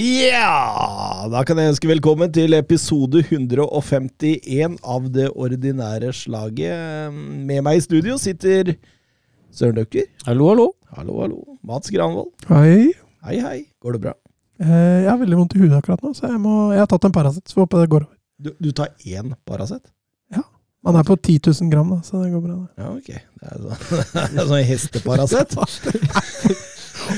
Ja! Da kan jeg ønske velkommen til episode 151 av det ordinære slaget. Med meg i studio sitter Søren Døkker. Hallo, hallo. Hallo, hallo. Mats Granvold. Hei. Hei, hei. Går det bra? Eh, jeg har veldig vondt i hudet akkurat nå, så jeg, må, jeg har tatt en Paracet. Så håper jeg det går over. Du, du tar én Paracet? Man er på 10 000 gram, da, så det går bra. Da. Ja, ok. Det er sånn, det sånn hesteparacet.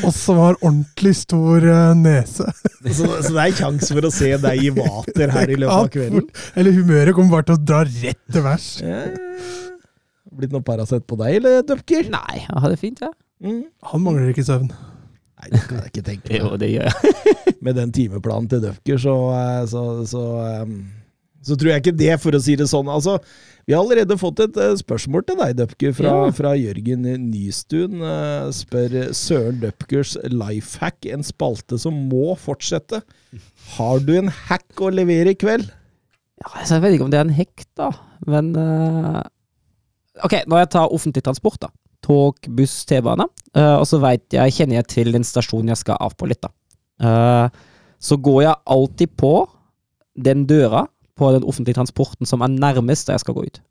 Og som har ordentlig stor eh, nese. Så, så det er kjangs for å se deg i vater her i løpet av kvelden. Eller humøret kommer bare til å dra rett til værs. Ja. Blitt noe Paracet på deg, eller, Dupker? Nei, jeg har det fint, jeg. Mm. Han mangler ikke søvn. Nei, det kan jeg ikke tenke meg. Jo, det gjør jeg. med den timeplanen til Dupker, så, eh, så, så, um, så tror jeg ikke det, for å si det sånn. Altså, vi har allerede fått et eh, spørsmål til deg, Døpke, fra, Ja. fra Jørgen Nystuen. eh, spør Søren Dupkers lifehack, en spalte som må fortsette. Har du en hack å levere i kveld? Ja, altså, jeg vet ikke om det er en hekk, da, men uh... Ok, når jeg tar offentlig transport, da. Tog, buss, T-bane. Uh, og så vet jeg, kjenner jeg til den stasjonen jeg skal av på litt, da. Uh, så går jeg alltid på den døra på den offentlige transporten som er nærmest der jeg skal gå ut.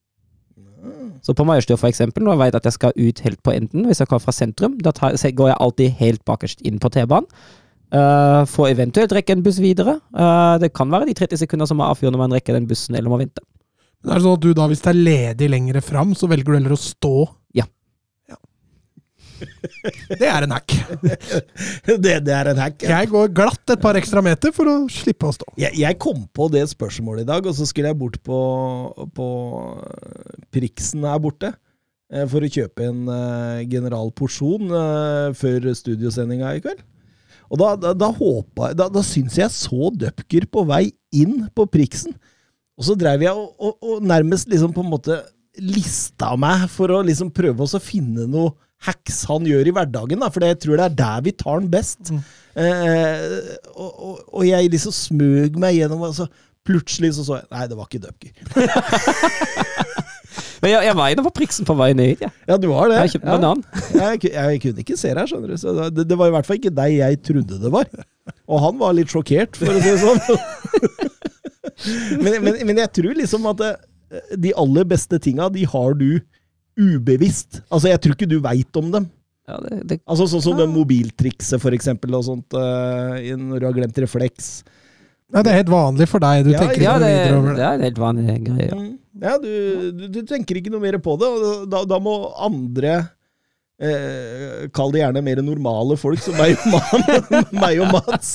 Så på Majorstua, for eksempel, når jeg vet at jeg skal ut helt på enden, hvis jeg kommer fra sentrum, da tar, går jeg alltid helt bakerst inn på T-banen. Uh, får eventuelt rekke en buss videre. Uh, det kan være de 30 sekunder som er avgjørende om man rekker den bussen eller må vente. Men er det sånn at du da, hvis det er ledig lenger fram, så velger du heller å stå? Ja. Det er en hack. det, det er en hack. ja. Jeg går glatt et par ekstra meter for å slippe å stå. Jeg, jeg kom på det spørsmålet i dag, og så skulle jeg bort på, på Priksen her borte. eh, For å kjøpe en uh, general porsjon eh, før studiosendinga i kveld. Og da, da, da håpa Da, da syns jeg så Dupker på vei inn på Priksen. Og så dreiv jeg og, og, og nærmest liksom på en måte lista meg for å liksom prøve å finne noe hacks han gjør i hverdagen, da, for jeg tror det er der vi tar den best. Eh, og, og, og jeg liksom smøg meg gjennom, og så plutselig så så jeg Nei, det var ikke Dupker. Men jeg, jeg var inne på priksen på vei ned hit, jeg. Ja, du har det. Jeg har kjøpt ja. Jeg, jeg kunne ikke se deg, skjønner du. Så det, det var i hvert fall ikke deg jeg trodde det var. Og han var litt sjokkert, for å si det sånn. men, men, men jeg tror liksom at det, de aller beste tinga, de har du ubevisst. Altså, jeg tror ikke du veit om dem. Ja, det, det, Altså Sånn som det mobiltrikset, for eksempel, og sånt, uh, når du har glemt refleks. Nei, det er helt vanlig for deg. Du Ja, tenker ja, ikke det, noe videre over det Ja, det. er helt vanlig greie. Ja. Mm. Ja, du, du, du tenker ikke noe mer på det, og da, da må andre eh, Kall det gjerne mer normale folk som meg og, meg og Mats.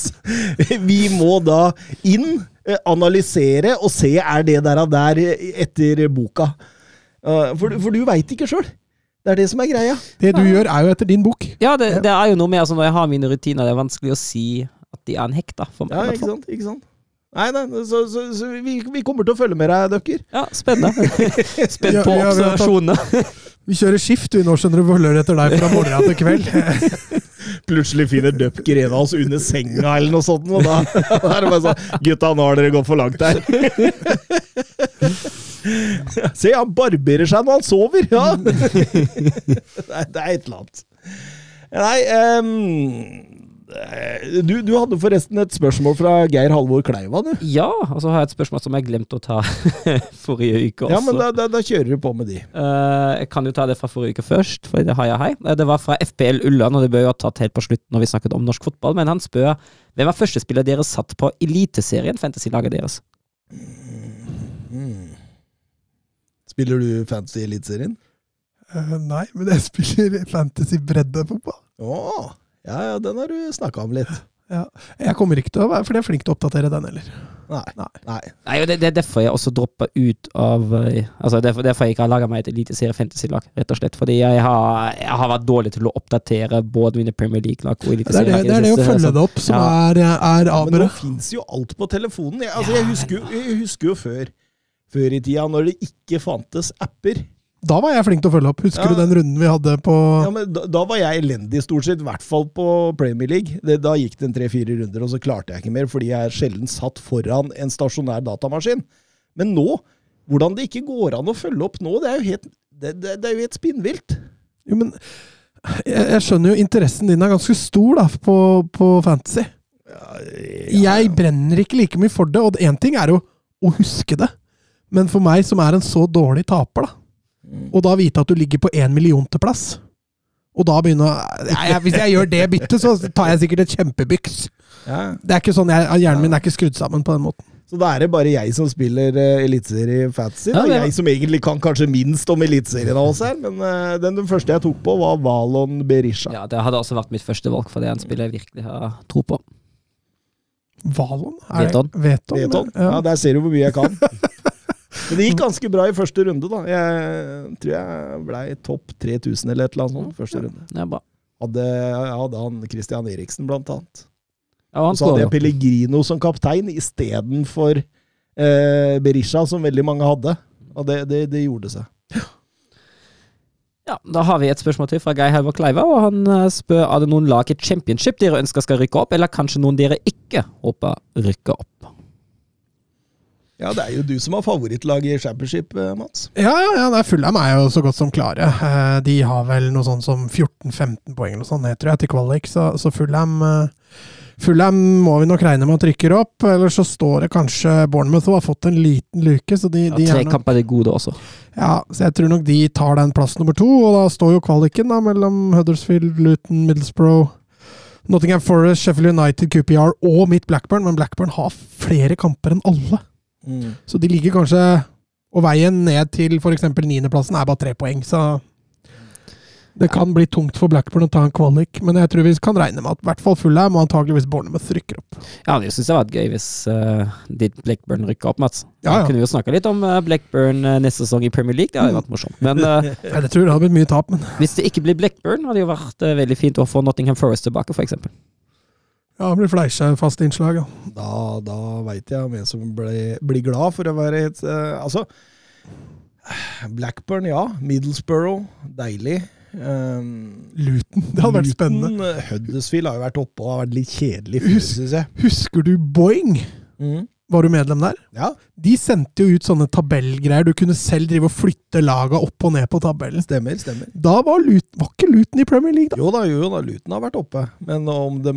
Vi må da inn, eh, analysere og se er det der og der etter boka. Eh, for, for du veit ikke sjøl. Det er det som er greia. Det du gjør, er jo etter din bok. Ja, det, det er jo noe med altså, Når jeg har mine rutiner, det er vanskelig å si at de er en hekk, da. For meg, Ja, ikke sant? Ikke sant? Nei, nei, så, så, så vi, vi kommer til å følge med deg, Døkker. Ja, spennende. Spent Ja, på ja, vi observasjonene. Vi kjører skift, vi nå skjønner du, følger etter deg fra morgen til kveld. Plutselig finner døpt en hans under senga eller noe sånt, og da, da er det bare sånn Gutta, nå har dere gått for langt her. Se, han barberer seg når han sover! Ja! Nei, det er et eller annet. Nei ehm, du, du hadde forresten et spørsmål fra Geir Halvor Kleiva, du. Ja, og så har jeg et spørsmål som jeg glemte å ta forrige uke også. Ja, men da, da, da kjører du på med de. Uh, jeg kan jo ta det fra forrige uke først, for det har jeg her. Eh, Det var fra FPL Ulland, og det bør jo ha tatt helt på slutt når vi snakket om norsk fotball, men han spør hvem er førstespiller dere satt på Eliteserien, fantasy-laget deres? Spiller du fantasy Eliteserien? Uh, nei, men jeg spiller fantasy breddefotball. Å, ja, ja, den har du snakka om litt. Ja. Jeg kommer ikke til å være for jeg er flink til å oppdatere den heller. Nei. Nei. Nei. Nei, og det, det er derfor jeg også droppa ut av eh, Altså derfor, derfor jeg ikke har laga meg et eliteserie fantasy-lag, rett og slett. Fordi jeg har, jeg har vært dårlig til å oppdatere både mine Premier League-lag og Det er det, det er det å følge det opp som Ja. er, er Men nå avgjørende. fins jo alt på telefonen. Jeg, altså, jeg, husker, jeg husker jo før, før i tida, når det ikke fantes apper. Da var jeg flink til å følge opp. Husker Ja. du den runden vi hadde på Ja, men da, da var jeg elendig, stort sett. I hvert fall på Premier League. Det, da gikk det en tre-fire runder, og så klarte jeg ikke mer, fordi jeg sjelden satt foran en stasjonær datamaskin. Men nå, hvordan det ikke går an å følge opp nå, det er jo helt, det, det, det er jo helt spinnvilt. Jo, men jeg, jeg skjønner jo interessen din er ganske stor da, på, på fantasy. Jeg brenner ikke like mye for det, og én ting er jo å huske det. Men for meg som er en så dårlig taper, da, og da vite at du ligger på én millionteplass Og da begynne å Hvis jeg gjør det byttet, så tar jeg sikkert et kjempebyks. Ja. Det er ikke sånn, jeg, Hjernen min er ikke skrudd sammen på den måten. Så da er det bare jeg som spiller uh, Eliteserie Fantasy. Ja, Jeg som egentlig kan kanskje minst om Eliteserien av oss her, men uh, den, den første jeg tok på, var Valon Berisha. Ja, det hadde også vært mitt første valg, for det er en spiller jeg virkelig har tro på. Valon? Veton? Veton. Ja. Ja, der ser du hvor mye jeg kan. Men det gikk ganske bra i første runde, da. Jeg tror jeg blei topp 3000 eller et eller annet sånt første runde. Bra. Hadde, hadde han Christian Eriksen, blant annet. Ja, Og så hadde jeg. Pellegrino som kaptein istedenfor eh, Berisha, som veldig mange hadde. Og det, det, det gjorde seg. Ja, Da har vi et spørsmål til fra Geir Halvor Kleiva, og han eh, spør er det noen lag i championship dere ønsker skal rykke opp, eller kanskje noen dere ikke håper rykker opp. Ja, det er jo du som har favorittlag i championship, eh, Mats. Ja, ja, ja, det er Fulham er jo så godt som klare. Eh, De har vel noe sånn som 14-15 poeng eller noe sånt, tror jeg, til kvalik. Så, så Fullham Fullham må vi nok regne med at rykker opp. Eller så står det kanskje Bournemouth og har fått en liten luke, så de, Ja, de tre er nok, kamper er gode også. ja, så jeg tror nok de tar den plass nummer to. Og da står jo kvaliken da mellom Huddersfield, Luton, Middlesbrough Nottingham Forest, Sheffield United, QPR og mitt Blackburn, men Blackburn har flere kamper enn alle. Så de ligger kanskje Og veien ned til f.eks. niendeplassen er bare tre poeng, så det kan bli tungt for Blackburn å ta en kvalik, men jeg tror vi kan regne med at i hvert fall Fulham og antageligvis Bournemouth rykker opp. Ja, det syns jeg var gøy hvis uh, ditt Blackburn rykker opp, Mats. Ja, ja. Da kunne vi jo snakka litt om eh, Blackburn eh, neste sesong i Premier League, det hadde vært morsomt. Men uh, Ja, det tror jeg hadde blitt mye tap, men hvis det ikke blir Blackburn, hadde det jo vært uh, veldig fint å få Nottingham Forest tilbake, f.eks. ja, det blir Fleischer fast innslag. Ja. Da, da veit jeg om en som blir glad for å være et uh, Altså, Blackburn, ja. Middlesbrough, deilig. Um, Luton, det hadde vært spennende. Eh, Huddersfield har jo vært oppe og har vært litt kjedelig før, Hus- syns jeg. Husker du Boing? Var du medlem der? Ja, De sendte jo ut sånne tabellgreier. Du kunne selv drive og flytte laga opp og ned på tabellen. stemmer, stemmer. Da var, Luton, var ikke Luton i Premier League, da. Jo da, jo da, Luton har vært oppe. Men om de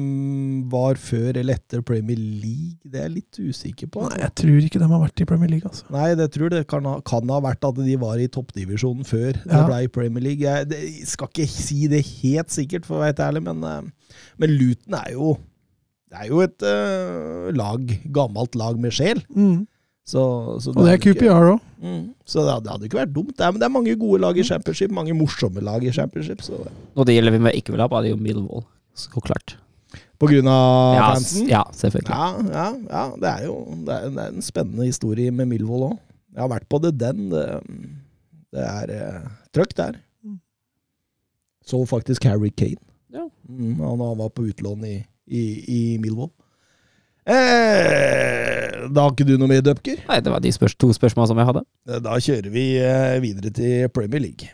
var før eller etter Premier League, det er jeg litt usikker på. Nei, jeg tror ikke de har vært i Premier League, altså. Nei, det tror det kan ha, kan ha vært at de var i toppdivisjonen før det ble i Premier League. Jeg, det, skal ikke si det helt sikkert, for å være helt ærlig, men, eh, men Luton er jo det er jo et uh, lag, gammelt lag med sjel. Mm. Så, så Og det er QPR òg. Mm, så det hadde, det hadde ikke vært dumt. Det er, men det er mange gode lag i championship, mange morsomme lag i championship. Så, Og det gjelder vi jeg ikke vil ha, bare det jo Millwall. Så klart. på grunn av Ja, fansen? ja, selvfølgelig. Ja, ja, ja, det er jo det er, det er en spennende historie med Milvold òg. Jeg har vært på det den. Det, det er eh, trøkk der. Så faktisk Harry Kane. Ja. Mm, han, han var på utlån i, i, i Millwall. Eh, da har ikke du noe med, Dupker? Nei, det var de spørs to spørsmål som jeg hadde. Eh, Da kjører vi eh, videre til Premier League.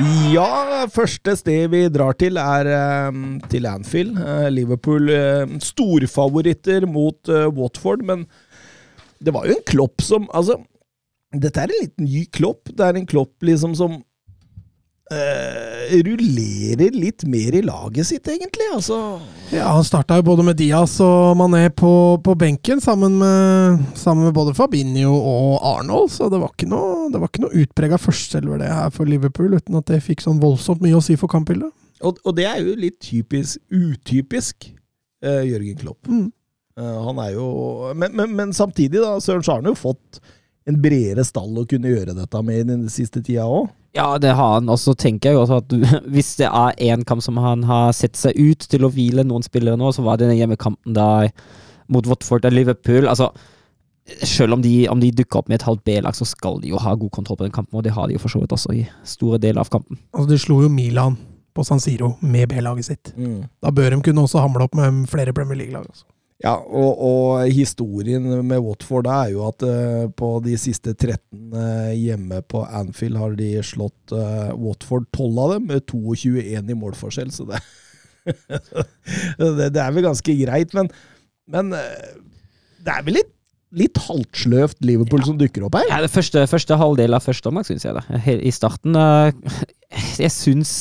Ja, første sted vi drar til er eh, til Anfield. Eh, Liverpool eh, storfavoritter mot Watford, men det var jo en klopp som Altså, dette er en liten ny klopp. Det er en klopp liksom som eh, rullerer litt mer i laget sitt, egentlig. Altså Ja, han starta jo både med Diaz og Mané på, på benken, sammen med, sammen med både Fabinho og Arnold, så det var ikke noe, det var ikke noe utprega førsteelver, det her for Liverpool, uten at det fikk sånn voldsomt mye å si for kampbildet. Og, og det er jo litt typisk utypisk uh, Jørgen Klopp. Mm. Uh, han er jo men, men, men samtidig, da, Søren, så har han jo fått en bredere stall å kunne gjøre dette med i den siste tida òg. Ja, det har han. Og så tenker jeg jo også at hvis det er én kamp som han har sett seg ut til å hvile noen spillere nå, så var det den hjemmekampen der mot Watford og Liverpool. Altså, selv om de, om de dukker opp med et halvt B-lag, så skal de jo ha god kontroll på den kampen, og det har de jo for så vidt også i store deler av kampen. Altså, de slo jo Milan på San Siro med B-laget sitt. Da bør de kunne også hamle opp med flere Premier League-lag. Altså. Ja, og, og historien med Watford da er jo at uh, på de siste 13 uh, hjemme på Anfield har de slått uh, Watford 12 av dem, med 22-1 i målforskjell, så det, det Det er vel ganske greit, men, men eh, det er vel litt, litt halvsløvt Liverpool som dukker opp her? Ja, det første, første halvdel av første omgang, syns jeg da. I starten eh, Jeg syns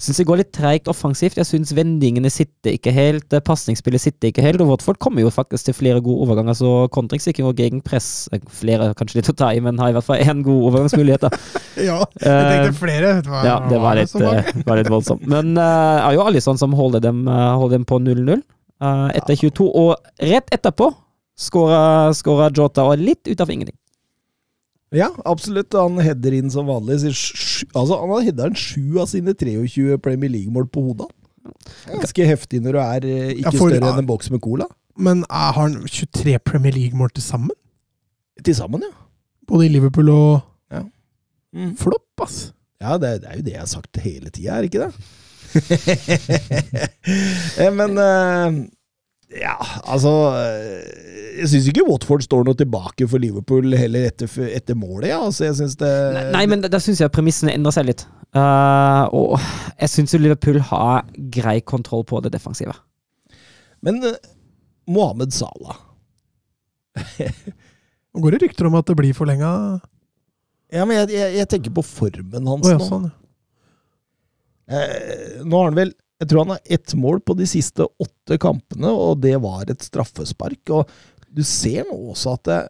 Syns det går litt treigt offensivt. Jeg syns vendingene sitter ikke helt. eh, Pasningsspillet sitter ikke helt. Og Watford kommer jo faktisk til flere gode overganger, så kontringssikring og gegenpress eh, Flere kanskje litt å ta i, men har i hvert fall én god overgangsmulighet. da. Ja, jeg tenkte flere. Ja, det var litt, eh, var litt voldsomt. Men uh, er jo Alison som holder dem, uh, holder dem på 0-0 uh, etter 22. Og rett etterpå skåra Jota, og litt ut av ingenting. Ja, absolutt. Han header inn som vanlig. Altså, han har heada sju av sine 23 Premier League-mål på hodet. Ganske heftig når du er eh, ikke får, større enn en boks med cola. Men har han 23 Premier League-mål til sammen? Til sammen, ja. Både i Liverpool og Mm. Flopp, ass! Ja, det, det er jo det jeg har sagt hele tida, er ikke det? Eh, Men eh, ja, altså eh, Jeg syns ikke Watford står noe tilbake for Liverpool heller etter, etter målet. Ja. Altså, jeg synes det Nei, nei, men da, syns jeg premissene endrer seg litt. Uh, og jeg syns Liverpool har grei kontroll på det defensive. Men uh, Mohammed Salah Nå går det rykter om at det blir forlenga. Ja, men jeg, jeg, jeg tenker på formen hans oh, ja, nå. sånn. Eh, nå har han vel Jeg tror han har ett mål på de siste åtte kampene, og det var et straffespark. Og du ser nå også at det,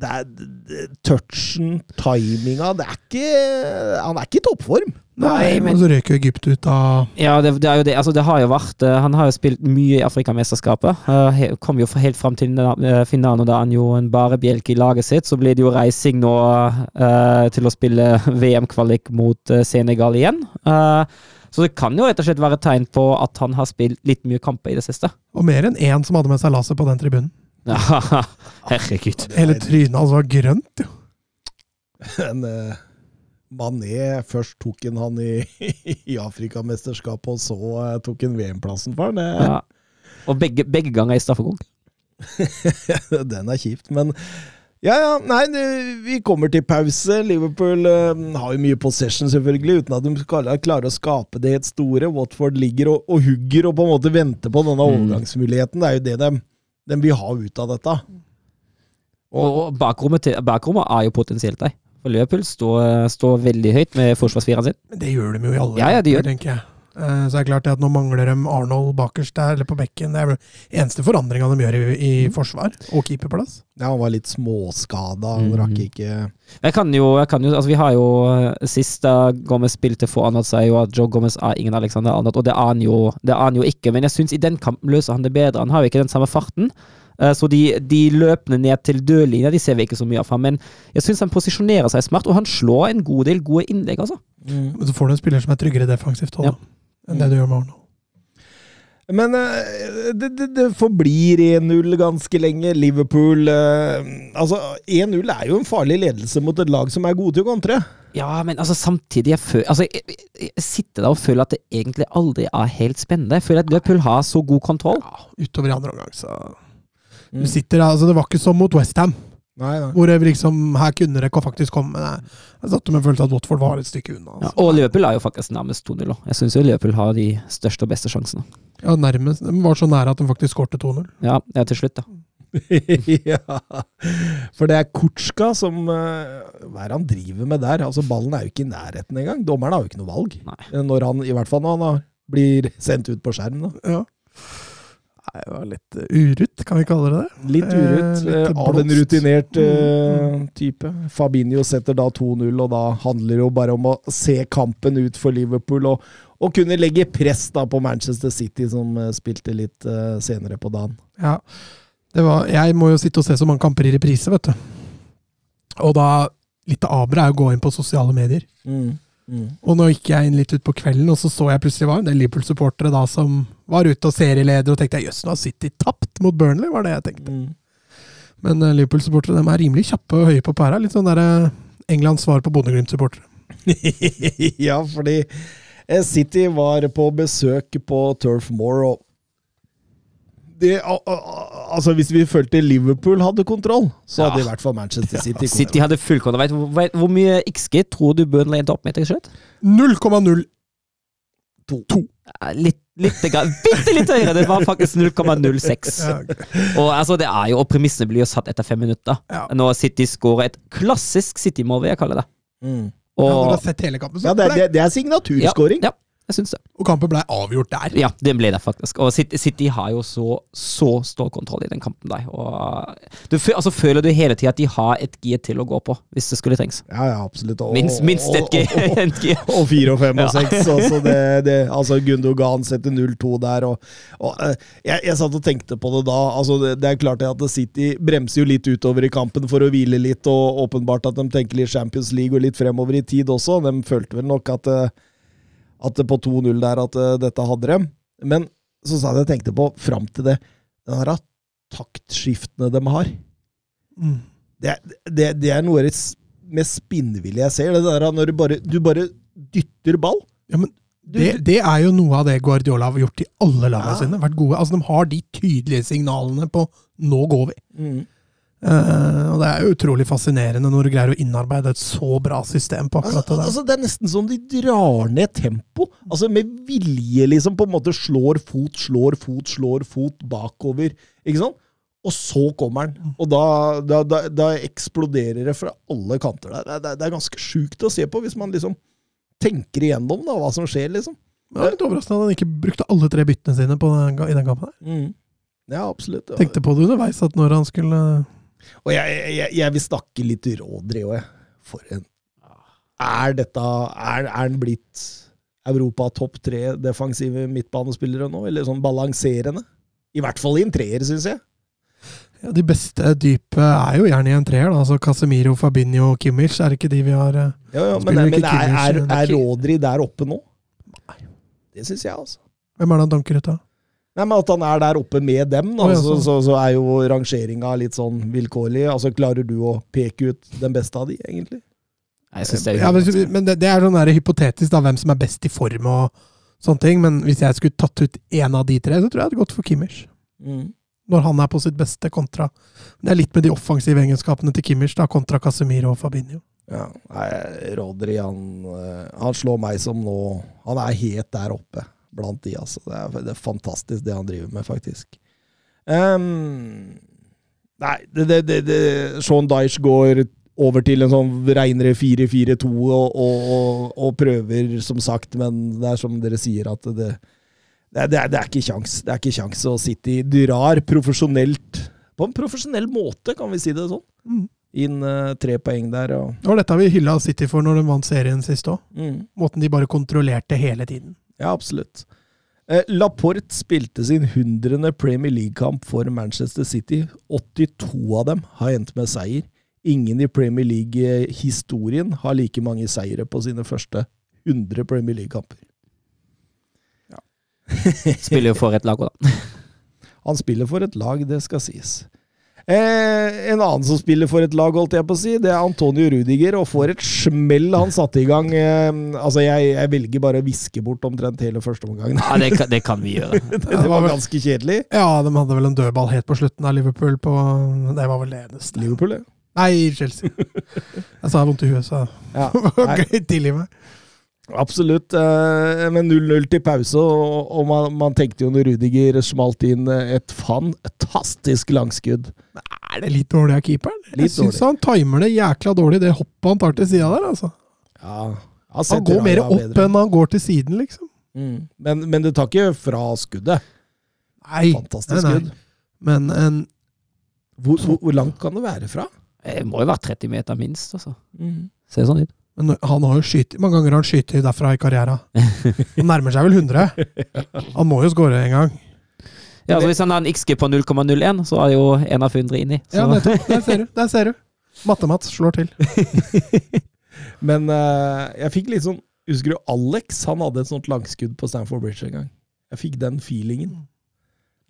det er det, touchen, timinga Det er ikke Han er ikke i toppform. Nei, men- så røyk Egypt ut av Ja, det, det er jo det. Altså, det har jo vært eh, Han har jo spilt mye i Afrikamesterskapet. Uh, kom jo helt fram til uh, finalen, og da er han jo en bærebjelke i laget sitt. Så blir det jo reising nå uh, til å spille VM-kvalik mot eh, Senegal igjen. Eh, så det kan jo rett og slett være et tegn på at han har spilt litt mye kamper i det siste. Og mer enn én som hadde med seg laser på den tribunen. Ja, herregud. Hele trynet hans var grønt, jo. Men uh, Mané først tok han han i, i Afrikamesterskapet, og så uh, tok han VM-plassen for han. Ja. Og begge, begge ganger i straffekonk. Den er kjipt, men ja, ja, nei, det- vi kommer til pause. Liverpool eh, har jo mye possession, selvfølgelig, uten at de klarer å skape det helt store. Watford ligger og, og hugger og på en måte venter på denne Mm. overgangsmuligheten. Det er jo det de, de vil ha ut av dette. Og, og bakrommet, til, bakrommet er jo potensielt der. For Liverpool står, står veldig høyt med forsvarsfireren sin. Men det gjør de jo i alle Ja, ja, kamper, tenker jeg. Eh, Så er det klart at nå mangler de Arnold bakerst der, eller på bekken. Det er vel eneste forandringa de gjør i, i Mm. forsvar og keeperplass. Ja, han var litt småskada, han Mhm. rakk ikke Jeg kan jo, jeg kan jo altså Vi har jo eh, Sist da Gomez spilte for Arnold, så er jo at Joe Gomez er ingen Alexander Arnold, og det er han jo, det er han jo ikke. Men jeg syns i den kampen løser han det bedre. Han har jo ikke den samme farten. Eh, Så de, de løpende ned til dørlinja de ser vi ikke så mye av ham. Men jeg syns han posisjonerer seg smart, og han slår en god del gode innlegg, altså. Men så får du en spiller som er tryggere defensivt også, Ja. da, enn det du gjør med Arnold. Men eh, det, det, det forblir 1-0 ganske lenge. Liverpool eh, Altså, 1-0 er jo en farlig ledelse mot et lag som er gode til å kontre. Ja, men altså samtidig jeg, føl, altså, jeg, jeg sitter der og føler at det egentlig aldri er helt spennende. Jeg føler at Liverpool har så god kontroll. Ja, utover i andre omgang, så. Du sitter altså Det var ikke som mot Westham, Nei, nei. hvor jeg liksom Her kunne det ikke faktisk komme. Men jeg, jeg satt med følelsen at Watford var et stykke unna. Ja, Altså. og Liverpool er jo faktisk nærmest 2-0 òg. Jeg syns jo Liverpool har de største og beste sjansene. Ja, nærmest. De var så nære at de faktisk skårte 2-0. Ja, ja, til slutt, da. ja, for det er Kutska som eh, Hva er det han driver med der? Altså Ballen er jo ikke i nærheten engang. Dommeren har jo ikke noe valg. Nei. Når han, I hvert fall når han blir sendt ut på skjerm. Da. Ja. Nei, det var litt uh, urutt, kan vi kalle det det? Litt urutt Eh, litt eh, av en rutinert eh, Mm. type. Fabinho setter da 2-0, og da handler det jo bare om å se kampen ut for Liverpool. Og, og kunne legge press da på Manchester City, som eh, spilte litt eh, senere på dagen. Ja. Det var, jeg må jo sitte og se så mange kamper i reprise, vet du. Og da Litt av aberet er å gå inn på sosiale medier. Mm. Mm. Og nå gikk jeg inn litt ut på kvelden, og så så jeg plutselig var en del Liverpool-supportere da som var ute og serieleder, og tenkte jøss, nå har City tapt mot Burnley, var det jeg tenkte. Mm. Men uh, Liverpool-supportere dem er rimelig kjappe og høye på pæra. Litt sånn der uh, Englands svar på Bodø-Glimt-supportere. ja, fordi eh, City var på besøk på Turf Moor, og det, al- al- altså Hvis vi følte Liverpool hadde kontroll, så hadde Ja. i hvert fall Manchester City kontroll. City hadde full kontroll. Vet, vet, hvor mye XG tror du Burnley endte opp med til slutt? 0,02. Eh, Litt, bitte litt høyere! Det var faktisk 0,06. Og altså, det er jo, og premissene blir jo satt etter fem minutter. Ja. Når City scorer et klassisk City-mål, vil jeg kalle det. Mm. ja, når du Og, har sett hele kampen, så Ja, det, er- ble, det, det er signaturskåring. ja, jeg syns det. og kampen ble avgjort der. Ja, det ble det faktisk. Og City, City har jo så, så stålkontroll i den kampen der. Og du altså, føler du hele tida at de har et G til å gå på, hvis det skulle trengs. Ja, ja, absolutt. Og, Minst, minst et G. og- og- et Og fire og fem og Ja. seks. Altså, det, det, altså Gundogan setter 0-2 der. Og, og, eh, jeg, jeg satt og tenkte på det da. Altså, det, det er klart at City bremser jo litt utover i kampen for å hvile litt, og åpenbart at de tenker litt Champions League og litt fremover i tid også. De følte vel nok at, eh, at det på 2-0 der at eh, dette hadde dem. Men så sa jeg jeg tenkte på fram til det Den her taktskiftene de har. Mm. Det, det, det er noe av det mest spinnville jeg ser. Det der når du bare, du bare dytter ball. Ja, men det, det er jo noe av det Guardiola har gjort i alle lagene Ja. sine. Vært gode. Altså, de har de tydelige signalene på 'nå går vi'. Mm. Eh, og Det er utrolig fascinerende når du greier å innarbeide et så bra system på Altså, akkurat det der. altså, det er nesten som de drar ned tempo. Altså Med vilje, liksom. På en måte slår fot, slår fot, slår fot bakover. Ikke sant? Og så kommer han. Og da, da, da, da eksploderer det fra alle kanter. Det, Det, det er ganske sjukt å se på, hvis man liksom tenker igjennom da, hva som skjer, liksom. Jeg er litt overraskende at han ikke brukte alle tre byttene sine på den, i den kampen. der. Mm. Ja, absolutt. Ja. Tenkte på det underveis, at når han skulle Og jeg, jeg, jeg vil snakke litt Rodri òg, jeg. For en Er dette Er, er den blitt Europa topp tre defensive midtbanespillere nå? Eller sånn balanserende? I hvert fall i en treer, syns jeg. ja, De beste dype er jo gjerne i en treer. altså Casemiro, Fabinho og Kimmich. Er det ikke de vi har eh, Ja, ja, men nei, men er, er, er er Rodri der oppe nå? Nei. Det syns jeg, altså. Hvem er det han danker ut av? Nei, men At han er der oppe med dem, da, oh, ja, så, sånn. så, så er jo rangeringa litt sånn vilkårlig. Altså, Klarer du å peke ut den beste av de, egentlig? Jeg synes det er Ja, men men det, det er sånn der hypotetisk, da, hvem som er best i form og sånne ting. Men hvis jeg skulle tatt ut én av de tre, så tror jeg det hadde gått for Kimmich. Mm. Når han er på sitt beste, kontra Det er litt med de offensive egenskapene til Kimmich, da, kontra Casemiro og Fabinho. Ja, nei, Rodri han, eh, han slår meg som nå Han er helt der oppe blant de, altså. Det er, det er fantastisk det han driver med, faktisk. Ehm, nei, det, det, det, Sean Dyche går over til en sånn reinere 4-4-2 og, og, og, prøver, som sagt, men det er som dere sier, at det, det, det, er, det er ikke kjangs. Det er ikke kjangs. Og City drar profesjonelt På en profesjonell måte, kan vi si det sånn. Mm. Inn uh, tre poeng der. og og dette har vi hylla City for når de vant serien sist òg. Mm. Måten de bare kontrollerte hele tiden. Ja, absolutt. Eh, Laporte spilte sin hundrende Premier League-kamp for Manchester City. 82 av dem har endt med seier. Ingen i Premier League-historien har like mange seire på sine første 100 Premier League-kamper. Spiller jo for et lag òg, da. Han spiller for et lag, det skal sies. Eh, en annen som spiller for et lag, holdt jeg på å si, det er Antonio Rudiger, og får et smell han satte i gang. Eh, altså, jeg, jeg velger bare å viske bort omtrent hele første omgang. Ja, det, kan- det kan vi gjøre. det, det var ganske kjedelig. Ja, de hadde vel en dødball helt på slutten av Liverpool på Det var vel det eneste. Liverpool, ja. Nei, Chelsea. Jeg sa vondt i huet, så Ja. tilgi meg. Absolutt. eh, Men 0-0 til pause, og, man, man tenkte jo når Rudiger smalt inn eh, et fantastisk langskudd. Er det litt dårlig av keeperen? Litt Jeg syns han timer det jækla dårlig, det hoppet han tar til sida der. altså. Ja, Han går mer opp enn han går til siden, liksom. mm. men, men det tar ikke fra skuddet. Nei, Fantastisk nei, nei. skudd. men en Hvor, hvor, hvor langt kan det være fra? Det må jo være 30 meter minst, altså. Mm. Ser sånn ut. Men han har jo skytt, mange ganger har han skutt derfra i karrieren. Han nærmer seg vel 100. Han må jo skåre en gang. Ja, altså Hvis han har en XG på 0,01, så er jo en av 100 inni. Så. Ja, nettopp. Der ser du. Der ser du. Matte-Mats slår til. Men uh, jeg fikk litt sånn Husker du Alex? Han hadde et sånt langskudd på Stanford Bridge en gang. Jeg fikk den feelingen.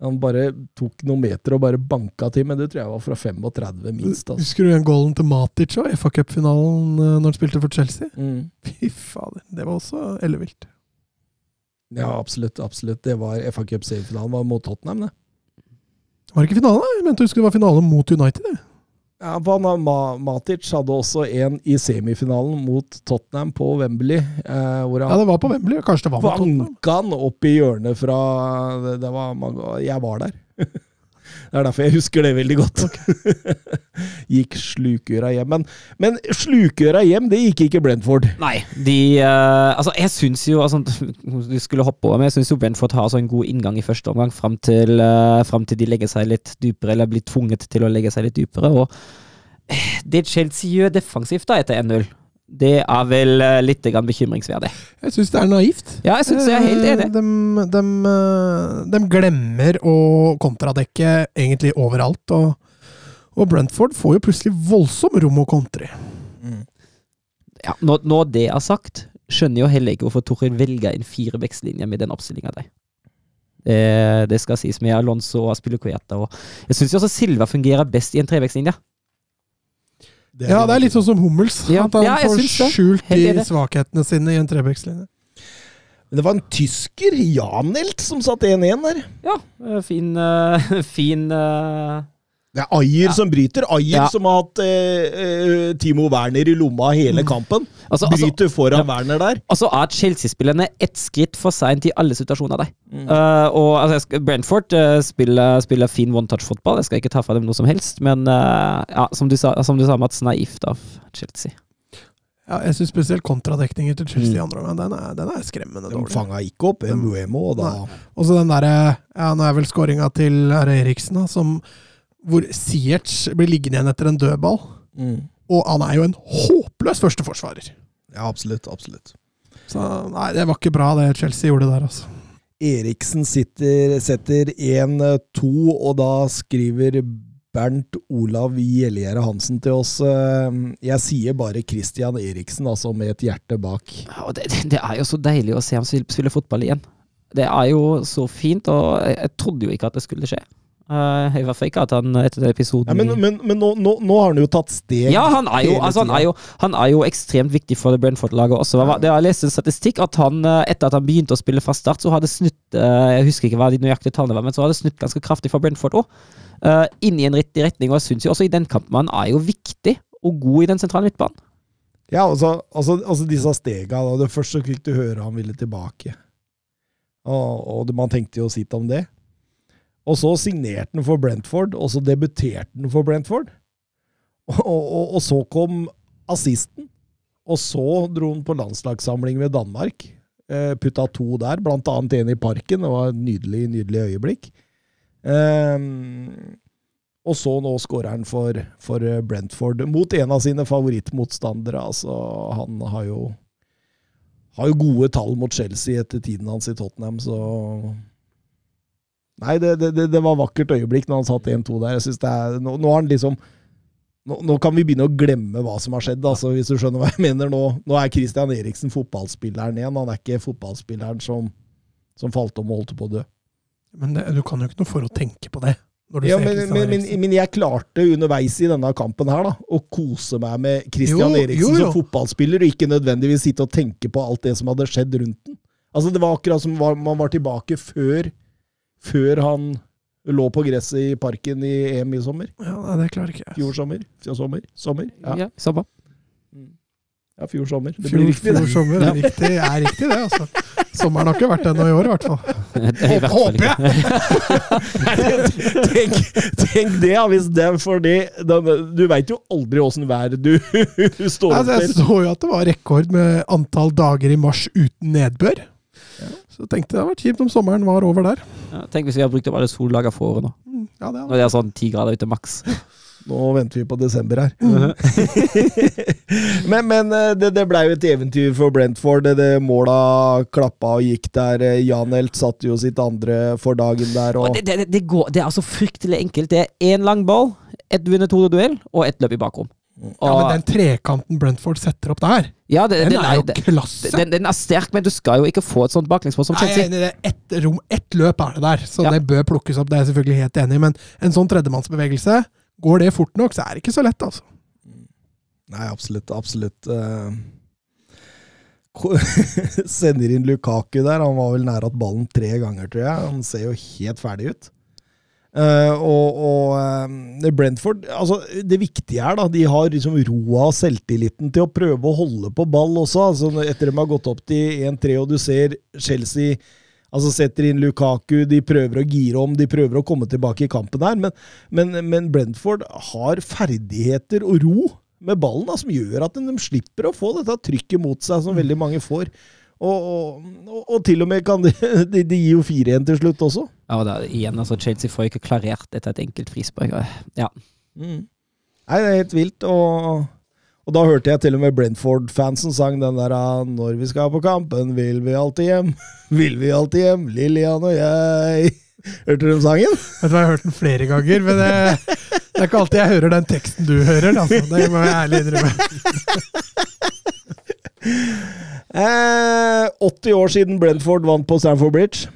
Han bare tok noen meter og bare banka til, men det tror jeg var fra 35 minst. Altså. Husker du den goalen til Matic og FA Cup-finalen eh, når han spilte for Chelsea? Mm. Fy fader, det var også ellevilt. Ja, absolutt. absolutt. Det var FA Cup semifinalen var mot Tottenham, det. Var det ikke finale? Jeg mente å huske det var finale mot United. jeg. Ja, han, Matic hadde også en i semifinalen mot Tottenham på Wembley, eh, hvor Ja, det var på Wembley. Kanskje det var mot Tottenham. banka han opp i hjørnet fra det, det var Jeg var der. Det er derfor jeg husker det veldig godt. gikk slukøra hjem. Men, men slukøra hjem, det gikk ikke Brentford. Nei, de uh, Altså, jeg syns jo altså, Du skulle hoppe over, men jeg syns jo Brentford har så en god inngang i første omgang fram til, uh, frem til de legger seg litt dypere, eller blir tvunget til å legge seg litt dypere. Og eh, det Chelsea gjør defensivt da etter 1-0, det er vel eh, litt bekymringsverdig. Jeg syns det er naivt. Ja, jeg synes jeg er helt enig. De, de, de glemmer å kontradekke egentlig overalt. Og, og Brentford får jo plutselig voldsom rom å kontre i. Ja, når, når det er sagt, skjønner jeg jo heller ikke hvorfor Toril velger en firevekstlinje med den oppstillinga der. Det, det skal sies med Alonso og Aspilicueta. Og jeg syns også Silva fungerer best i en trebackslinje. Ja, det er litt sånn som Hummels. Ja, At han ja, får skjult de svakhetene sine i en trebekslinje. Men det var en tysker, Janelt, som satt 1-1 der. Ja, eh, fin eh, Fin eh, Det er Ayer Ja. som bryter. Ayer Ja. som har hatt eh, eh, Timo Werner i lomma hele kampen. Mm. altså, Bryter foran ja. Werner der. altså er Chelsea-spillerne ett skritt for seint i alle situasjoner der. Mm. Uh, og altså, jeg skal, Brentford uh, spiller, spiller fin one-touch-fotball, jeg skal ikke ta fra dem noe som helst, men uh, ja, som du sa, som du sa Mats, naivt av Chelsea. Ja, jeg syns spesielt kontradekningen til Chelsea Mm. andre omgang, den, er- den er skremmende De dårlig. fanga ikke opp MUMO da Og så den derre Ja, nå er vel skåringa til Eriksen, da, som Hvor Siertz blir liggende igjen etter en dødball. mm. Og han er jo en håpløs førsteforsvarer. Ja, absolutt. absolutt. Så nei, det var ikke bra det Chelsea gjorde der, altså. Eriksen sitter, setter 1-2, og da skriver Bernt Olav Gjellegjerde Hansen til oss eh, Jeg sier bare Christian Eriksen, altså med et hjerte bak. Ja, og det, det- er jo så deilig å se ham spille, fotball igjen. Det er jo så fint, og jeg, jeg trodde jo ikke at det skulle skje. Uh, I hvert fall ikke at han etter den episoden Ja, men men, men nå, nå, nå har han jo tatt steg. Ja, han er, jo, altså, han, er jo, han er jo ekstremt viktig for det Brentford-laget også. Det det har Jeg lest en statistikk at han, eh, etter at han begynte å spille fra start, så hadde snutt eh, Jeg husker ikke hva de nøyaktige tallene var, men så hadde snutt ganske kraftig for Brentford òg. inn i en riktig retning, og jeg syns jo også i den kampen han er jo viktig og god i den sentrale midtbanen. Ja, altså, altså, altså disse stega. Da. Det første så fikk du høre han ville tilbake. Og, og man tenkte jo sitt om det. Og så signerte han for Brentford, og så debuterte han for Brentford. Og, og, og så kom assisten. Og så dro han på landslagssamling ved Danmark. Eh, putta to der, blant annet en i parken. Det var et nydelig, nydelig øyeblikk. Eh, og så nå skårer han for, for Brentford, mot en av sine favorittmotstandere. Altså, han har jo, har jo gode tall mot Chelsea etter tiden hans i Tottenham, så Nei, det, det, det- var vakkert øyeblikk når han satt 1-2 der. Jeg synes det er, nå, nå har han liksom nå, nå kan vi begynne å glemme hva som har skjedd, altså, hvis du skjønner hva jeg mener. Nå, nå er Christian Eriksen fotballspilleren igjen. Han er ikke fotballspilleren som, som falt om og holdt på å dø. Men det, du kan jo ikke noe for å tenke på det. Når du Ja, men, men, men, jeg klarte underveis i denne kampen her da, å kose meg med Christian Jo, Eriksen jo, jo. som fotballspiller, og ikke nødvendigvis sitte og tenke på alt det som hadde skjedd rundt den. Altså, det var akkurat som man var tilbake før, før han lå på gresset i parken i EM i sommer. Ja, nei, det klarer ikke jeg. Fjor sommer. Fjor sommer. Sommer. Ja. Ja, samme. Ja, fjor sommer. Det Fjor, blir riktig, det. fjor sommer. Riktig, er riktig, det. altså. Sommeren har ikke vært ennå i år, i hvert fall. Er Håper jeg! tenk, tenk det, ja, hvis det er fordi Du veit jo aldri åssen vær du står opp Altså, jeg så jo at det var rekord med antall dager i mars uten nedbør. Så tenkte jeg det hadde vært kjipt om sommeren var over der. Ja, tenk hvis vi har brukt opp alle sollagene for året nå. Mm, Ja, det Når det er sånn ti grader ute maks. Nå venter vi på desember her. men men eh, det, det blei jo et eventyr for Brentford. Det, det Måla klappa og gikk der. Janelt Jan Helt satte jo sitt andre for dagen der. Og det, det, det, går, det er altså fryktelig enkelt. Det er én lang ball, ett vunnet hodeduell og ett løp i bakrom. Ja, men den trekanten Brentford setter opp der, ja, det, den den, er jo den, klasse! den, den er sterk, men du skal jo ikke få et sånt baklengsmål som Nei, jeg er det. Ett rom, ett løp er det der, så Ja. det bør plukkes opp. Det er jeg selvfølgelig helt enig i, men en sånn tredjemannsbevegelse, går det fort nok, så er det ikke så lett, altså. Nei, absolutt. Absolutt. eh, Sender inn Lukaku der. Han var vel nær at ballen tre ganger, tror jeg. Han ser jo helt ferdig ut. Eh, og og uh, Brentford altså Det viktige er da de har liksom roa og selvtilliten til å prøve å holde på ball også. altså Etter de har gått opp til 1-3, og du ser Chelsea altså setter inn Lukaku, de prøver å gire om, de prøver å komme tilbake i kampen her. Men, men, men Brentford har ferdigheter og ro med ballen da, som gjør at de slipper å få dette trykket mot seg som veldig mange får. Og, og, og, til og med kan de, de, de gir jo 4-1 til slutt også. Ja, og det er, igjen, altså, Chelsea får ikke klarert etter et enkelt frispark. Ja. Mm. Nei, det er helt vilt. Og, og da hørte jeg til og med Brentford-fansen sang den der ah, 'Når vi skal på kampen, vil vi alltid hjem'. Vil vi alltid hjem, Lillian og jeg. Hørte du den sangen? Vet du hva, Jeg har hørt den flere ganger, men det, det er ikke alltid jeg hører den teksten du hører. Altså. Det må jeg ærlig innrømme. Eh, 80 år siden Brentford vant på Stamford Bridge.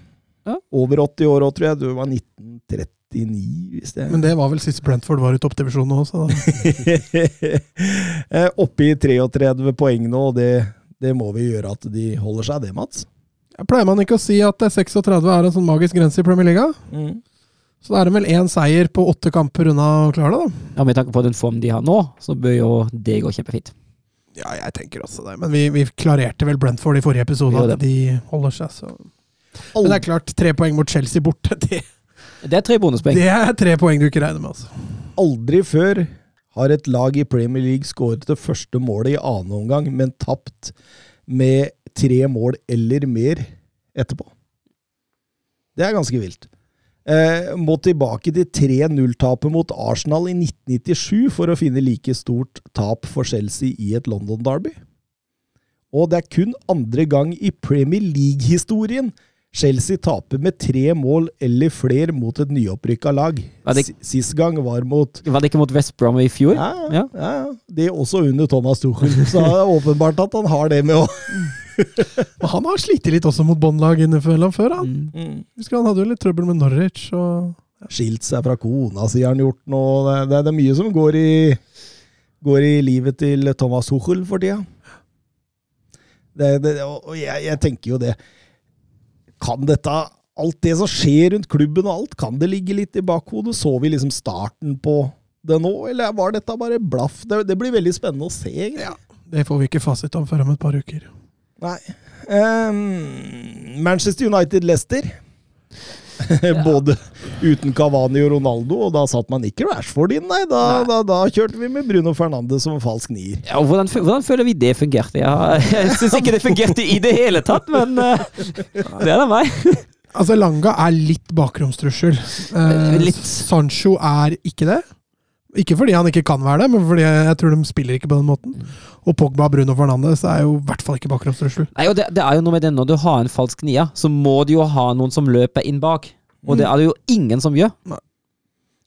Ja. Over 80 år òg, tror jeg. Det var 1939, hvis det Men det var vel sist Brentford var i toppdivisjonen også. Da. Eh, Oppe i 33 poeng nå, og det, det må vi gjøre at de holder seg, det, Mats. Jeg pleier man ikke å si at 36 er en sånn magisk grense i Premier League? Mm. Så da er det vel én seier på åtte kamper unna å klare det, da. ja, Med tanke på den form de har nå, så bør jo det gå kjempefint. Ja, jeg tenker også det. Men vi, vi klarerte vel Brentford i forrige episode, at de holder seg, så Men det er klart, tre poeng mot Chelsea borte, det, Det er tre bonuspoeng. det er tre poeng du ikke regner med, altså. Aldri før har et lag i Premier League skåret det første målet i annen omgang, men tapt med tre mål eller mer etterpå. Det er ganske vilt. Eh, må tilbake til 3-0-tapet mot Arsenal i 1997 for å finne like stort tap for Chelsea i et London-derby. Og det er kun andre gang i Premier League-historien Chelsea taper med tre mål eller flere mot et nyopprykka lag. Sist gang var mot Var det ikke mot West Brom i fjor? ja, Ja. ja. ja. Det er også under Thomas Tuchel. Så det er åpenbart at han har det med å Men han har slitt litt også mot båndlag innimellom før, han. Mm. Husker han hadde jo litt trøbbel med Norwich og skilt seg fra kona si, har han gjort nå. Det, det, det er mye som går i, går i livet til Thomas Hochel for tida. Det, det, og jeg, jeg tenker jo det Kan dette Alt det som skjer rundt klubben og alt, kan det ligge litt i bakhodet? Så vi liksom starten på det nå, eller var dette bare blaff? Det, det blir veldig spennende å se, egentlig. Det får vi ikke fasit om før om et par uker. Nei. Um, Manchester United-Leicester. Både uten Cavani og Ronaldo, og da satt man ikke Rashford inn, nei. Da, Nei. da, da kjørte vi med Bruno Fernandes som falsk nier. Ja, og hvordan, hvordan føler vi det fungerte? Ja, jeg syns ikke det fungerte i det hele tatt, men uh, det er da meg. Altså, Langa er litt bakromstrussel. Uh, Litt. Sancho er ikke det. Ikke fordi han ikke kan være det, men fordi jeg tror de spiller ikke på den måten. Og Pogba Bruno Fernandes er jo i hvert fall ikke bakromstrussel. Nei, og det, det er jo noe med det Når du har en falsk nia, så må du jo ha noen som løper inn bak. Og det er det jo ingen som gjør.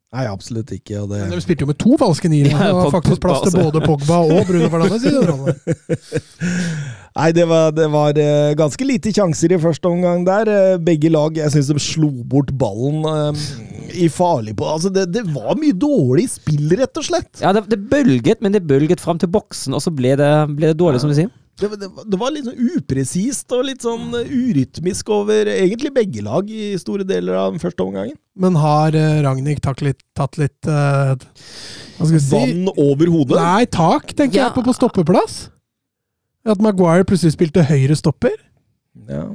Nei, absolutt ikke. Og det, Men de spilte jo med to falske niere. Ja, det var faktisk plass til både Pogba og Bruno Fernandes i den rollen. Nei, det var, det var eh, ganske lite sjanser i første omgang der. Eh, begge lag jeg syns de slo bort ballen um, i farlig på Altså, det, det var mye dårlig spill, rett og slett. Ja, det, det bølget, men det bølget fram til boksen, og så ble det, ble det dårlig, som du sier. Det, det, var- det var litt sånn upresist og litt sånn urytmisk over egentlig begge lag i store deler av den første omgangen. Men har eh, Ragnhild tatt litt, tatt litt eh, Hva skal si? Vann over hodet. Nei, tak, tenker Ja. jeg på på stoppeplass. At Maguire plutselig spilte høyre stopper. Ja,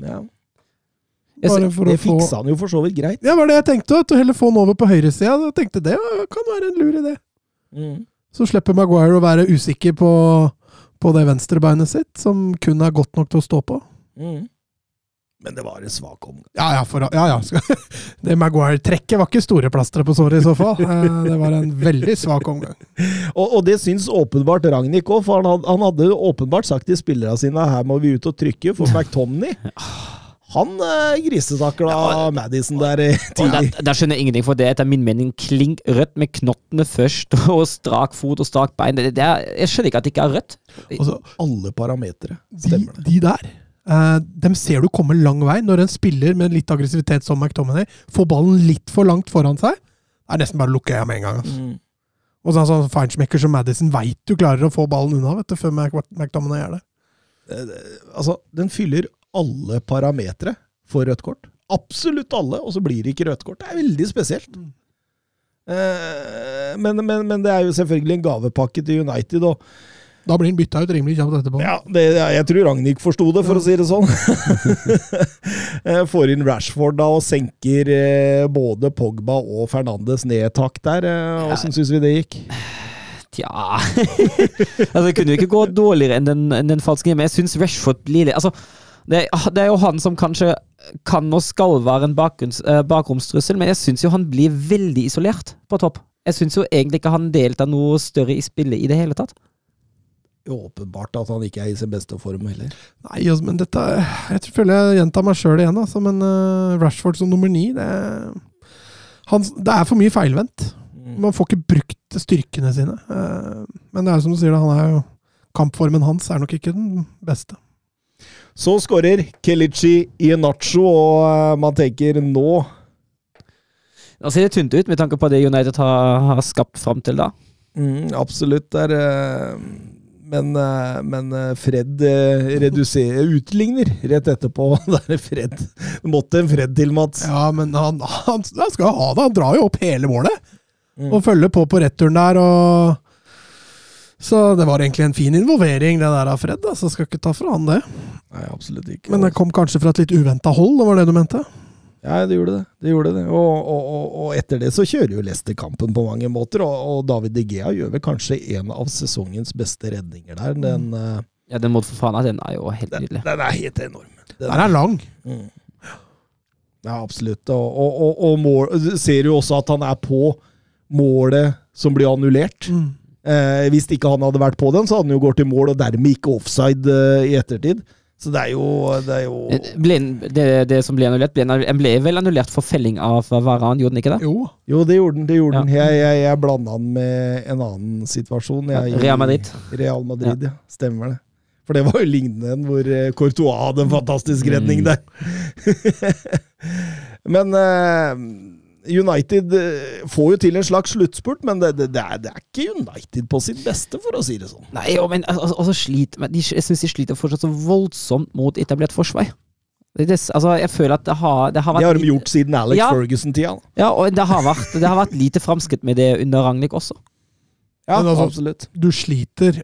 ja. Jeg få fiksa han jo for så vidt greit. Ja, det var det jeg tenkte. At heller få han over på høyresida. Jeg tenkte det kan være en lur idé. Mm. Så slipper Maguire å være usikker på, på det venstrebeinet sitt, som kun er godt nok til å stå på. Mm. Men det var en svak omgang. Ja, ja. For, ja, ja. Det Maguire-trekket var ikke store plastre på såret i så fall. Eh, Det var en veldig svak omgang. Og, og det syns åpenbart Ragnhild òg, for han hadde, han hadde åpenbart sagt til spillerne sine her må vi ut og trykke, for McTomney han eh, grisetakla Madison der tidlig. der, der skjønner jeg ingenting, for det er etter min mening klink rødt med knottene først, og strak fot og strak bein. Det, det er, jeg skjønner ikke at det ikke er rødt. Altså, Alle parametere. Stemmer det. de der, eh, dem ser du komme lang vei når en spiller med litt aggressivitet som McTominay får ballen litt for langt foran seg. Det er nesten bare å lukke øya med en gang. Altså. Mm. Og sånn sånn feinschmecker som Madison veit du klarer å få ballen unna vet du, før McTominay gjør det. Altså, den fyller alle parametere for rødt kort. Absolutt alle, og så blir det ikke rødt kort. Det er veldig spesielt. Eh, men, men, men det er jo selvfølgelig en gavepakke til United. Og Da blir han bytta ut rimelig kjapt etterpå. ja, det, jeg tror Ragnhild forsto det, for å si det sånn. Eh, Får inn Rashford da og senker eh, både Pogba og Fernandes ned et hakk der. Eh, Åssen syns vi det gikk? Tja altså, Det kunne jo ikke gå dårligere enn den, enn den falske, men jeg syns Rashford blir litt altså, det, er- det er jo han som kanskje kan og skal være en bakgrunns, bakromstrussel, men jeg syns jo han blir veldig isolert på topp. Jeg syns jo egentlig ikke han deltar noe større i spillet i det hele tatt. Åpenbart at han ikke er i sin beste form heller. Nei, altså, men dette Jeg tror- føler jeg gjentar meg sjøl igjen, altså, men eh, Rashford som nummer ni det, han, det er for mye feilvendt. Mm. Man får ikke brukt styrkene sine. Eh, men det er som du sier, han er jo kampformen hans er nok ikke den beste. Så skårer Kelichi i Nacho, og eh, man tenker nå Da ser det tynt ut med tanke på det United har, har skapt fram til da. mm, Absolutt. Det eh, men, eh, men eh, Fred eh, reduserer utligner rett etterpå. Der er Fred måtte en Fred til, Mats. Ja, men han, han, han skal ha det. Han drar jo opp hele målet. Mm. Og følger på på returen der. og Så det var egentlig en fin involvering, det der av Fred. Så skal ikke ta fra han det. Nei, absolutt ikke. Men det kom kanskje fra et litt uventa hold, det var det du mente? Ja, det gjorde det. det, gjorde det. Og, og, og, og etter det så kjører jo Leicester kampen på mange måter, og, og David De Gea gjør vel kanskje en av sesongens beste redninger der. Den, mm. Ja, Den mot Fofana den er jo helt den, nydelig. den er helt enorm. Den, Den er lang. Mm. Ja, absolutt. Og, og, og, og mål, ser jo også at han er på målet som blir annullert. Mm. Eh, hvis ikke han hadde vært på den, så hadde han jo gått i mål, og dermed ikke offside eh, i ettertid. Så det er jo, det er jo Ble, det, det som ble annullert, ble, annullert- ble vel annullert for felling av Varan, gjorde den ikke det? Jo. Jo, det gjorde den. det gjorde Ja. den. Jeg, jeg, jeg blanda den med en annen situasjon. Jeg, Real Madrid. Real Madrid, ja. Stemmer det. For det var jo lignende en hvor eh, Courtois hadde en fantastisk redning Mm. der. men eh, United eh, får jo til en slags sluttspurt, men det, det, det, er, det er ikke United på sitt beste, for å si det sånn. Nei, jo, men altså, altså men de, jeg syns de sliter fortsatt så voldsomt mot etablert forsvar. Det, det, altså, jeg føler at det har, det har vært Det har de gjort siden Alex Ja. Ferguson-tida. Ja, og det har vært, det har vært lite framskritt med det under Ragnhild også. Ja, Men altså- absolutt. Du sliter,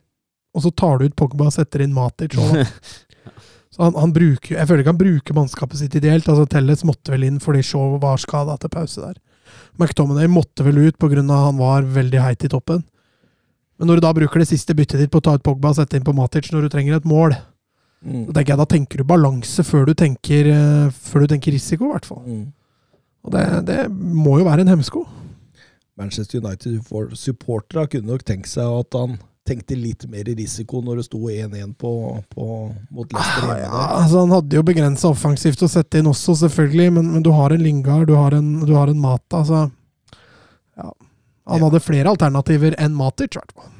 og så tar du ut Pogba og setter inn Matic. Og. Så han, han bruker, jeg føler ikke han bruker mannskapet sitt ideelt. altså Telles måtte vel inn fordi Shaw var skada til pause der. McTominay måtte vel ut pga. han var veldig heit i toppen. Men når du da bruker det siste byttet ditt på å ta ut Pogba og sette inn på Matic når du trenger et mål, Mm. da tenker jeg da tenker du balanse før du tenker, eh, før du tenker risiko, i hvert fall. Mm. Og det, det må jo være en hemsko. Manchester United-supportere kunne nok tenkt seg at han tenkte litt mer i risiko når det sto 1-1 på, på, mot Leicester hjemme. Ja, altså Han hadde jo begrensa offensivt å sette inn også, selvfølgelig, men, men du har en Lingard, du har en, du har en Mata. Altså, ja. Han Ja. hadde flere alternativer enn Matic, i hvert fall.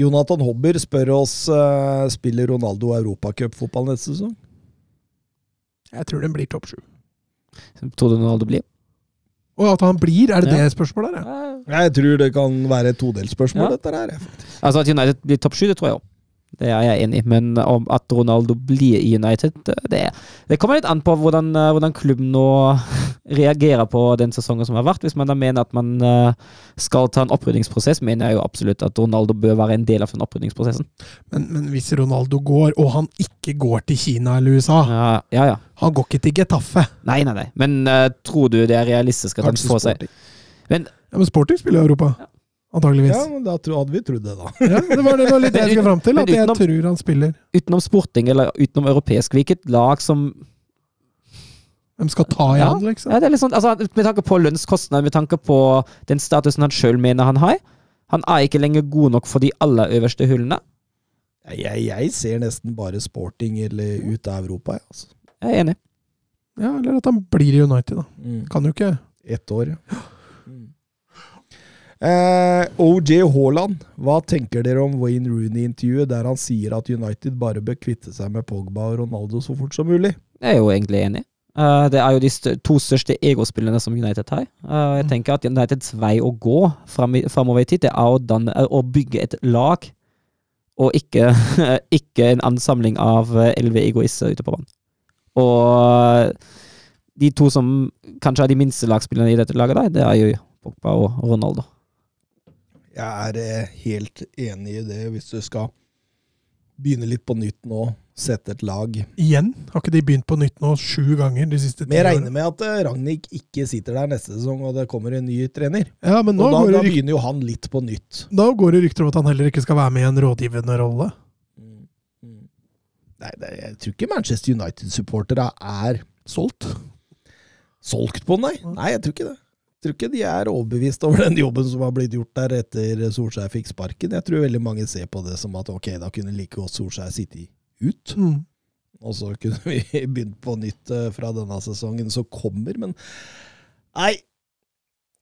Jonathan Hobber spør oss uh, spiller Ronaldo europacupfotball neste sesong. Jeg tror den blir topp sju. Tror du Ronaldo blir? Og at han blir, er det Ja. det spørsmålet der? Ja? Jeg tror det kan være et todelsspørsmål, Ja. dette her. Altså At United blir topp sju, det tror jeg òg. Det er jeg enig i. Men om at Ronaldo blir i United, det, det kommer litt an på hvordan, eh, hvordan klubben nå reagere på den sesongen som har vært. Hvis man da mener at man eh, skal ta en opprydningsprosess, mener jeg jo absolutt at Ronaldo bør være en del av den opprydningsprosessen. Men, men hvis Ronaldo går, og han ikke går til Kina eller USA Ja, ja. ja. Han går ikke til Getafe. Nei, nei, nei. Men uh, tror du det er realistisk at han får seg. Men Ja, Men Sporting spiller i Europa. Antageligvis. Ja, men da hadde vi trodd det, da. Ja, det var det var litt jeg skulle fram til. at At jeg tror han spiller. utenom sporting eller utenom europeisk, hvilket lag som Hvem skal ta i Ja. han, liksom? Ja, det er litt sånn, altså, Med tanke på lønnskostnader, med tanke på den statusen han sjøl mener han har Han er ikke lenger god nok for de aller øverste hullene. Jeg, jeg ser nesten bare sporting eller ut av Europa, jeg. Altså. Jeg er enig. Ja, Eller at han blir i United, da. Mm. Kan jo ikke Ett år, ja. Mm. Eh, OJ Haaland, hva tenker dere om Wayne Rooney-intervjuet der han sier at United bare bør kvitte seg med Pogba og Ronaldo så fort som mulig? Jeg er jo egentlig enig. Eh, det er jo de to største egospillene som United har. Eh, jeg tenker at Uniteds vei å gå fram framover i tid, det er å, danne, er å bygge et lag, og ikke, ikke en ansamling av eh, elleve egoister ute på banen. Og de to som kanskje er de minste lagspillerne i dette laget, der, det er jo Pogba og Ronaldo. Jeg er eh, helt enig i det, hvis du skal begynne litt på nytt nå, sette et lag. Igjen? Har ikke de begynt på nytt nå sju ganger de siste ti Men jeg regner med at eh, Ragnhild ikke sitter der neste sesong, og det kommer en ny trener. Ja, men nå Og da, går, da rykt... ryk begynner jo han litt på nytt. da går det rykter om at han heller ikke skal være med i en rådgivende rolle. Mm. Mm. Nei, det, jeg tror ikke Manchester United-supportere er Solgt. solgt på nei. Nei, jeg tror ikke det. Jeg tror ikke de er overbevist over den jobben som har blitt gjort der etter Solskjær fikk sparken. Jeg tror veldig mange ser på det som at ok, da kunne like godt Solskjær sitte ut, Mm. og så kunne vi begynt på nytt eh, fra denne sesongen som kommer, men nei.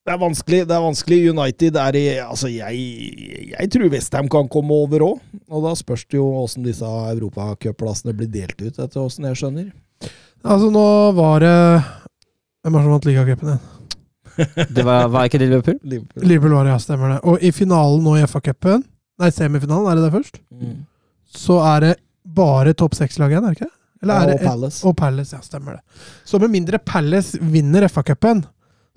Det er vanskelig. det er vanskelig. United er i Altså, jeg, jeg tror Westham kan komme over òg. Og da spørs det jo åssen disse europacupplassene blir delt ut, etter åssen jeg skjønner. Altså, nå var det Hvem er det som vant ligacupen igjen? Det var, var ikke det Liverpool? Liverpool. Liverpool var det, ja, stemmer det. Og i finalen nå i FA-cupen, nei, semifinalen, er det det først? Mm. Så er det bare topp seks-lag igjen, er det ikke? Eller er Ja, det og Palace. Og Palace, ja, stemmer det. Så med mindre Palace vinner FA-cupen,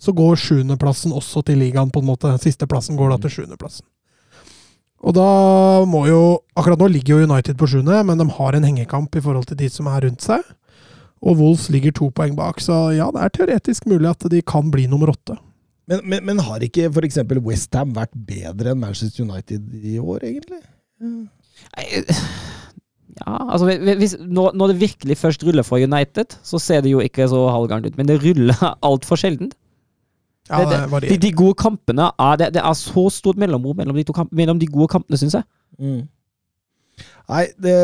så går sjuendeplassen også til ligaen, på en måte. Sisteplassen går da til sjuendeplassen. Og da må jo Akkurat nå ligger jo United på sjuende, men de har en hengekamp i forhold til de som er rundt seg. Og Wolves ligger to poeng bak, så ja, det er teoretisk mulig at de kan bli nummer åtte. Men, men, men har ikke f.eks. Westham vært bedre enn Manchester United i år, egentlig? Nei, Ja, altså hvis, når, når det virkelig først ruller for United, så ser det jo ikke så halvgærent ut. Men det ruller altfor sjeldent. Ja, Det- det det, de, de gode kampene er, det, er så stort mellomrom mellom de, kamp, mellom de gode kampene, syns jeg. Mm. Nei, det,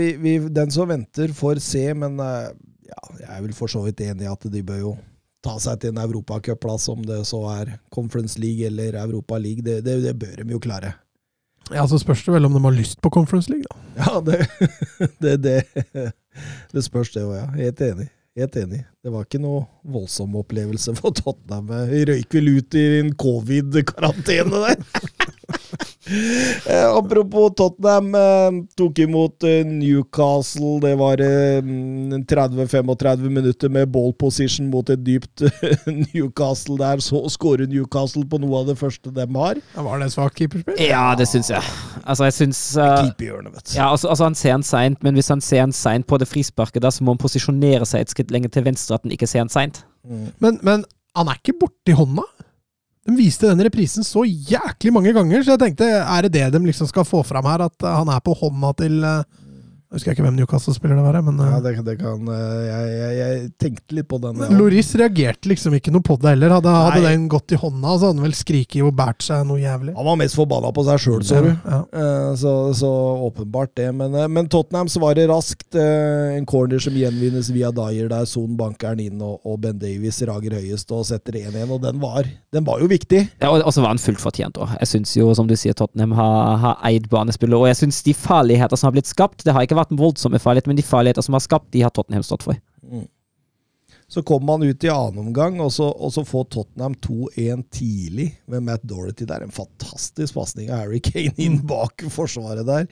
vi, vi, den som venter, får se, men eh, ja, jeg er vel for så vidt enig i at de bør jo ta seg til en europacupplass, om det så er Conference League eller Europa League. Det, det, det bør de jo klare. Ja, Så spørs det vel om de har lyst på Conference League, da. Ja, det, det, det, det spørs det òg, ja. Helt enig. Helt enig. Det var ikke noe voldsom opplevelse for Tottenham. Røyk vel ut i en covid-karantene der. Eh, apropos Tottenham, eh, tok imot eh, Newcastle. Det var eh, 30-35 minutter med ball position mot et dypt eh, Newcastle der. Så skårer Newcastle på noe av det første de har. Ja, var det svakt keeperspill? Ja, det syns jeg. Altså, jeg syns uh, Keeperhjørnet, vet du. ja, altså, altså, Han ser han seint, men hvis han ser han seint på det frisparket, da, så må han posisjonere seg et skritt lenger til venstre, at han ikke ser han seint. Mm. Men, men han er ikke borti hånda. De viste den reprisen så jæklig mange ganger, så jeg tenkte, er det det de liksom skal få fram her? At eh, han er på hånda til eh, Jeg husker ikke hvem Newcastle-spiller det var, men eh, Ja, det, det kan eh, jeg, jeg, jeg tenkte litt på den. men Loris reagerte liksom ikke noe på det heller. Hadde, hadde den gått i hånda, så hadde han vel skriket og båret seg noe jævlig. Han var mest forbanna på seg sjøl, så du. Ja. Eh, Så, så åpenbart det. Men, eh, men Tottenham svarer raskt. eh, En corner som gjenvinnes via Dyer, der Son banker den inn, og, og Ben Davies rager høyest og setter 1-1. Og den var, den var jo viktig. Ja, og, og så var han fullt fortjent òg. Jeg syns jo, som du sier, Tottenham har, har eid banespillet. Og jeg syns de farligheter som har blitt skapt, det har ikke vært voldsomme farligheter, men de farligheter som er skapt, de har Tottenham stått for. Så kommer man ut i annen omgang, og så, og så får Tottenham 2-1 tidlig med Matt Dorothy. Det er en fantastisk pasning av Harry Kane inn bak forsvaret der.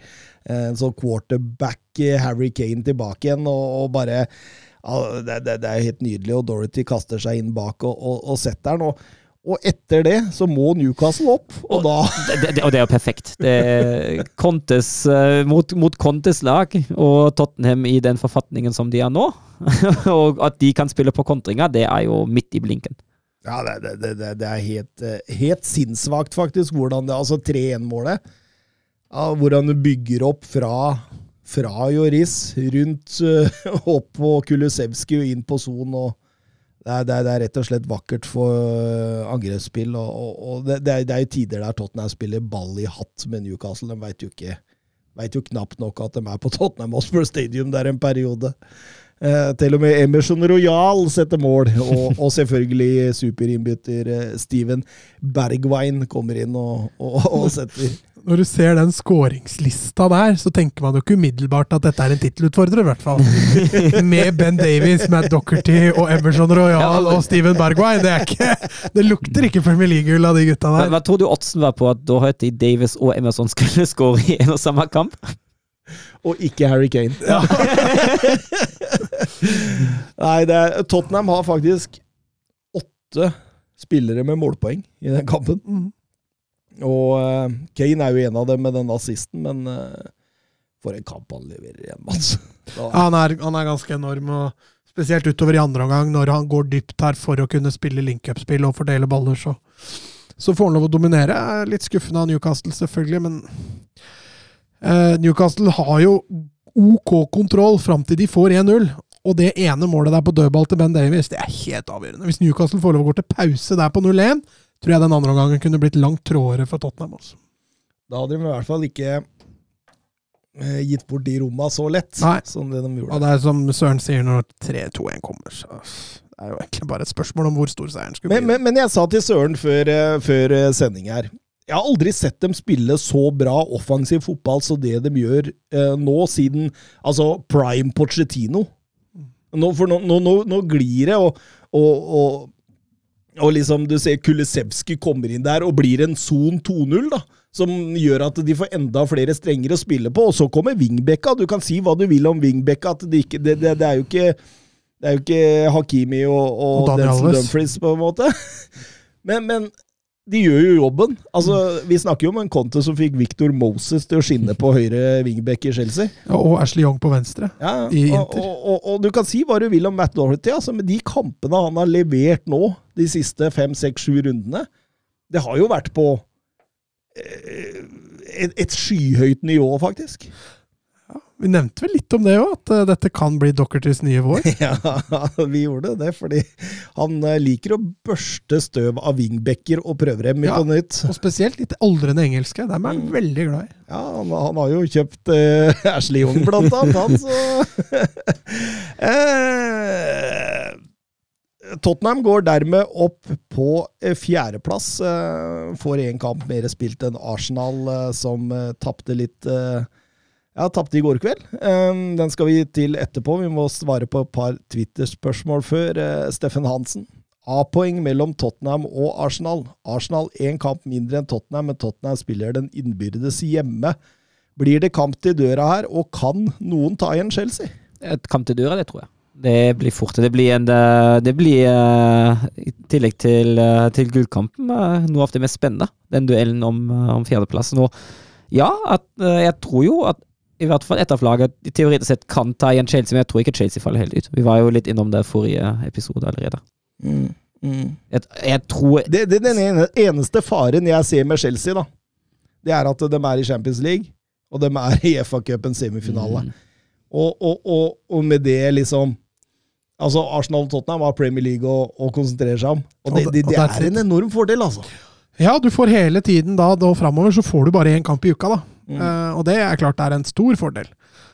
En sånn quarterback eh, Harry Kane tilbake igjen, og, og bare ja, det, det, det er helt nydelig, og Dorothy kaster seg inn bak og, og, og setter den. Og, og etter det så må Newcastle opp, og da Det, det, og det er jo perfekt. Det Contes, eh, mot, mot Contes lag og Tottenham i den forfatningen som de er nå, og at de kan spille på kontringer, det er jo midt i blinken. Ja, det, det, det, det- det er helt, eh, helt sinnssvakt, faktisk, hvordan det Altså 3-1-målet. Ja, hvordan du bygger opp fra, fra Joris, rundt eh, opp på Kulusevski og inn på son. og det er, det, er, det er rett og slett vakkert for eh, angrepsspill. Og, og, og det, det, er, jo tider der Tottenham spiller ball i hatt med Newcastle. De veit jo ikke jo knapt nok at de er på Tottenham Hotspur Stadium der en periode. Eh, til og med Emerson Royal setter mål, og, og selvfølgelig superinnbytter eh, Steven Bergwijn kommer inn og, og, og setter Når du ser den skåringslista der, så tenker man jo ikke umiddelbart at dette er en tittelutfordrer, i hvert fall. Med Ben Davies, Matt Docherty og Emerson Royal og Steven Bergwijn. Det, er ikke, det lukter ikke Premier League-gull av de gutta der. hva tror du oddsen var på at da Doherty, Davies og Emerson skulle skåre i en og samme kamp? Og ikke Harry Kane. Nei, det er, Tottenham har faktisk åtte spillere med målpoeng i den kampen. Og eh, Kane er jo en av dem med den assisten, men eh, for en kamp han leverer igjen, Mats. Ja, han, er, han er ganske enorm, og spesielt utover i andre omgang, når han går dypt her for å kunne spille link-up-spill og fordele baller, så, så får han lov å dominere. Litt skuffende av Newcastle, selvfølgelig, men eh, Newcastle har jo OK kontroll fram til de får 1-0. Og det ene målet der på dødball til Ben Davies, det er helt avgjørende. Hvis Newcastle får lov å gå til pause der på 0-1, tror jeg den andre omgangen kunne blitt langt trådere for Tottenham. Også. Da hadde de i hvert fall ikke eh, gitt bort de romma så lett Nei. som det de gjorde. Og det er som Søren sier, når 3-2-1 kommer, så det er jo egentlig bare et spørsmål om hvor stor seieren skulle Men, bli. men, men jeg sa til Søren før, eh, før eh, sending her Jeg har aldri sett dem spille så bra offensiv fotball som det de gjør eh, nå, siden altså prime Pochettino. Nå, for nå, nå, nå, nå glir det, og, og, og, og liksom du ser Kulisevskij kommer inn der og blir en son 2-0, da. Som gjør at de får enda flere strenger å spille på. Og så kommer Vingbekka. Du kan si hva du vil om Vingbekka, at det, ikke, det, det, det er jo ikke det er jo ikke Hakimi og, og, Og Denzel Dumfries, på en måte. Men, men de gjør jo jobben. Altså, Vi snakker jo om en Conte som fikk Victor Moses til å skinne på høyre wingback i Chelsea. Ja, og Ashley Young på venstre. Ja, I og, Inter. og, og, og du kan si hva du vil om Matt Dorothy, altså, men de kampene han har levert nå, de siste fem, seks, sju rundene, det har jo vært på eh, et, et skyhøyt nivå, faktisk. Vi nevnte vel litt om det òg, at eh, dette kan bli Dockertys nye vår. Ja, vi gjorde det, fordi han eh, liker å børste støv av wingbacker og prøver dem Ja. på nytt. Og spesielt litt aldrende engelske. Dem er han Mm. veldig glad i. Ja, han, han har jo kjøpt eh, Ashley Young, blant annet, han, så eh, Tottenham går dermed opp på fjerdeplass. Får én kamp mer spilt enn Arsenal, som tapte litt Ja, tapte i går kveld. Eh, den skal vi til etterpå. Vi må svare på et par Twitter-spørsmål før. Eh, Steffen Hansen. A-poeng mellom Tottenham og Arsenal. Arsenal én kamp mindre enn Tottenham, men Tottenham spiller den innbyrdes hjemme. Blir det kamp til døra her, og kan noen ta igjen Chelsea? Et kamp til døra, det tror jeg. Det blir fort. Det blir, en, eh, det blir eh, i tillegg til, til gullkampen, noe av det mest spennende. Den duellen om, om fjerdeplass. Nå, ja, at, jeg tror jo at i hvert fall ett av laget teoretisk sett kan ta igjen Chelsea, men jeg tror ikke Chelsea faller helt ut. Vi var jo litt innom det forrige episode allerede. Jeg, jeg tror Det, det, den eneste faren jeg ser med Chelsea, da, det er at de er i Champions League, og de er i FA-cupens semifinale. Mm. Og, og, og, og med det liksom Altså, Arsenal og Tottenham har Premier League å, å konsentrere seg om. Og det, det, det- det er en enorm fordel, altså. Ja, du får hele tiden da, da framover, så får du bare én kamp i uka, da. Mm. Uh, og det er klart det er en stor fordel.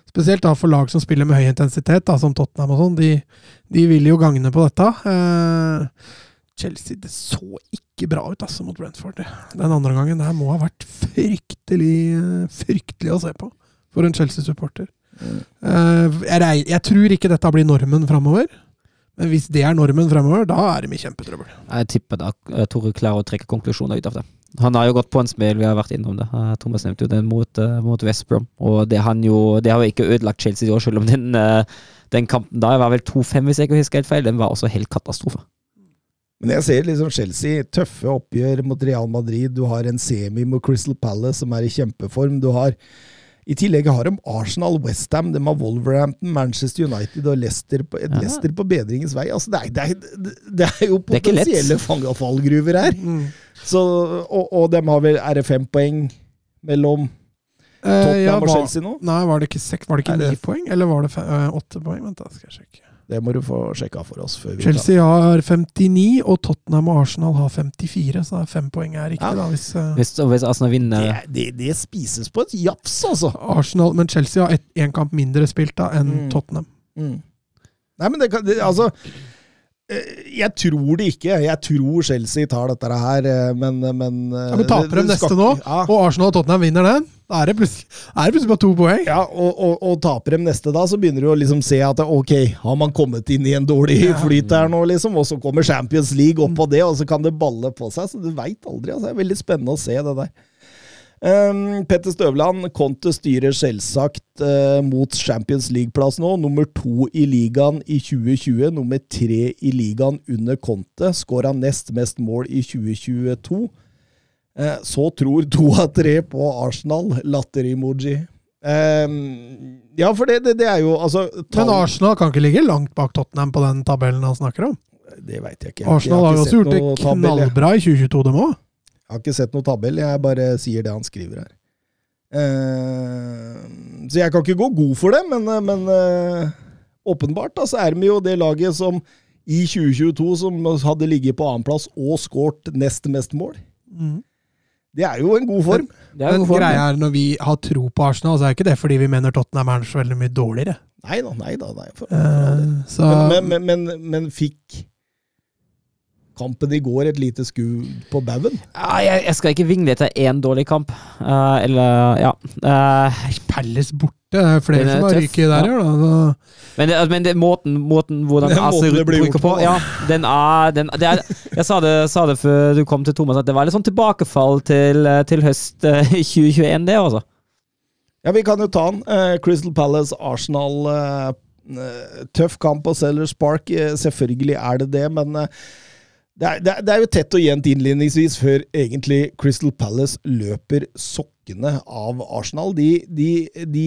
Spesielt da for lag som spiller med høy intensitet, da, som Tottenham og sånn. De, de vil jo gagne på dette. Uh, Chelsea, det så ikke bra ut altså mot Brentford. Den andre gangen der må ha vært fryktelig, fryktelig å se på for en Chelsea-supporter. Eh, jeg, jeg tror ikke dette blir normen framover. Men hvis det er normen fremover, da er de i kjempetrøbbel. Jeg tipper da eh, Tore klarer å trekke konklusjoner ut av det. Han har jo gått på en smell, vi har vært innom det. Eh, Thomas nevnte jo den mot, eh, mot West Brom. Og det, han jo, det har jo ikke ødelagt Chelsea i år, selv om den, den kampen da var vel 2-5, hvis jeg ikke husker helt feil. Den var også helt katastrofe. Men jeg ser liksom Chelsea, tøffe oppgjør mot Real Madrid. Du har en semi mot Crystal Palace som er i kjempeform. Du har i tillegg har de Arsenal, Westham, de har Wolverhampton, Manchester United og Leicester på, et Ja. Leicester på bedringens vei. Altså, det, er, det, er, det er jo potensielle fangafallgruver her. Mm. Så, og, og de har vel Er det fem poeng mellom Eh, Tottenham ja, og Chelsea nå? nei, var det ikke seks, var det ikke ni poeng? Eller var det eh, åtte poeng? Vent, da skal jeg sjekke. Det må du få sjekka for oss. før vi Chelsea har 59, og Tottenham og Arsenal har 54, så er fem poeng er riktig, Ja. da. Hvis, uh, Hvis, hvis Arsenal vinner det, det, det spises på et jafs, altså! Arsenal, men Chelsea har én kamp mindre spilt da enn Mm. Tottenham. Mm. Nei, men det kan det, Altså Jeg tror det ikke. Jeg tror Chelsea tar dette her, eh, men Men, Ja, men taper de neste nå, Ja, og Arsenal og Tottenham vinner den, da er det plutselig, er det plutselig bare to poeng. ja og, og, og taper de neste da, så begynner du å liksom se at ok, har man kommet inn i en dårlig Ja. flyt her nå, liksom, og så kommer Champions League opp på det, og så kan det balle på seg. Så du veit aldri. altså Det er veldig spennende å se det der. Um, Petter Støvland, Conte styrer selvsagt uh, mot Champions League-plass nå. Nummer to i ligaen i 2020, nummer tre i ligaen under Conte. Skåra nest mest mål i 2022. Uh, så tror to av tre på Arsenal. Latter-emoji. Um, ja, for det, det, det er jo altså Men Arsenal kan ikke ligge langt bak Tottenham på den tabellen han snakker om. Det veit jeg ikke. Arsenal har jo også gjort det knallbra i 2022, dem òg. Jeg har ikke sett noe tabell, jeg bare sier det han skriver her. Uh, så jeg kan ikke gå god for det, men, eh, men uh, åpenbart da, så er vi jo det laget som i 2022 som hadde ligget på annenplass og skåret nest mest mål. Det er jo en god form. Det er Men god form, greia er, når vi har tro på Arsenal, så er det ikke det fordi vi mener Tottenham er så veldig mye dårligere. Nei da, nei da. Nei, for, for del. Eh, så men, men, men, men, men fikk kampen i går et lite skudd på baugen? Ja, jeg, jeg skal ikke vingle etter én dårlig kamp. Uh, eller, ja. Uh, Palace borte, det er flere er som har ryket der ja. da. Så. men det, men det, måten, måten hvordan Den måten det blir bruker gjort på, på, ja, den er, den, det er Jeg sa det, sa det før du kom til Thomas, at det var litt sånn tilbakefall til, eh, til høst eh, 2021, det, altså. Ja, vi kan jo ta den. Uh, Crystal Palace, Arsenal. eh, tøff kamp på Sellers Park. Selvfølgelig er det det, men det, er, det, er, det er jo tett og jevnt innledningsvis før egentlig Crystal Palace løper sokkene av Arsenal. De, de, de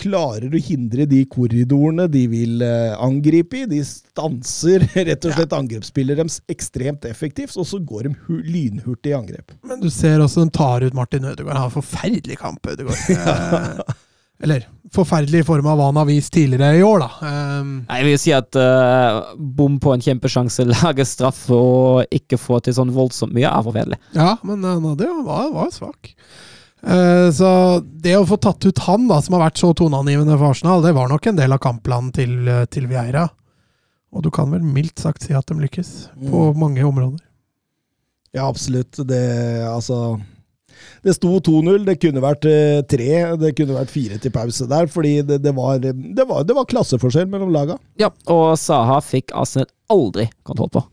klarer å hindre de korridorene de vil eh, angripe i. De stanser rett og slett angrepsspillet deres ekstremt effektivt, og så går de lynhurtig i angrep. Men du ser også de tar ut Martin Ødegaard. Han har en forferdelig kamp, Ødegaard. Eller forferdelig i form av hva han har vist tidligere i år, da. Um, Jeg vil si at uh, bom på en kjempesjanse, lage straffe og ikke få til sånn voldsomt mye, er forferdelig. ja, men han hadde jo, var, var svak. Uh, så det å få tatt ut han, da, som har vært så toneangivende for Arsenal, det var nok en del av kampplanen til, eh, til Vieira. Og du kan vel mildt sagt si at de lykkes, på mange områder. Ja, absolutt. Det, altså Det sto 2-0. Det kunne vært eh, tre. Det kunne vært fire til pause der, fordi det, det, var, det, var, det var klasseforskjell mellom laga. Ja, og Saha fikk Arsenal aldri kontroll på.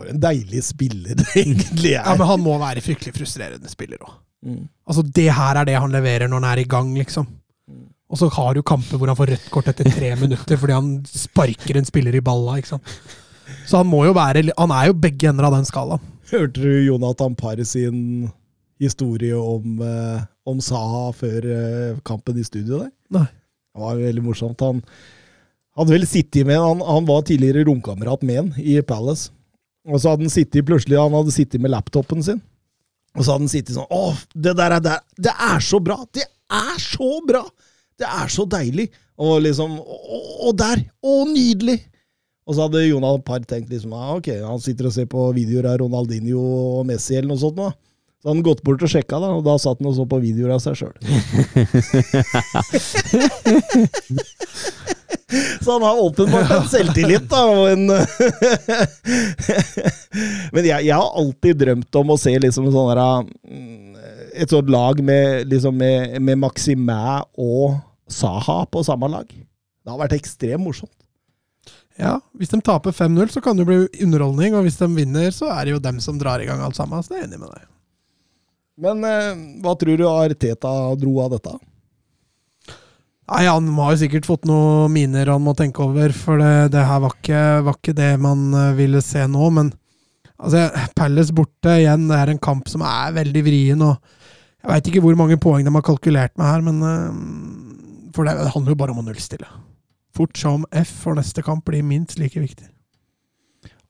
For en deilig spiller det egentlig er. Ja, men han må være fryktelig frustrerende spiller òg. Mm. Altså, det her er det han leverer når han er i gang, liksom. Og så har du kamper hvor han får rødt kort etter tre minutter fordi han sparker en spiller i balla, ikke sant. Så han må jo være Han er jo begge ender av den skalaen. Hørte du Jonathan Parr sin historie om, eh, om Saha før eh, kampen i studio der? Nei. Det var veldig morsomt. Han hadde vel sittet med han, han var tidligere romkamerat med han i Palace. Og så hadde han sittet plutselig Han hadde sittet med laptopen sin. Og så hadde han sittet sånn Å, det der er, der, det er så bra! Det er så bra! Det er så deilig! Og liksom og der! Å, nydelig! Og så hadde Jonathan Parr tenkt liksom ah, ok, han sitter og ser på videoer av Ronaldinho og Messi eller noe sånt. nå. Så han gått bort og sjekka, da, og da satt han og så på videoer av seg sjøl. Så han har åpenbart en selvtillit, da, og en Men jeg, jeg har alltid drømt om å se liksom en sånn der, mm, et sånt lag med, liksom med, med Maximæ og Saha på samme lag. Det har vært ekstremt morsomt. Ja, Hvis de taper 5-0, så kan det jo bli underholdning, og hvis de vinner, så er det jo dem som drar i gang alt sammen. Så det er jeg enig med deg. Men eh, hva tror du Arteta dro av dette? Nei, Han har jo sikkert fått noen miner han må tenke over, for det, det her var ikke, var ikke det man eh, ville se nå. Men altså, Palace borte igjen, det er en kamp som er veldig vrien. og Jeg veit ikke hvor mange poeng de har kalkulert med her, men eh, For det, det handler jo bare om å nullstille. Fort som F for neste kamp blir minst like viktig.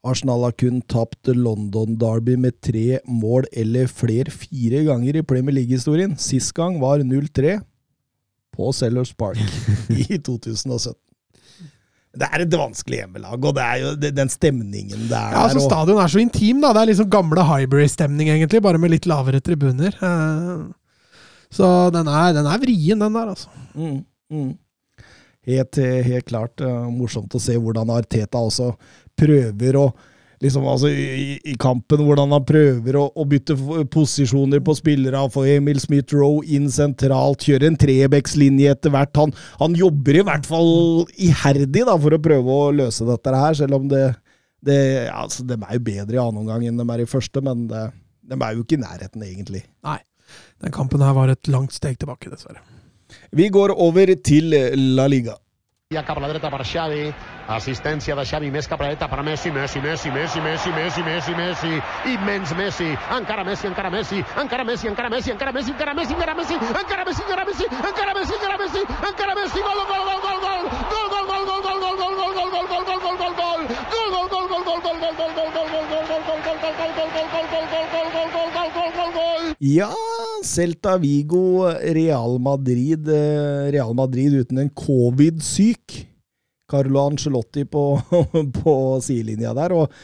Arsenal har kun tapt London Derby med tre mål eller flere fire ganger i Premier League-historien. Sist gang var 0-3 på Sellers Park i 2017. Det er et vanskelig hjemmelag, og det er jo den stemningen det er Ja, altså Stadion er så intim, da. Det er liksom gamle Highbury-stemning, egentlig, bare med litt lavere tribuner. Eh, Så den er, den er vrien, den der, altså. Mm, mm. Helt, helt klart uh, morsomt å se hvordan Arteta også prøver å liksom altså i, i kampen hvordan han prøver å, å bytte posisjoner på spillere, få Emil Smith-Roe inn sentralt, kjøre en trebekslinje etter hvert. Han, han jobber i hvert fall iherdig da, for å prøve å løse dette her, selv om det, det altså, De er jo bedre i annen omgang enn de er i første, men det, de er jo ikke i nærheten, egentlig. Nei. Den kampen her var et langt steg tilbake, dessverre. Vi går over til La Liga. Ja assistència de Xavi més cap dreta per Messi, Messi, Messi, Messi, Messi, Messi, Messi, Messi, immens Messi, encara Messi, encara Messi, encara Messi, encara Messi, encara Messi, encara Messi, encara Messi, encara Messi, encara Messi, encara Messi, encara Messi, encara Messi, gol, gol, gol, gol, gol, gol, gol, gol, gol, gol, gol, gol, gol, gol, gol, gol, gol, gol, gol, Ja, Celta Vigo, Real Madrid. eh, Real Madrid uten en covid-syk. Carlo Ancelotti på, på sidelinja der. Og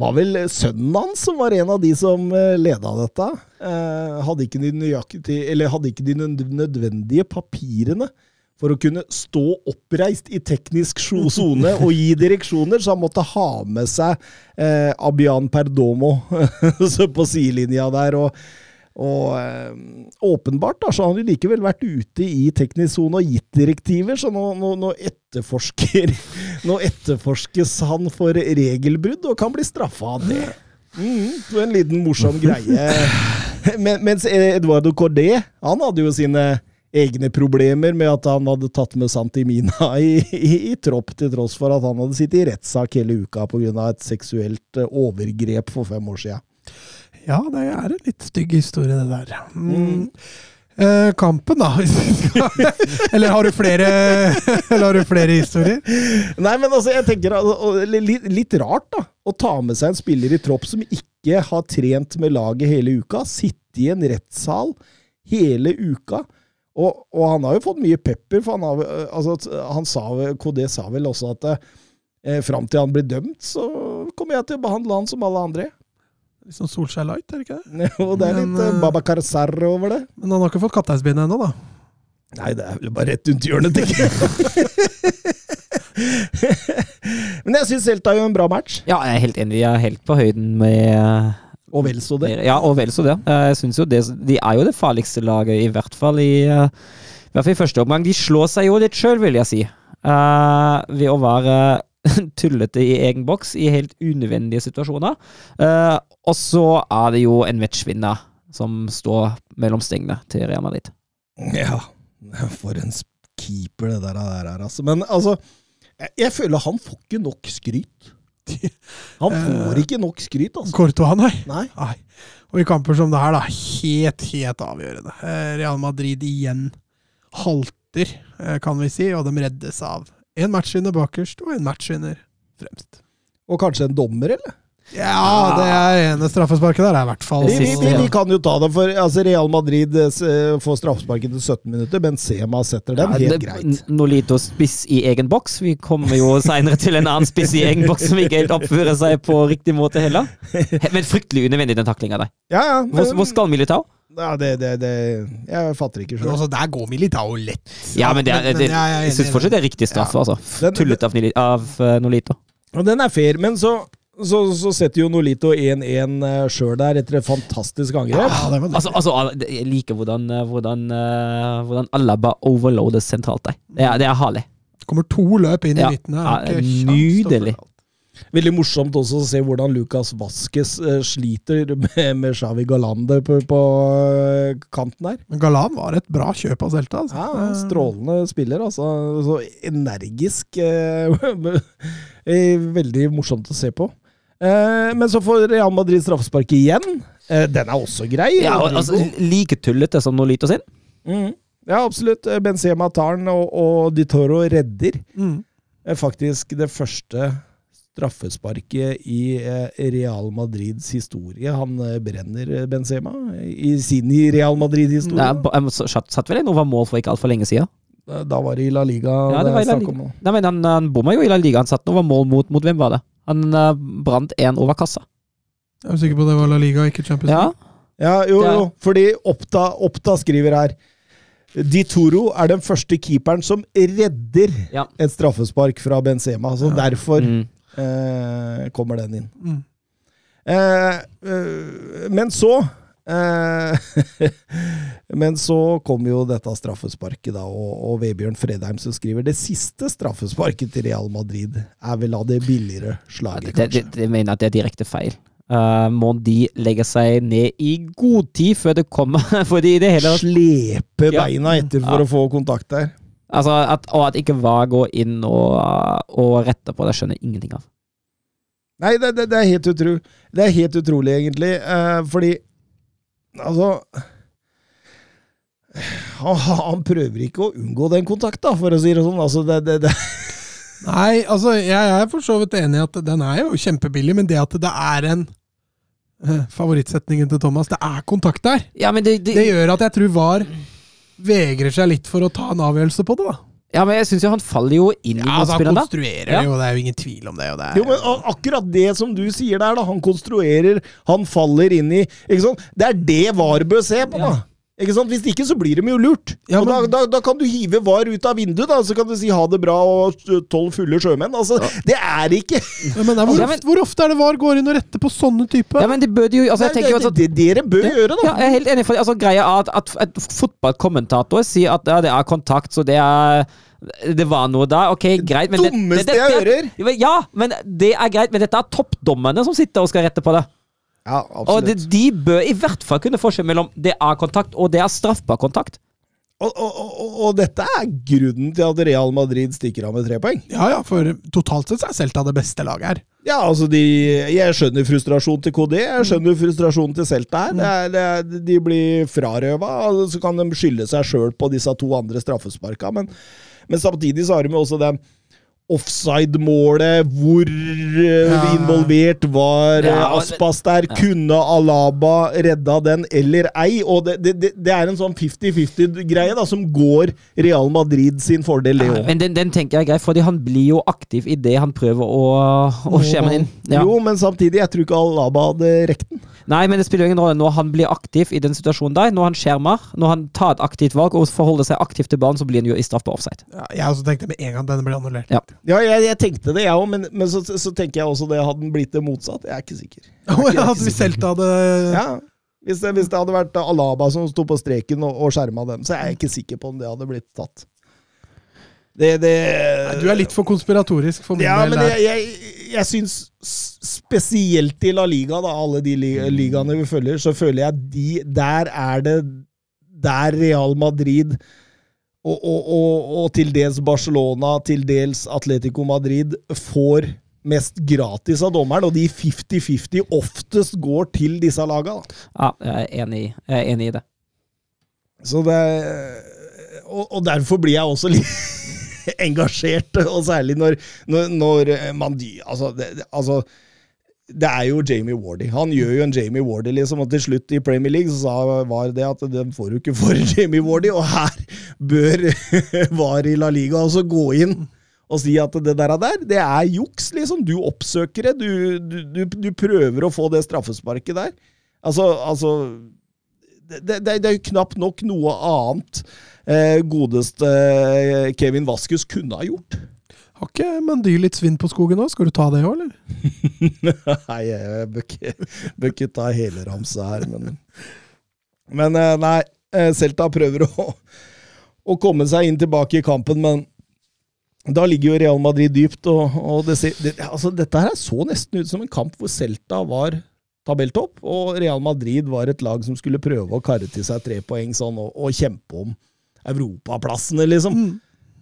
var vel sønnen hans som var en av de som eh, leda dette. Eh, hadde ikke de nødvendige papirene for å kunne stå oppreist i teknisk sone og gi direksjoner, så han måtte ha med seg eh, Abian Perdomo på sidelinja der. og og eh, åpenbart da, så har han jo likevel vært ute i teknisk sone og gitt direktiver, så nå, nå, nå, etterforsker, nå etterforskes han for regelbrudd og kan bli straffa av det. Mm, en liten morsom greie. Men, mens Eduardo Cordé, han hadde jo sine egne problemer med at han hadde tatt med Santimina i, i, i tropp, til tross for at han hadde sittet i rettssak hele uka pga. et seksuelt eh, overgrep for fem år siden. Ja, det er en litt stygg historie, det der. Mm. Eh, kampen, da. eller har du flere Eller har du flere historier? Nei, men altså, jeg tenker litt, litt rart, da. Å ta med seg en spiller i tropp som ikke har trent med laget hele uka. Sitte i en rettssal hele uka. Og, og han har jo fått mye pepper, for han, har, altså, han sa, KD sa vel også at eh, fram til han blir dømt, så kommer jeg til å behandle han som alle andre. Litt sånn Solskjær Light, er det ikke det? Jo, det er Men, litt uh, Babakar Sarr over det. Men han har ikke fått kapteinsbindet ennå, da. Nei, det er vel bare rett rundt hjørnet, tenker jeg. Men jeg syns Celta gjør en bra match. Ja, jeg er helt enig. Jeg er helt på høyden med Og vel så det. Ja, og vel så det. Jeg synes jo det. De er jo det farligste laget, i hvert fall i, eh, i, hvert fall i første omgang. De slår seg jo litt sjøl, vil jeg si. uh, ved å være tullete i egen boks i helt unødvendige situasjoner. Eh, og så er det jo en matchvinner som står mellom stengene til Real Madrid. Ja, for en keeper det der er, altså. Men altså, jeg, jeg føler han får ikke nok skryt. Han får ikke nok skryt, altså. Courtois, nei. Nei. nei. Og i kamper som det her, da, helt, helt avgjørende. Eh, Real Madrid igjen halter, eh, kan vi si, og de reddes av en matchvinner bakerst og en matchvinner fremst. Og kanskje en dommer, eller? Ja, det er ene straffesparket der, er i hvert fall Vi, vi, vi, vi kan jo ta det, for altså, Real Madrid eh, eh, får straffesparket til 17 minutter, Benzema setter den. Ja, Helt det- greit. Nolito spiss i egen boks. Vi kommer jo seinere til en annen spiss i egen boks som ikke helt oppfører seg på riktig måte heller. Men fryktelig unødvendig, den taklinga der. Ja, ja. Hvor, hvor skal Militao? Ja, det, det, det Jeg fatter ikke selv sjøl. altså, der går Militao lett. Ja, men det, er- men det, jeg jeg syns fortsatt det er riktig straffe, altså. Tullet av, av uh, Nolito. Og den er fair, men så, så, så setter jo Nolito 1-1 sjøl der etter et fantastisk angrep. Ja, det. Altså, altså, jeg liker hvordan, eh, hvordan, eh, hvordan Alaba overloades sentralt der. Det er, det er herlig. kommer to løp inn i Ja, midten her. ja, nydelig. Veldig morsomt også å se hvordan Lucas Vasques eh, sliter med, med Xavi Galande på, på eh, kanten der. Men Galan var et bra kjøp av Celta. Altså. Ja, Strålende spiller, altså. Så energisk. Eh, veldig morsomt å se på. Eh, men så får Real Madrid straffespark igjen. Den er også grei. Ja, og, altså, like tullete som Nolito sin. Mm. Ja, absolutt. Benzema tar den, og, og Di Toro redder. Mm. faktisk det første straffesparket i eh, Real Madrids historie. Han eh, brenner eh, Benzema i sin i Real Madrid-historie. Jeg satt, satt vel inn over mål for ikke altfor lenge siden. Da var det i La Liga. Ja, det var i La Liga. Nei, men han, han bomma jo i La Liga. Han satt over mål mot, mot hvem var det? Han uh, brant én over kassa. Jeg er sikker på det var La Liga, ikke Champions League. Ja, jo, er- jo, fordi Oppda, Oppda skriver her Di Toro er den første keeperen som redder Ja. et straffespark fra Benzema. Så Ja. derfor mm. Eh, kommer den inn. Mm. Eh, eh, men så eh, Men så kom jo dette straffesparket, da, og, og Vebjørn Fredheim som skriver det siste straffesparket til Real Madrid er vel av det billigere slaget, slaget, det, det, kanskje. det mener jeg at det er direkte feil. Uh, må de legge seg ned i god tid før det kommer Fordi det hele Slepe beina etter for Ja. å få kontakt der. Altså at, Og at ikke VAR går inn og, og retter på det, skjønner jeg ingenting av. Nei, det, det, det, er helt utro, det er helt utrolig, egentlig. Eh, fordi Altså han, han prøver ikke å unngå den kontakten, for å si det sånn. Altså, det, det, det. Nei, altså, jeg er for så vidt enig i at den er jo kjempebillig, men det at det er en eh, Favorittsetningen til Thomas, det er kontakt der. Ja, men det, det, Det gjør at jeg tror VAR vegrer seg litt for å ta en avgjørelse på det. da. ja, men jeg syns jo han faller jo inn i Ja, altså, Han konstruerer Ja. jo, det er jo ingen tvil om det. Og det er, Jo, men akkurat det som du sier der, da. Han konstruerer, han faller inn i ikke sant? Det er det VAR bør se på, da. Ikke sant? Hvis ikke så blir de jo lurt. Ja, og da, da, da kan du hive VAR ut av vinduet, da, så kan du si ha det bra og tolv fulle sjømenn. Altså, Det er ikke Ja, men det er hvor, Ja, men- ofte, hvor ofte er det VAR går inn og retter på sånne typer? Ja, men det bør de jo altså, jeg det, tenker det, det, dere bør det, gjøre, da. Ja, jeg er helt enig. For, altså, greia er at, at, at fotballkommentator sier at ja, det er kontakt, så det er det var noe der. Ok, greit. Men det- dummeste jeg hører. Ja, men det er greit. Men dette er toppdommerne som sitter og skal rette på det. Ja, Og de, de bør i hvert fall kunne forskjell mellom det er kontakt og det er straffbar kontakt. Og, og, og, og dette er grunnen til at Real Madrid stikker av med tre poeng. Ja, ja, for totalt sett er Celta det beste laget her. Ja, altså de, Jeg skjønner frustrasjonen til KD, jeg skjønner frustrasjonen til Celta her. Det er, det er, de blir frarøva, og så kan de skylde seg sjøl på disse to andre straffesparka. Men, men samtidig så har de jo også det offside-målet. Hvor eh, Ja. involvert var Ja, eh, Aspas der? Kunne Alaba redda den eller ei? Og det, det, det, er en sånn 50-50-greie da, som går Real Madrid sin fordel, det òg. Men den, den tenker jeg er greit, fordi han blir jo aktiv i det han prøver å, å skjerme inn. Ja. Jo, men samtidig, jeg tror ikke Alaba hadde rekt den. Nei, men det spiller ingen rolle når han blir aktiv i den situasjonen der. Når han skjermer, når han tar et aktivt valg og forholder seg aktivt til banen, så blir han jo i straffbar offside. Ja, jeg også tenkte med en gang denne ble annullert. Ja. Ja, jeg, jeg tenkte det, jeg òg, men, men så, så tenker jeg også det hadde den blitt det motsatt. Jeg er ikke sikker. Ja, at hvis Celta hadde Ja, hvis det, hvis det hadde vært Alaba som sto på streken og, og skjerma dem, så er jeg ikke sikker på om det hadde blitt tatt. Det, det Nei, Du er litt for konspiratorisk for min Ja, del. men jeg, jeg, jeg syns spesielt i La Liga, da, alle de li ligaene vi følger, så føler jeg de Der er det Der Real Madrid og, og, og, og til dels Barcelona, til dels Atletico Madrid får mest gratis av dommeren, og de 50-50 oftest går til disse laga. Da. Ja, jeg er enig, i- jeg er enig i det. Så det og, og derfor blir jeg også litt engasjert, og særlig når, når, når man altså, det- altså det er jo Jamie Wardy. Han gjør jo en Jamie Wardy, liksom. Og til slutt i Premier League så var det at den får du ikke for Jamie Wardy, og her bør VAR i La Liga også gå inn og si at det der, der det er juks, liksom. Du oppsøker det. Du, du, du prøver å få det straffesparket der. Altså, altså det, det, det er jo knapt nok noe annet eh, godeste eh, Kevin Vaskus kunne ha gjort. Har ikke Mandy litt svinn på skogen nå? Skal du ta det òg, eller? nei, jeg bør ikke, bør ikke ta hele ramsa her, men Men eh, nei, eh, Celta prøver å, å komme seg inn tilbake i kampen, men Da ligger jo Real Madrid dypt, og, og det det, altså dette her så nesten ut som en kamp hvor Celta var tabelltopp, og Real Madrid var et lag som skulle prøve å karre til seg tre poeng sånn, og, og kjempe om europaplassene, liksom.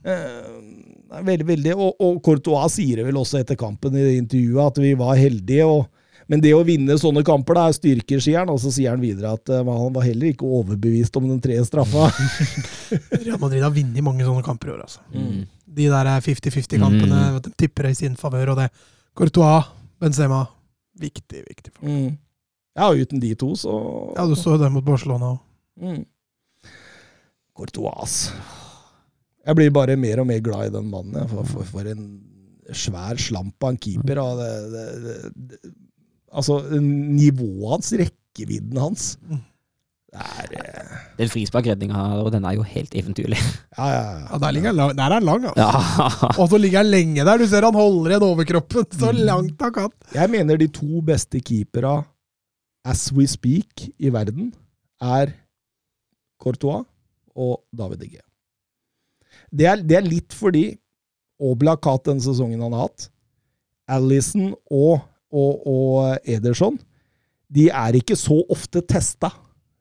Eh, veldig, veldig, og, og Courtois sier det vel også etter kampen i det intervjuet, at vi var heldige. og men det å vinne sånne kamper da, er styrker, sier han. Og så sier han videre at uh, han var heller ikke overbevist om den tredje straffa. Real Madrid har vunnet mange sånne kamper i år, altså. Mm. De der 50-50-kampene, de tipper i sin favør, og det. Courtois, Benzema Viktig, viktig. for Mm. Ja, og uten de to, så Ja, du så jo det mot Barcelona òg. mm. Courtois. Jeg blir bare mer og mer glad i den mannen. For, for, for en svær slamp av en keeper. Og det, det, det, det, altså, nivået hans, rekkevidden hans Mm. Det er eh, Den frisparkredninga, og den er jo helt eventyrlig. Ja, ja, ja. Ja, der, ligger lang, der er han lang, altså. Ja. Og så ligger han lenge der. Du ser han holder igjen overkroppen så langt han kan. Jeg mener de to beste keepera as we speak i verden er Courtois og David De Gea. Det er, det er litt fordi Oblak har hatt den sesongen han har hatt. Alison og, og, og Ederson de er ikke så ofte testa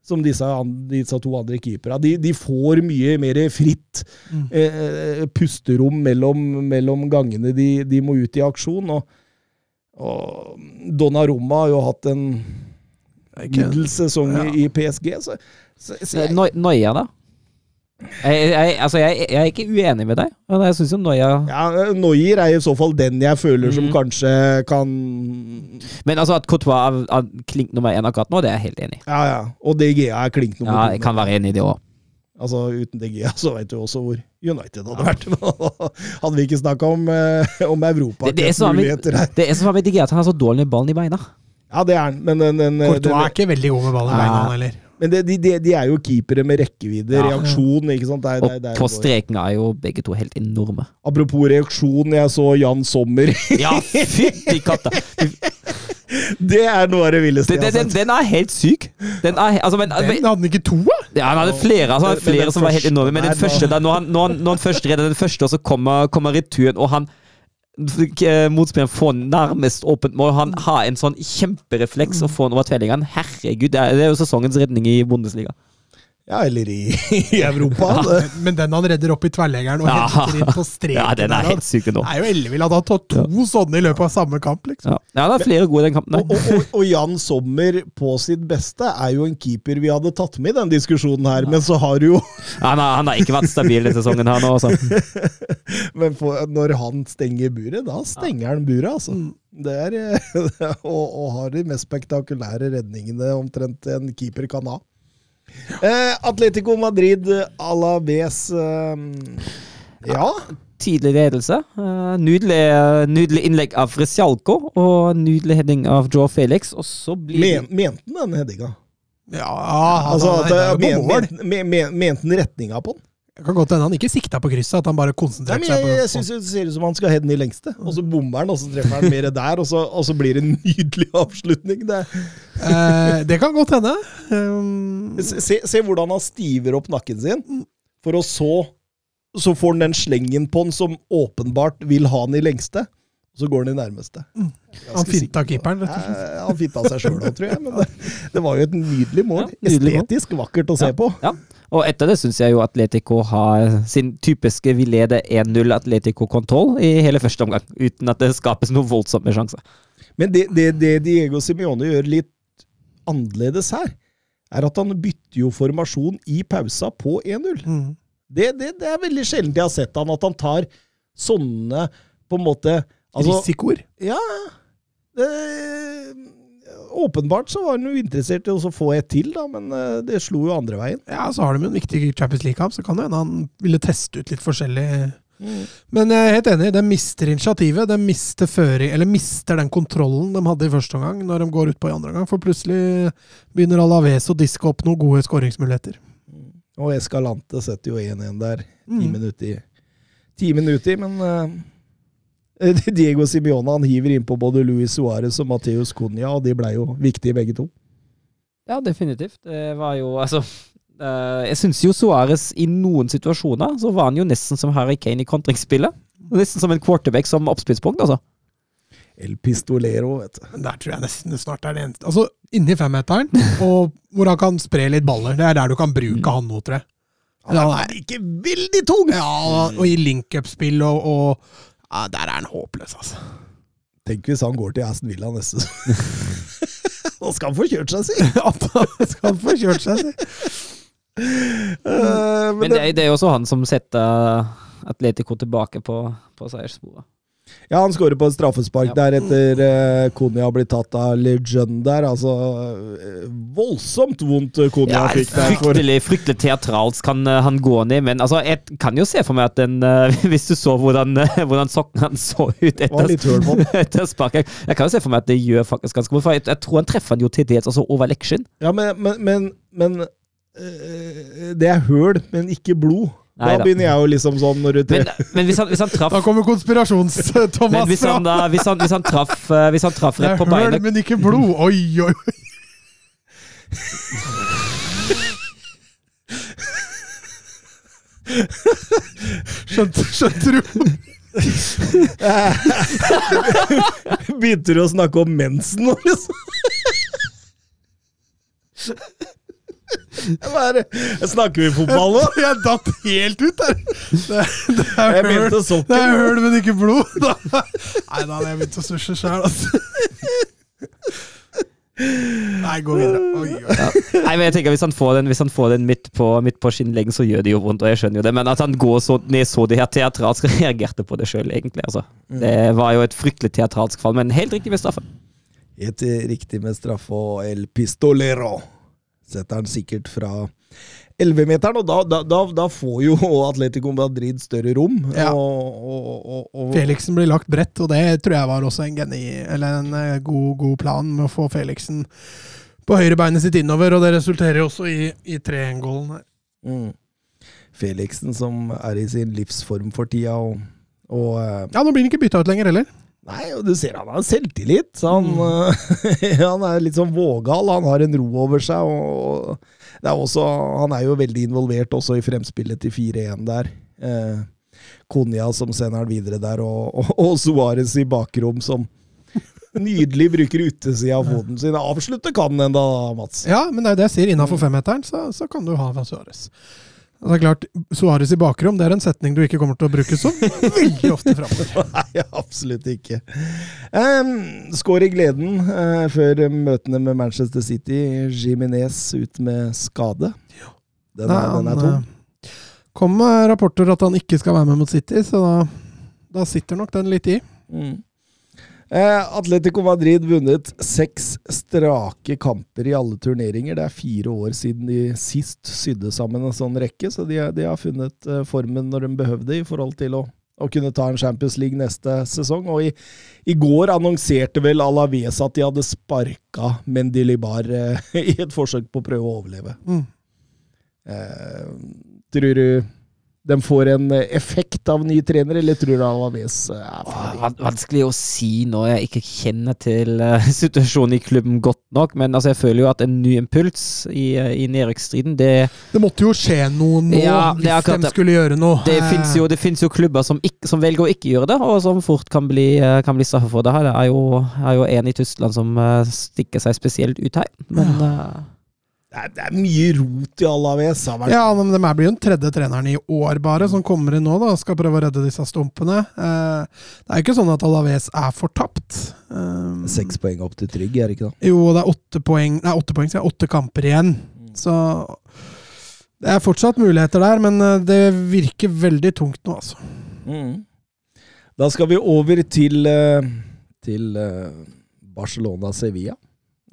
som disse, disse to andre keeperne. De, de får mye mer fritt Mm. eh, pusterom mellom, mellom gangene de, de må ut i aksjon. Og, og Donnarumma har jo hatt en middels sesong Ja. i PSG, så, så, så jeg, Noi- Noia, da? Jeg, jeg, altså, jeg, jeg er ikke uenig med deg. men Jeg syns jo Noia ja, Noier er i så fall den jeg føler som mm. kanskje kan Men altså at Courtois er, er klink nummer én akkurat nå, det er jeg helt enig i. Ja, ja. Og DG er klink nummer Ja, jeg kan være enig i det òg. Altså, uten DG så vet du også hvor United hadde vært. hadde vi ikke snakka om, eh, om Europa. Det, det, er sånn muligheter her. det er så med Digge at han er så dårlig med ballen i beina. Ja, det er han, men den, den, Courtois er den, ikke veldig god med ballen i Ja. beina, han heller. Men det, de, de, de er jo keepere med rekkevidde, Ja. reaksjon, ikke sant. Det er, Og det er, det er på streken er jo begge to helt enorme. Apropos reaksjon, jeg så Jan Sommer. Ja, fytti katta! det er noe av det villeste Den, jeg har sett. den er helt syk. Den er, altså, men, Den men, hadde han ikke to, da? ja, han hadde flere, altså, han hadde flere den som var helt enorme, men den der første da, når, han, når, han, når han først redder den første, og så kommer, kommer returen, og han motspilleren får nærmest åpent mål. Han har en sånn kjemperefleks og får den over tverrliggeren. Herregud, er, det er jo sesongens redning i Bundesliga. Ja, eller i, i Europa. Ja. Men den han redder opp i tverrleggeren og Ja. henter inn på streken Ja, den er helt syk, nå. Det er jo ellevill at han har tatt to sånne i løpet av samme kamp, liksom. Ja, ja det er flere gode i den kampen. Og, og, og, og Jan Sommer på sitt beste er jo en keeper vi hadde tatt med i den diskusjonen her, men så har du jo Han har, han har ikke vært stabil denne sesongen her nå, altså. Men for, når han stenger buret, da stenger han buret, altså. Mm. Det er og, og har de mest spektakulære redningene omtrent en keeper kan ha. Eh, Atletico Madrid, Alaves uh, Ja. Tidlig ledelse. Uh, nydelig, nydelig innlegg av Frisjalko og nydelig heading av Joe Felix. Og så blir Men, mente han den headinga? Ja, Altså, at, men, men, men, mente han retninga på den? Det kan godt hende han ikke sikta på krysset, at han bare Nei, konsentrerte seg jeg, på jeg syns det ser ut som han skal heade den i lengste, og så bommer han, og så treffer han mer der, og så, og så blir det en nydelig avslutning. Det, eh, Det kan godt hende. Um, se, se hvordan han stiver opp nakken sin, for å så Så får han den slengen på den som åpenbart vil ha den i lengste, og så går den i nærmeste. han Ganske finta keeperen, rett og slett. Han finta seg sjøl òg, tror jeg. Men det, det var jo et nydelig mål. Ja, nydelig mål. Estetisk vakkert å se på. Ja. Og etter det syns jeg jo Atletico har sin typiske vi leder 1-0 Atletico-kontroll i hele første omgang, uten at det skapes noen voldsomme sjanser. Men det, det, det Diego Simione gjør litt annerledes her, er at han bytter jo formasjon i pausa på 1-0. Mm. Det, det, det er veldig sjelden jeg har sett han, at han tar sånne på en måte altså, Risikoer. Ja. Det, åpenbart så var han jo interessert i å få et til, da, men eh, det slo jo andre veien. Ja, så har de jo en viktig Champions League-kamp, så kan det hende han ville teste ut litt forskjellig. Men jeg er helt enig, de mister initiativet. De mister føring, eller mister den kontrollen de hadde i første omgang, når de går utpå i andre omgang. For plutselig begynner Alaves å diske opp noen gode skåringsmuligheter. Og Escalante setter jo 1-1 der. Ti Mm. minutter i. Ti minutter, i, men eh, Diego Simione han hiver innpå både Luis Suárez og Mateus Cunha, og de blei jo viktige begge to. Ja, definitivt. Det var jo altså eh, Jeg syns jo Suárez i noen situasjoner så var han jo nesten som Harry Kane i kontringsspillet. Nesten som en quarterback som oppspillspunkt, altså. El Pistolero, vet du. Men Der tror jeg nesten snart er det eneste. Altså, inni femmeteren, og hvor han kan spre litt baller. Det er der du kan bruke han nå, tror jeg. Han er ikke veldig tung! Ja, og i link-up-spill og, og ja, Der er han håpløs, altså. Tenk hvis han går til Aston Villa neste Da skal han få kjørt seg, si! Ja, da skal han få kjørt seg, si. Uh, men Men det, det er jo også han som setter Atletico tilbake på, på seierssporet. Ja, han skårer på et straffespark Ja. der etter uh, Konya har blitt tatt av Lejeune der. Altså uh, voldsomt vondt Konya Ja, fikk der. Fryktelig, fryktelig teatralsk kan uh, han gå ned, men altså, jeg kan jo se for meg at den eh, Hvis du så hvordan, eh, hvordan sokken hans så ut etter, etter sparket jeg, kan jo se for meg at det gjør faktisk ganske vondt, for jeg, jeg tror han treffer han jo til dels altså over leksjen. Ja, men, men, men, men eh, Det er høl, men ikke blod. Nei da da. begynner jeg jo liksom sånn når du Men, men hvis, han, hvis han traff Da kommer konspirasjons-Thomas hvis han, da, hvis han, hvis han traff, eh, hvis han traff Det rett er på høl, beinet men ikke blod. Oi, oi, oi. Skjønte, skjønte du? Begynte du å snakke om mensen nå, liksom? Det? Snakker vi fotball nå? Jeg datt helt ut der. Det, det er Jeg høl, mente sokken. det er høl, men ikke blod. Da. Nei, da hadde jeg begynt å susje sjæl, altså. Nei, gå videre. Oi, oi. Nei, men jeg tenker Hvis han får den, hvis han får den midt på, midt på skinnleggen, så gjør det jo vondt. og jeg skjønner jo det, Men at han går så, ned så det her teatralsk reagerte på det sjøl, egentlig. altså. Det var jo et fryktelig teatralsk fall, men helt riktig med straffe. Helt riktig med straffe og El Pistolero. Setter han sikkert fra 11-meteren, og da, da, da, da får jo Atletico Madrid større rom. Ja. Og, og, og, Felixen blir lagt bredt, og det tror jeg var også en, geni, eller en eh, god, god plan med å få Felixen på høyrebeinet sitt innover, og det resulterer jo også i, i 3-1-gålen her. mm. Felixen som er i sin livsform for tida, og, og eh, Ja, nå blir han ikke bytta ut lenger heller. Nei, og du ser han har selvtillit. Så han, mm. han er litt sånn vågal, han har en ro over seg. og det er også, Han er jo veldig involvert også i fremspillet til 4-1 der. Eh, Konya som sender han videre der, og, og, og Suárez i bakrom som nydelig bruker utesida av foten sin. Avslutte kan den da, Mats. Ja, men det er jo det jeg sier. Innafor femmeteren så, så kan du ha Suárez. Og Det er klart, Suárez i bakrom det er en setning du ikke kommer til å bruke så veldig ofte framover. Nei, absolutt ikke. Um, Skår i gleden uh, før møtene med Manchester City. Jiminez ut med skade. Den er, den er tung. eh, kom med rapporter at han ikke skal være med mot City, så da, da sitter nok den litt i. Mm. Eh, Atletico Madrid vunnet seks strake kamper i alle turneringer. Det er fire år siden de sist sydde sammen en sånn rekke, så de, de har funnet eh, formen når de behøvde i forhold til å, å kunne ta en Champions League neste sesong. Og i, i går annonserte vel Alaves at de hadde sparka Mendilibar eh, i et forsøk på å prøve å overleve. Mm. Eh, tror du de får en eh, effekt av ny trener, eller tror du Alaves eh, er ferdig? Vanskelig å si når jeg ikke kjenner til eh, situasjonen i klubben godt nok, men altså, jeg føler jo at en ny impuls i, i nedrykksstriden, det, Det måtte jo skje noe nå Ja, hvis akkurat de skulle gjøre noe. det fins jo, det finnes jo klubber som, ikke, som velger å ikke gjøre det, og som fort kan bli, kan bli straffet for det. her. Det er jo, er jo en i Tyskland som stikker seg spesielt ut her, men eh, Det er, det er mye rot i Alaves. Ja, men de er- blir jo den tredje treneren i år, bare, som kommer inn nå da, skal prøve å redde disse stumpene. Eh, det er jo ikke sånn at Alaves er fortapt. Eh, Seks poeng opp til Trygg, er det ikke det? Jo, det er åtte poeng, nei, åtte poeng, så er åtte kamper igjen. Så det er fortsatt muligheter der, men eh, det virker veldig tungt nå, altså. Mm. Da skal vi over til, eh, til Barcelona-Sevilla.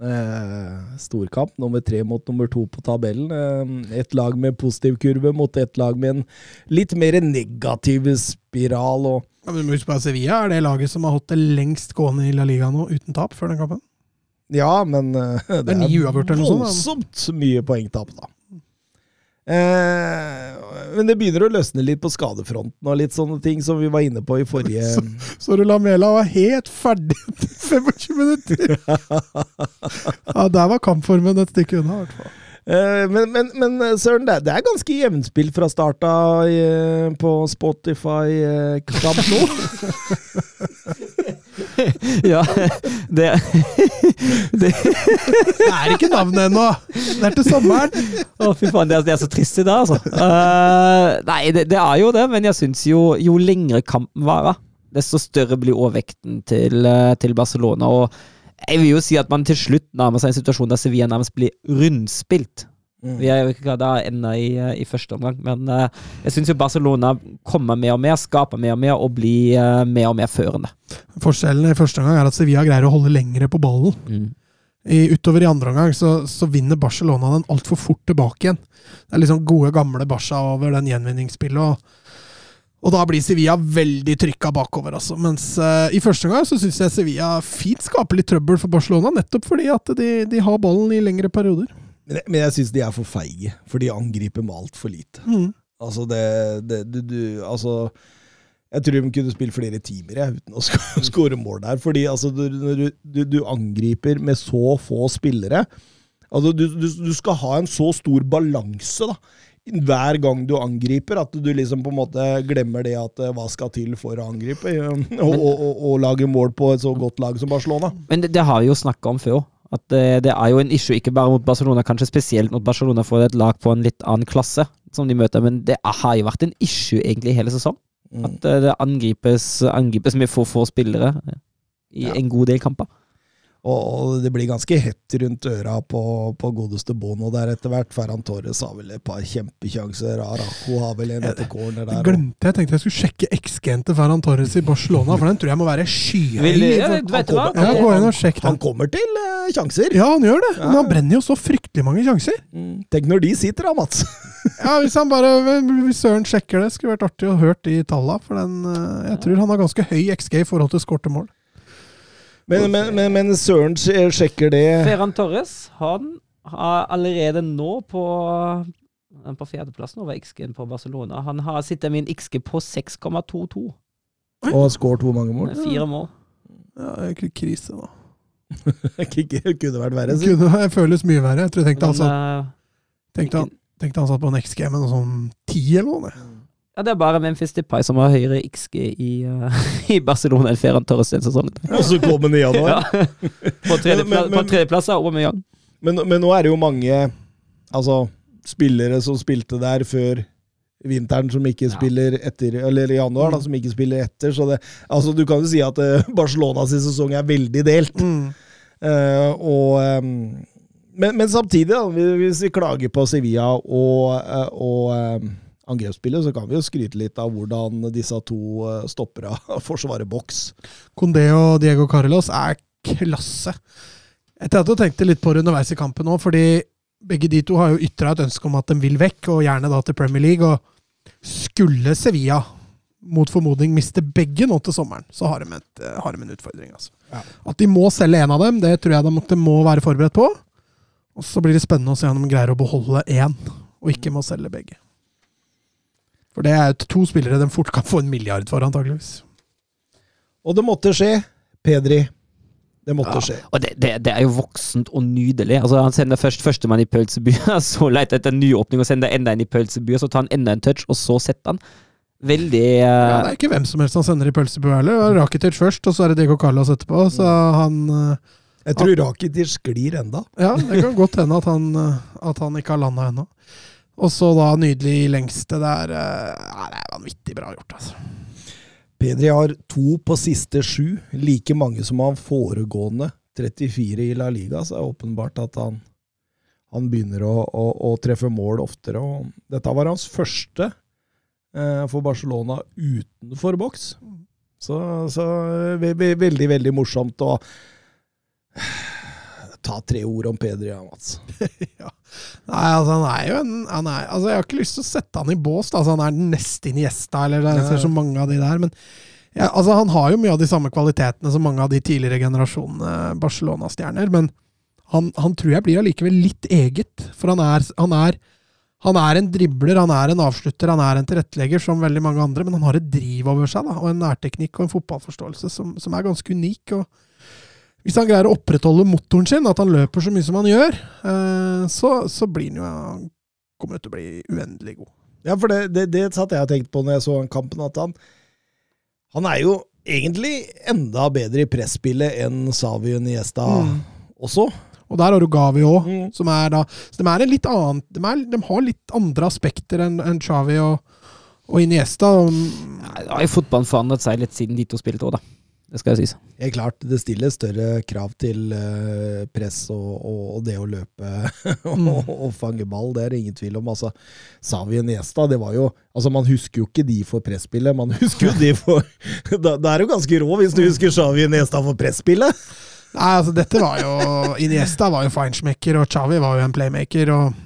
Eh, storkamp, nummer tre mot nummer to på tabellen. Eh, et lag med positiv kurve mot et lag med en litt mer negativ spiral. Og Ja, men husk på Sevilla er det laget som har hatt det lengst gående i La Liga nå, uten tap, før den kampen. ja, men eh, det, er noe sånt, da. voldsomt mye poengtap, da. Eh, men det begynner å løsne litt på skadefronten og litt sånne ting som vi var inne på i forrige Så så Lamela var helt ferdig etter 25 minutter! Ja, der var kampformen et stykke unna, i hvert fall. Eh, men, men, men eh, Søren, det er, det er ganske jevnspill fra starta eh, på Spotify Camp nå. ja, det, det Det er ikke navnet ennå! Det er til sommeren! Å, fy faen, det er, det er så trist i dag, altså. Uh, nei, det, det er jo det, men jeg syns jo jo lengre kampen varer, desto større blir overvekten til, til Barcelona. og jeg vil jo si at man til slutt nærmer seg en situasjon der Sevilla nærmest blir rundspilt. Mm. Vi er jo ikke da ennå i, eh, i første omgang, men uh, jeg syns jo Barcelona kommer mer og mer, skaper mer og mer og blir uh, mer og mer førende. Forskjellen i første omgang er at Sevilla greier å holde lengre på ballen. I, utover i andre omgang så, så vinner Barcelona den altfor fort tilbake igjen. Det er liksom gode, gamle Barca over den gjenvinningsspillet. og og da blir Sevilla veldig trykka bakover, altså. Mens uh, i første omgang så syns jeg Sevilla fint skaper litt trøbbel for Barcelona, nettopp fordi at de, de har ballen i lengre perioder. Men, jeg- men jeg syns de er for feige, for de angriper med altfor lite. Mm. Altså, det, det du, du, Altså Jeg tror de kunne spilt flere timer jeg, uten å sk- skåre mål der. Fordi altså, du, du, du, angriper med så få spillere Altså, du, du, du skal ha en så stor balanse, da. Hver gang du angriper, at du liksom på en måte glemmer det at eh, hva skal til for å angripe, og, og, og, og, og lage mål på et så godt lag som Barcelona. Men det, det har vi jo snakka om før. At det, det er jo en issue, ikke bare mot Barcelona, kanskje spesielt mot Barcelona for et lag på en litt annen klasse som de møter, men det har jo vært en issue egentlig hele sesongen. Mm. At eh, det angripes, angripes med for få spillere i Ja. en god del kamper. Og, og det blir ganske hett rundt øra på, på godeste Bono der etter hvert. Ferran Torres har vel et par kjempekjanser. Araco har vel en etter corner der. glemte jeg. tenkte jeg skulle sjekke XG-en til Ferran Torres i Barcelona, for den tror jeg må være skyhøy. Ja, Han kommer til uh, sjanser. Ja, han gjør det. Men han brenner jo så fryktelig mange sjanser. Mm. Tenk når de sitter da, Mats. Ja, Hvis han bare, hvis Søren sjekker det, skulle vært artig å hørt de talla. For den, uh, jeg tror han har ganske høy XG i forhold til skårte mål. Men, men, men, men Søren sjekker det Ferran Torres han har allerede nå på på fjerdeplassen over XG-en på Barcelona. Han har sittet med en XG på 6,22. og har skåret hvor mange mål. Fire mål. Ja, det er ikke krise, da. det Kunne vært verre, Det Kunne, føles mye verre. Jeg tror jeg tenkte han, Men, satt, eh, tenkte han, tenkte han satt på en XG med noe sånn ti eller noe. Ja, det er bare Memphis Depay som har høyere XG i, uh, i Barcelona enn Ferran Torres den sesongen. Og så kom han i januar. Ja. På tredjeplass tredje, tredjeplass er Aubameyang. Men, men nå er det jo mange altså, spillere som spilte der før vinteren, som ikke Ja. spiller etter Eller januar, da, som ikke spiller etter. Så det, altså, du kan jo si at uh, Barcelonas sesong er veldig delt. Mm. Uh, og, um, men, men samtidig, da, hvis vi klager på Sevilla og, og ehm, angrepsspillet, så kan vi jo skryte litt av hvordan disse to stopper stoppera forsvarer boks. Condé og Diego Carlos er klasse. Jeg tenkte litt på det underveis i kampen òg, fordi begge de to har jo ytra et ønske om at de vil vekk, og gjerne da til Premier League. Og skulle Sevilla mot formodning miste begge nå til sommeren, så har de, et, eh, har de en utfordring. Altså. Ja. At de må selge en av dem, det tror jeg de, de må være forberedt på. Og så blir det spennende å se om de greier å beholde én, og ikke må selge begge. For det er to spillere de fort kan få en milliard for, antageligvis. Og det måtte skje. Pedri. Det måtte Ja. skje. Og det, det, det er jo voksent og nydelig. Altså Han sender først førstemann i pølsebyen, så leter etter en ny åpning og sender enda en i pølsebyen, så tar han enda en touch, og så setter han. Veldig Ja, eh, det er ikke hvem som helst han sender i pølsebyen heller. Rakitic først, og så er det Diego Carlos etterpå. Så han uh, Jeg tror Rakitic sklir enda. Ja, det kan godt hende at han, uh, at han ikke har landa ennå. Og så da nydelig lengste der. eh, Ja, det er vanvittig bra gjort, altså. Pedri har to på siste sju, like mange som han foregående 34 i La Liga, så er det åpenbart at han, han begynner å, å, å treffe mål oftere. Og dette var hans første eh, for Barcelona utenfor boks. Så, så ve ve veldig, veldig morsomt å ta tre ord om Pedri, ja, Mats. Nei, altså han er jo en han er, altså Jeg har ikke lyst til å sette han i bås. Da. Altså, han er den neste Iniesta, eller det, jeg ser så mange av de der. Men ja, altså, han har jo mye av de samme kvalitetene som mange av de tidligere generasjonene Barcelona-stjerner. Men han, han tror jeg blir allikevel litt eget. For han er, han, er, han er en dribler, han er en avslutter, han er en tilrettelegger som veldig mange andre. Men han har et driv over seg, da, og en nærteknikk og en fotballforståelse som, som er ganske unik. og Hvis han greier å opprettholde motoren sin, at han løper så mye som han gjør, eh, så, så blir han jo han kommer til å bli uendelig god. Ja, for det, det, det satt jeg og tenkte på når jeg så den kampen, at han Han er jo egentlig enda bedre i presspillet enn Savi Niesta Mm. også. Og der har du Gavi òg, Mm. som er da Så de er en litt annen De, er, de har litt andre aspekter enn en Xavi og, og Iniesta. Og, Nei, Da har jo fotballen forandret seg litt siden de to spilte òg, da. Det skal jo sies. Helt klart, det stiller større krav til eh, press og, og, og det å løpe og, og fange ball. Det er det ingen tvil om. Altså, Savi Niesta, det var jo Altså, man husker jo ikke de for presspillet, man husker jo de for da, da er du ganske rå hvis du husker Savi Niesta for presspillet! Nei, altså dette var jo Iniesta var jo feinschmecker, og Xavi var jo en playmaker. og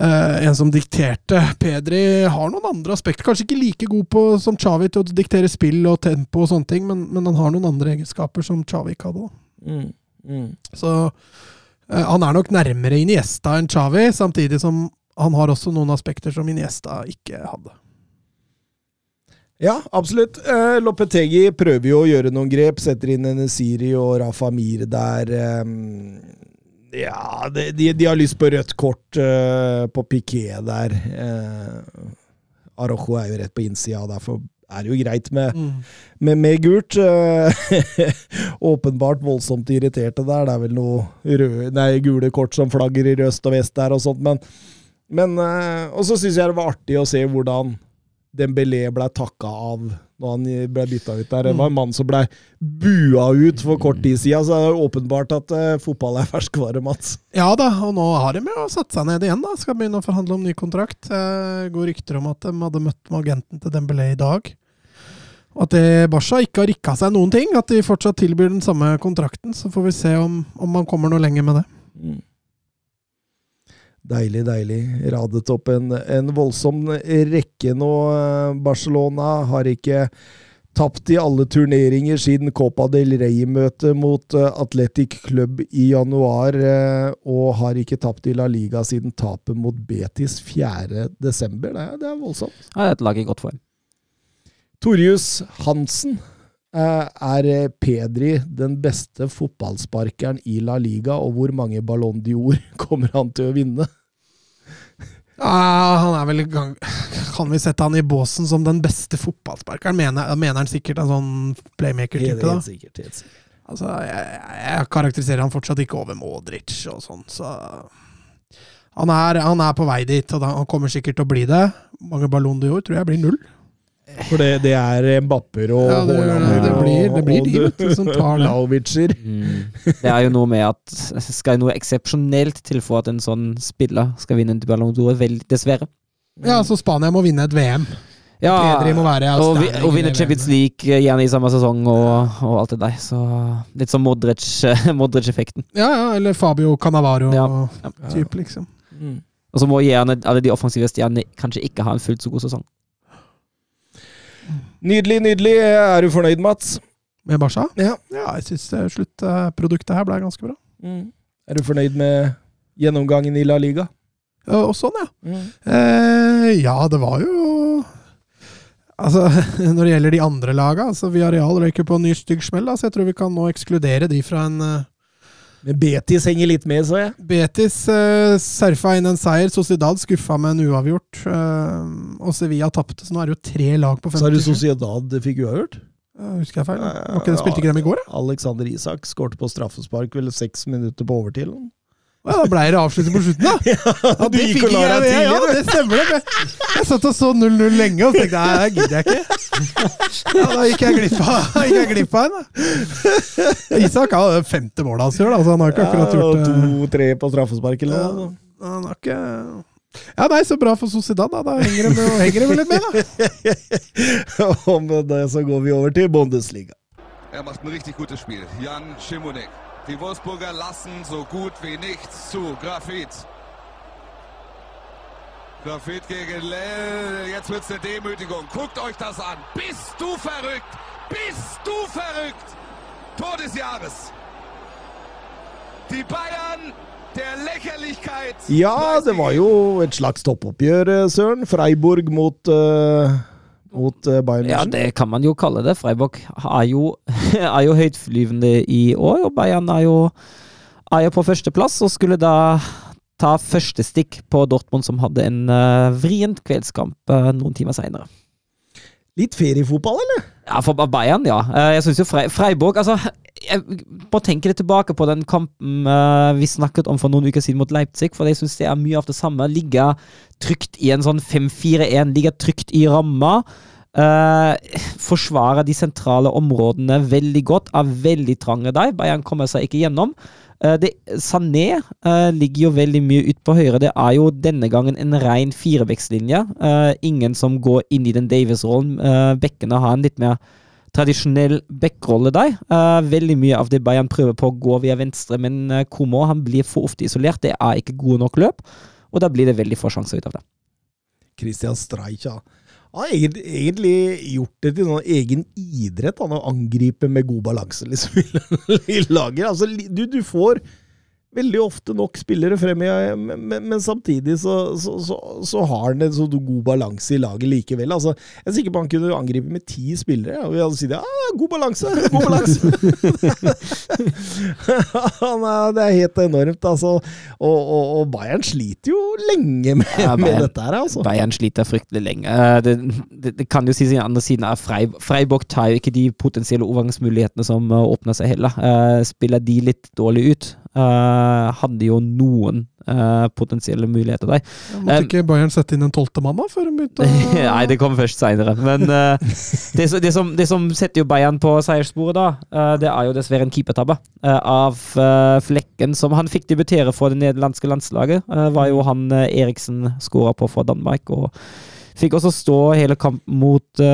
eh, En som dikterte. Pedri har noen andre aspekter. Kanskje ikke like god på, som Xavi til å diktere spill og tempo, og sånne ting, men, men han har noen andre egenskaper som Xavi ikke hadde. Mm, mm. Så eh, han er nok nærmere Iniesta enn Xavi, samtidig som han har også noen aspekter som Iniesta ikke hadde. Ja, absolutt. Eh, Lopetegi prøver jo å gjøre noen grep. Setter inn Nesiri og Rafa Mir der. Eh, ja, de, de, de har lyst på rødt kort uh, på Piquet der. Uh, Arojo er jo rett på innsida, derfor er det jo greit med, med, med gult. Uh, åpenbart voldsomt irriterte der. Det er vel noe røde, nei, gule kort som flagger i øst og vest der og sånt, men, men uh, Og så syns jeg det var artig å se hvordan Dembélé ble takka av når han ble bytta ut der. Det var en mann som ble bua ut for kort tid siden, så det er åpenbart at uh, fotball er ferskvare, Mats. Ja da, og nå har de jo satt seg ned igjen. da, Skal begynne å forhandle om ny kontrakt. Det går rykter om at de hadde møtt med agenten til Dembélé i dag. Og at det Barca ikke har rikka seg noen ting. At de fortsatt tilbyr den samme kontrakten. Så får vi se om, om man kommer noe lenger med det. Mm. Deilig, deilig. Radet opp en, en voldsom rekke nå. Barcelona har ikke tapt i alle turneringer siden Copa del Rey-møtet mot eh, Athletic Club i januar, eh, og har ikke tapt i La Liga siden tapet mot Betis 4. desember. Det det er voldsomt. Ja, det er et lag i godt form. Torjus Hansen. Eh, Er Pedri den beste fotballsparkeren i La Liga, og hvor mange Ballon d'Or kommer han til å vinne? Ja, han er vel Kan vi sette han i båsen som den beste fotballsparkeren? Mener, mener han sikkert en sånn playmaker-type, da? Helt sikkert. Helt sikkert. Altså, jeg, jeg karakteriserer han fortsatt ikke over Modric og sånn, så han er, han er på vei dit, og da, han kommer sikkert til å bli det. Mange Ballon d'Or tror jeg blir null. For det, det er Mbapper og Ja, det- det blir- det blir og- de, vet som tar det. Mm. Det er jo noe med at skal noe eksepsjonelt til for at en sånn spiller skal vinne en Ballon d'Or, dessverre. Ja, så Spania må vinne et VM. Ja, være og, vi, og vinne Champions League gjerne i samme sesong og, og alt det der. Så litt som Modric- Modric-effekten. Ja, ja, eller Fabio Cannavaro Ja. ja. type, liksom. Mm. og så må gjerne alle de offensive stjernene kanskje ikke ha en fullt så god sesong. Nydelig, nydelig. Er du fornøyd, Mats? Med Barca? Ja. Ja, jeg syns sluttproduktet her ble ganske bra. Mm. Er du fornøyd med gjennomgangen i La Liga? Og sånn, ja. Mm. Eh, ja, det var jo Altså, Når det gjelder de andre laga, altså Villarreal røyker på en ny stygg smell, så jeg tror vi kan nå ekskludere de fra en eh, Men Betis henger litt med, så jeg. Betis uh, surfa inn en seier. Sociedad skuffa med en uavgjort. Uh, og Sevilla tapte, så nå er det jo tre lag på 50. Så er det 57. Sociedad fikk uavgjort. Uh, husker jeg feil? Var ikke spilte ikke dem i går, da? Alexander Isak skårte på straffespark vel seks minutter på overtid. Ja, da ble det avslutning på slutten, da! Ja, du det gikk fikk og la ikke deg jeg- ja, tidlig, Ja, det stemmer det. Jeg, jeg satt og så 0-0 lenge og tenkte nei, det gidder jeg ikke. Ja, da gikk jeg glipp av, da gikk jeg glipp av en, da. Isak har det femte målet hans i år, da, så han har ikke akkurat Ja, gjort det. To-tre på straffespark eller noe. Han har ikke Ja, nei, så bra for Sociedad, da. Da henger de, henger de vel litt med, da. Og med det så går vi over til Bundesliga. Er macht ein richtig gutes Spiel. Jan Schimonek. Die Wolfsburger lassen so gut wie nichts zu. Grafit. Grafit gegen Lell. Jetzt wird's eine Demütigung. Guckt euch das an. Bist du verrückt? Bist du verrückt? Tor des Jahres. Die Bayern der Lächerlichkeit. Ja, det var jo et slags toppoppgjør, Søren. Freiburg mot, eh, mot eh, Bayern Ja, det kan man jo kalle det. Freiburg er jo, er jo høytflyvende i år, og Bayern er jo, er jo på førsteplass og skulle da ta første stikk på Dortmund, som hadde en uh, vrient kveldskamp uh, noen timer seinere. Litt feriefotball, eller? Ja, for Bayern, ja. Uh, Jeg syns jo Freiburg Altså, jeg bare tenke litt tilbake på den kampen eh, vi snakket om for noen uker siden mot Leipzig, for jeg syns det er mye av det samme. Ligge trygt i en sånn 5-4-1, ligge trygt i ramma. eh, forsvare de sentrale områdene veldig godt, er veldig trange der. Bayern kommer seg ikke gjennom. Eh, det, Sané eh, ligger jo veldig mye ut på høyre. Det er jo denne gangen en ren firebekslinje. Eh, ingen som går inn i den Davies-rollen. Uh, bekkene har en litt mer tradisjonell backrolle der. Uh, veldig mye av det Bayern prøver på å gå via venstre, men uh, Komo han blir for ofte isolert. Det er ikke gode nok løp, og da blir det veldig få sjanser ut av det. Christian Streich. Han har egentlig, gjort det til noen egen idrett, han å angripe med god balanse liksom, i laget. Altså, du, du får veldig ofte nok spillere frem i men, men, men samtidig så, så, så, så har han en så god balanse i laget likevel. Altså, jeg er sikker på han kunne angripe med ti spillere, og vi hadde sagt ja, god balanse, god balanse. det er helt enormt, altså. Og, og, og Bayern sliter jo lenge med, Ja, med dette her, altså. Bayern sliter fryktelig lenge. Eh, Det, det, det kan jo sies i den andre siden at Freiburg tar jo ikke de potensielle overgangsmulighetene som eh, åpner seg heller. Eh, Spiller de litt dårlig ut, eh, hadde jo noen uh, potensielle muligheter der. Måtte Um, ikke Bayern sette inn en tolvte mann da, før de begynte å Nei, det kommer først seinere. Men uh, det, det, som, det som setter jo Bayern på seierssporet da, det er jo dessverre en keepertabbe av Flekken, som han fikk debutere for det nederlandske landslaget. var jo han Eriksen skåra på for Danmark, og fikk også stå hele kampen mot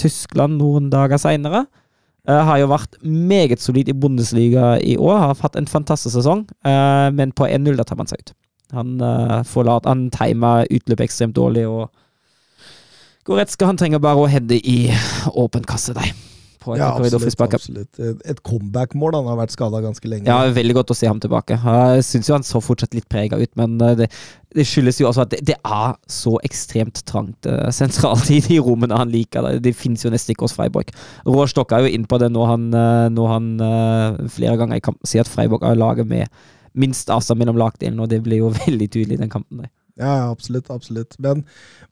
Tyskland noen dager seinere. Har jo vært meget solid i Bundesliga i år, har hatt en fantastisk sesong, eh, men på 1-0 da tar man seg ut. Han uh, forlater Han timer utløpet ekstremt dårlig og Goretzka han trenger bare å heade i åpen kasse der. På etter Ja, absolutt. korridorfrispark. absolutt. Et- comeback-mål. Han har vært skada ganske lenge. Ja, veldig godt å se ham tilbake. Jeg syns jo han så fortsatt litt prega ut, men eh, det, det skyldes jo også at det, det er så ekstremt trangt uh, sentralt i de rommene han liker. Det, det finnes jo nesten ikke hos Freiburg. Roar er jo inn på det når han, eh, når han uh, flere ganger i kampen sier at Freiburg er laget med minst avstand mellom lagdelene, og det ble jo veldig tydelig i den kampen. der. Ja, ja, absolutt. absolutt. Men,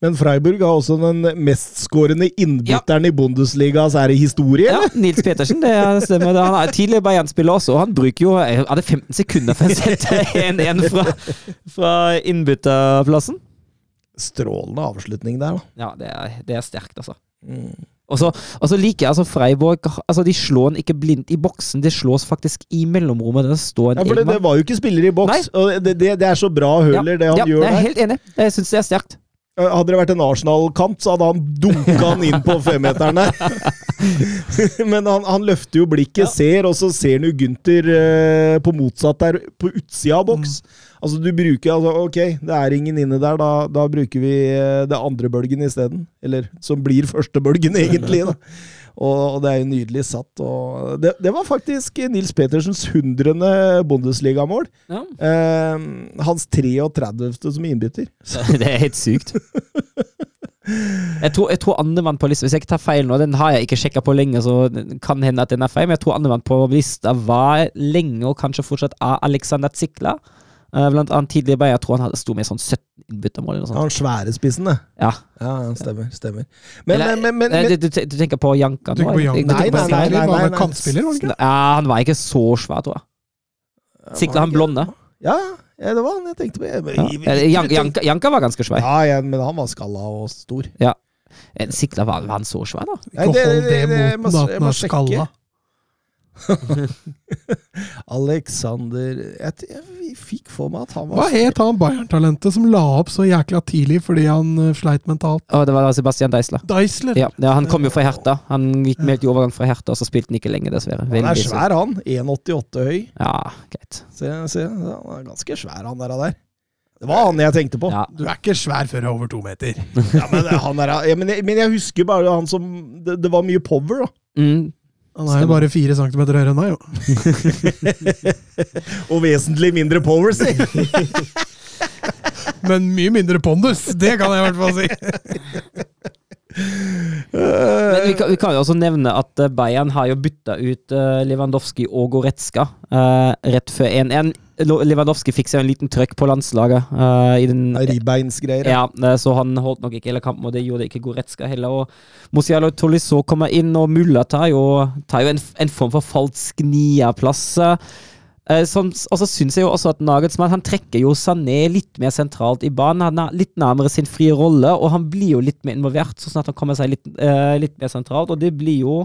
men Freiburg har også den mestskårende innbytteren i Bundesligas ære historie, Ja. Nils Petersen, det stemmer. Han er tidligere Bayern-spiller også, og han bruker jo hadde 15 sekunder for å sette 1-1 fra, fra innbytterplassen. Strålende avslutning der, da. Ja, det er, det er sterkt, altså. Mm. Og så, og så liker jeg altså Freiburg altså De slår den ikke blindt i boksen, det slås faktisk i mellomrommet. Det, står en Ja, for det, det var jo ikke spiller i boks. Nei. Og det, det, det er så bra Høler, det han ja, gjør jeg er helt enig. Jeg syns det er sterkt. Hadde det vært en Arsenal-kamp, så hadde han dunka han inn på femmeteren der. Men han, han løfter jo blikket, ser, og så ser han jo Gunther eh, på motsatt der, på utsida av boks. Altså, du bruker altså, Ok, det er ingen inne der, da, da bruker vi eh, det andre bølgen isteden. Eller som blir første bølgen, egentlig. da. Og, og det er jo nydelig satt. Og det, det var faktisk Nils Petersens hundrende Bundesligamål. Ja. Eh, hans 33. som innbytter. Det er helt sykt. Jeg tror, jeg tror andremann på lista Hvis jeg ikke tar feil nå, den har jeg ikke sjekka på lenge, så kan hende at den er feil, men jeg tror andremann på lista var lenge, og kanskje fortsatt av Alexander Zikla. Eh, Blant annet tidligere Bayer, jeg tror han hadde sto med sånn 17 innbyttermål Han Ja. Han svære spissen, det. Ja. Ja, stemmer. stemmer. Men, Eller, men, men, men, eh, du, du, du tenker på Janka nå? tenker på Janka? Nei, nei, nei, nei, nei. han? Ja, han var ikke så svær, tror jeg. Sikta han blonde. Ja, ja, det var han jeg tenkte på. Jeg, Ja. Janka, Janka var ganske svær. ja, ja, men han var skalla og stor. Ja. Sikla var, var han så svær, da? Nei, Ikke det- hold det mot at må er sjekke. skalla. Alexander jeg, jeg fikk for meg at han var Hva het han Bayern-talentet som la opp så jækla tidlig fordi han eh, sleit mentalt? Oh, det var Sebastian Deisler. Deisler. Ja, ja, han kom jo fra Herta. Han gikk med i overgang fra Herta, og så spilte han ikke lenge, dessverre. Han er svær, han. 1,88 høy. Ja, greit. Se, se, han er ganske svær, han der. der. Det var han jeg tenkte på. Ja. Du er ikke svær før du er over to meter. Ja, men, han er, ja, men, jeg, men jeg husker bare han som Det, det var mye power, da. Mm. Han er jo bare fire centimeter høyere enn meg, jo. Og vesentlig mindre power, si! Men mye mindre pondus, det kan jeg i hvert fall si. Men vi kan, vi kan jo også nevne at eh, Bayern har jo bytta ut eh, Lewandowski og Goretzka uh, rett før 1-1. Lewandowski fikk seg en liten trøkk på landslaget. Uh, i den, Ribeinsgreier. ja, så han holdt nok ikke hele kampen, og det gjorde ikke Goretzka heller. Og Musialo Tolisso kommer inn, og Mulla tar jo, tar jo en, en form for falsk niaplass. Eh, som, og så syns jeg jo også at Nagelsmann han trekker jo Sané litt mer sentralt i banen. Han er litt nærmere sin frie rolle, og han blir jo litt mer involvert, så sånn at han kommer seg litt, uh, litt mer sentralt. Og det blir jo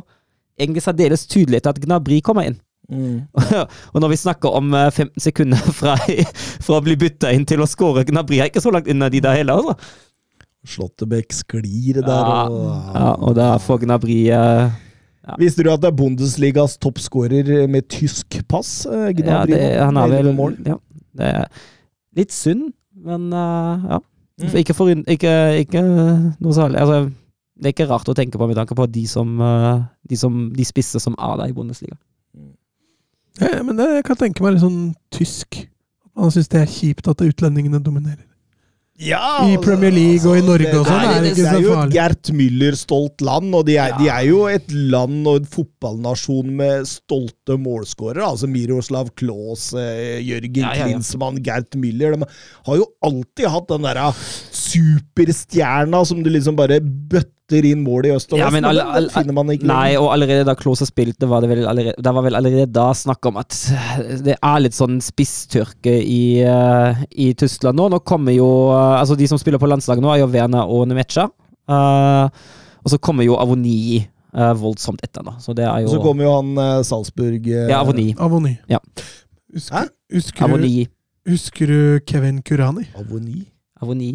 egentlig særdeles tydelig etter at Gnabry kommer inn. Mm. og når vi snakker om eh, 15 sekunder fra, fra å bli bytta inn til å skåre Gnabry er ikke så langt unna de der heller, altså. Slåttebekk sklir der. Ja, og, ja, og da får Gnabry eh, Visste du at det er Bundesligas toppskårer med tysk pass? eh, ja, det, Han har vel mål. ja, det er Litt synd, men uh, ja. Mm. Ikke, for, ikke, ikke noe særlig. Altså, det er ikke rart å tenke på med tanke på de som eh, de, som, de spisse som er der i Bundesliga. Ja, men det, jeg kan tenke meg litt sånn tysk. Man syns det er kjipt at utlendingene dominerer. Ja, I altså, Premier League og i Norge og sånn det, det det er jo et. Gert Müller-stolt land, og de er, de er jo et land og en fotballnasjon med stolte målskårere. Altså Miroslav Klause, Jørgen Ja, ja, ja. Klinsmann, Gert Müller. De har jo alltid hatt den derre superstjerna som du liksom bare bøtter inn mål i øst og vest. men finner man ikke Nei, og allerede da Klose spilte, var det vel allerede, det var vel allerede da snakk om at det er litt sånn spisstørke i, eh, i Tyskland nå. Nå kommer jo eh, Altså, de som spiller på landslaget nå, er jo Werner og Nemecha. Uh, og så kommer jo Avoni uh, voldsomt etter, da. Så det er jo Så kommer jo han uh, Salzburg Ja, Avoni. Avoni. Ja. Husker, Hæ? husker, du, Avoni. husker du Kevin Kurani? Avoni? Avoni?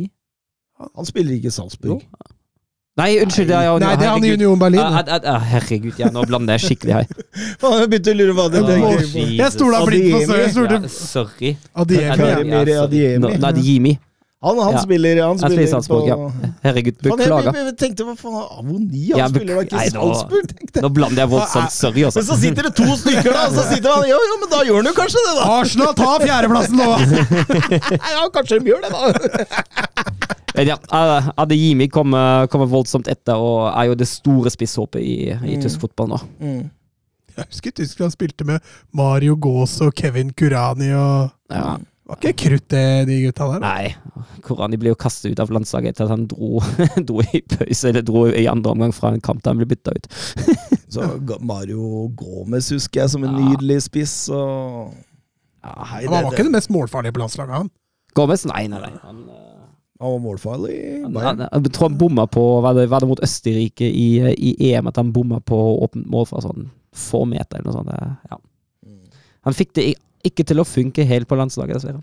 Han spiller ikke Salzburg. Salzburg. Nei, unnskyld. Det er Nei, det er han i. Union Berlin. Ah, ah, ah, herregud, ja, nå blander jeg skikkelig her. Faen, Jeg begynte å lure hva det tenker Jeg stoler blindt på Søren. Jeg Ja, sorry. Adiemi. Adiemi. Ja. Adiemi. Nei, er. Han, han Ja. spiller, han spiller, spiller Salzburg, på ja. Herregud, beklager. jeg, jeg tenkte hva faen, Avoni? Han Ja, spiller da ikke i Salzburg, tenkte jeg. Nå blander jeg voldsomt. Sorry, Men så altså. sitter det to stykker da, og så sitter han Ja, ja, men da gjør han jo kanskje det, da! Arsenal tar fjerdeplassen nå! Ja, kanskje de gjør det, da! Men ja, eh, Adeyemi kommer, kommer voldsomt etter og er jo det store spisshåpet i, i Mm. tysk fotball nå. Jeg husker Tyskland spilte med Mario Gaas og Kevin Kurani og Ja. Var ikke krutt, det, de gutta der? Nei, Kurani ble jo kastet ut av landslaget etter at han dro, dro i pause, eller dro i andre omgang fra en kamp da han ble bytta ut. Så Mario Gomez husker jeg som en Ja. nydelig spiss, og Ja, Nei, Han var ikke den mest målfarlige på landslaget, han. Gomez? Nei, nei, nei. Han, eh, Han var målfarlig. Bayern. jeg tror han bomma på Var det, var det mot Østerrike i, i EM at han bomma på åpent mål fra sånn få meter eller noe sånt? Ja. Han fikk det ikke til å funke helt på landslaget, dessverre.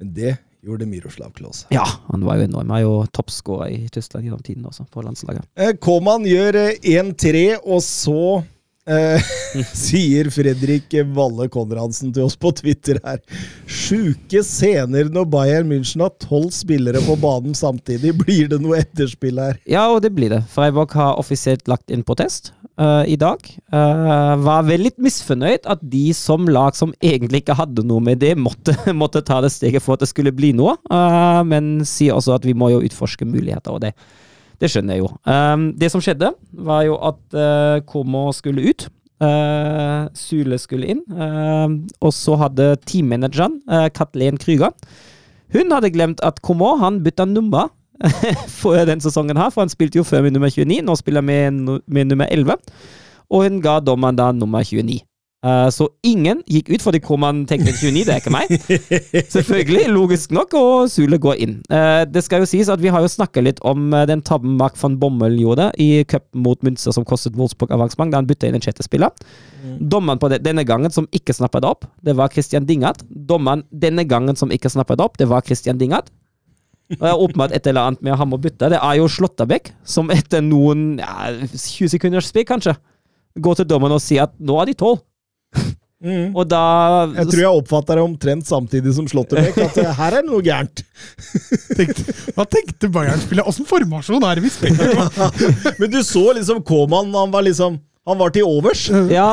Men det gjorde Miroslav Klause. Ja, han var jo enorm. Han er jo toppskårer i Tyskland gjennom tiden også, på landslaget. Eh, Koman gjør eh, 1-3, og så eh, sier Fredrik Valle Konradsen til oss på Twitter her Sjuke scener når Bayern München har tolv spillere på banen samtidig. Blir det noe etterspill her? Ja, og det blir det. Freiburg har offisielt lagt inn protest uh, i dag. Uh, var vel litt misfornøyd at de som lag som egentlig ikke hadde noe med det, måtte, måtte ta det steget for at det skulle bli noe. Uh, men sier også at vi må jo utforske muligheter, og det, det skjønner jeg jo. Um, det som skjedde, var jo at uh, Komo skulle ut. Uh, Sule skulle inn. Uh, og så hadde teammanageren, uh, Kathleen Krüger, hun hadde glemt at Komo han bytta nummer for den sesongen her, for han spilte jo før med nummer 29, nå spiller han med, med nummer 11. Og hun ga dommeren da nummer 29. Eh, så ingen gikk ut, fordi Koman tenkte 29, det er ikke meg. Selvfølgelig, logisk nok, og Sule går inn. Uh, det skal jo sies at vi har jo snakka litt om eh, den tabben Mark van Bommel gjorde i cup mot Münster som kostet Wolfsburg avansement, da han bytta inn en sjette spiller. Dommeren på det, denne gangen som ikke snappa det opp, det var Christian Dingat. Dommeren denne gangen som ikke snappa det opp, det var Christian Dingat. Og jeg åpenbart et eller annet med ham å bytte. Det er jo Slåttabekk, som etter noen ja, 20 sekunders spill, kanskje, går til dommeren og sier at nå er de tolv. Mm. Og da Jeg tror jeg oppfatter det omtrent samtidig som Slåtterbekk, at eh, her er det noe gærent. Tenkte, hva tenkte Bayern-spilleren? Åssen formasjon er det vi spiller på? Men du så liksom Koman, han var liksom Han var til overs. Ja.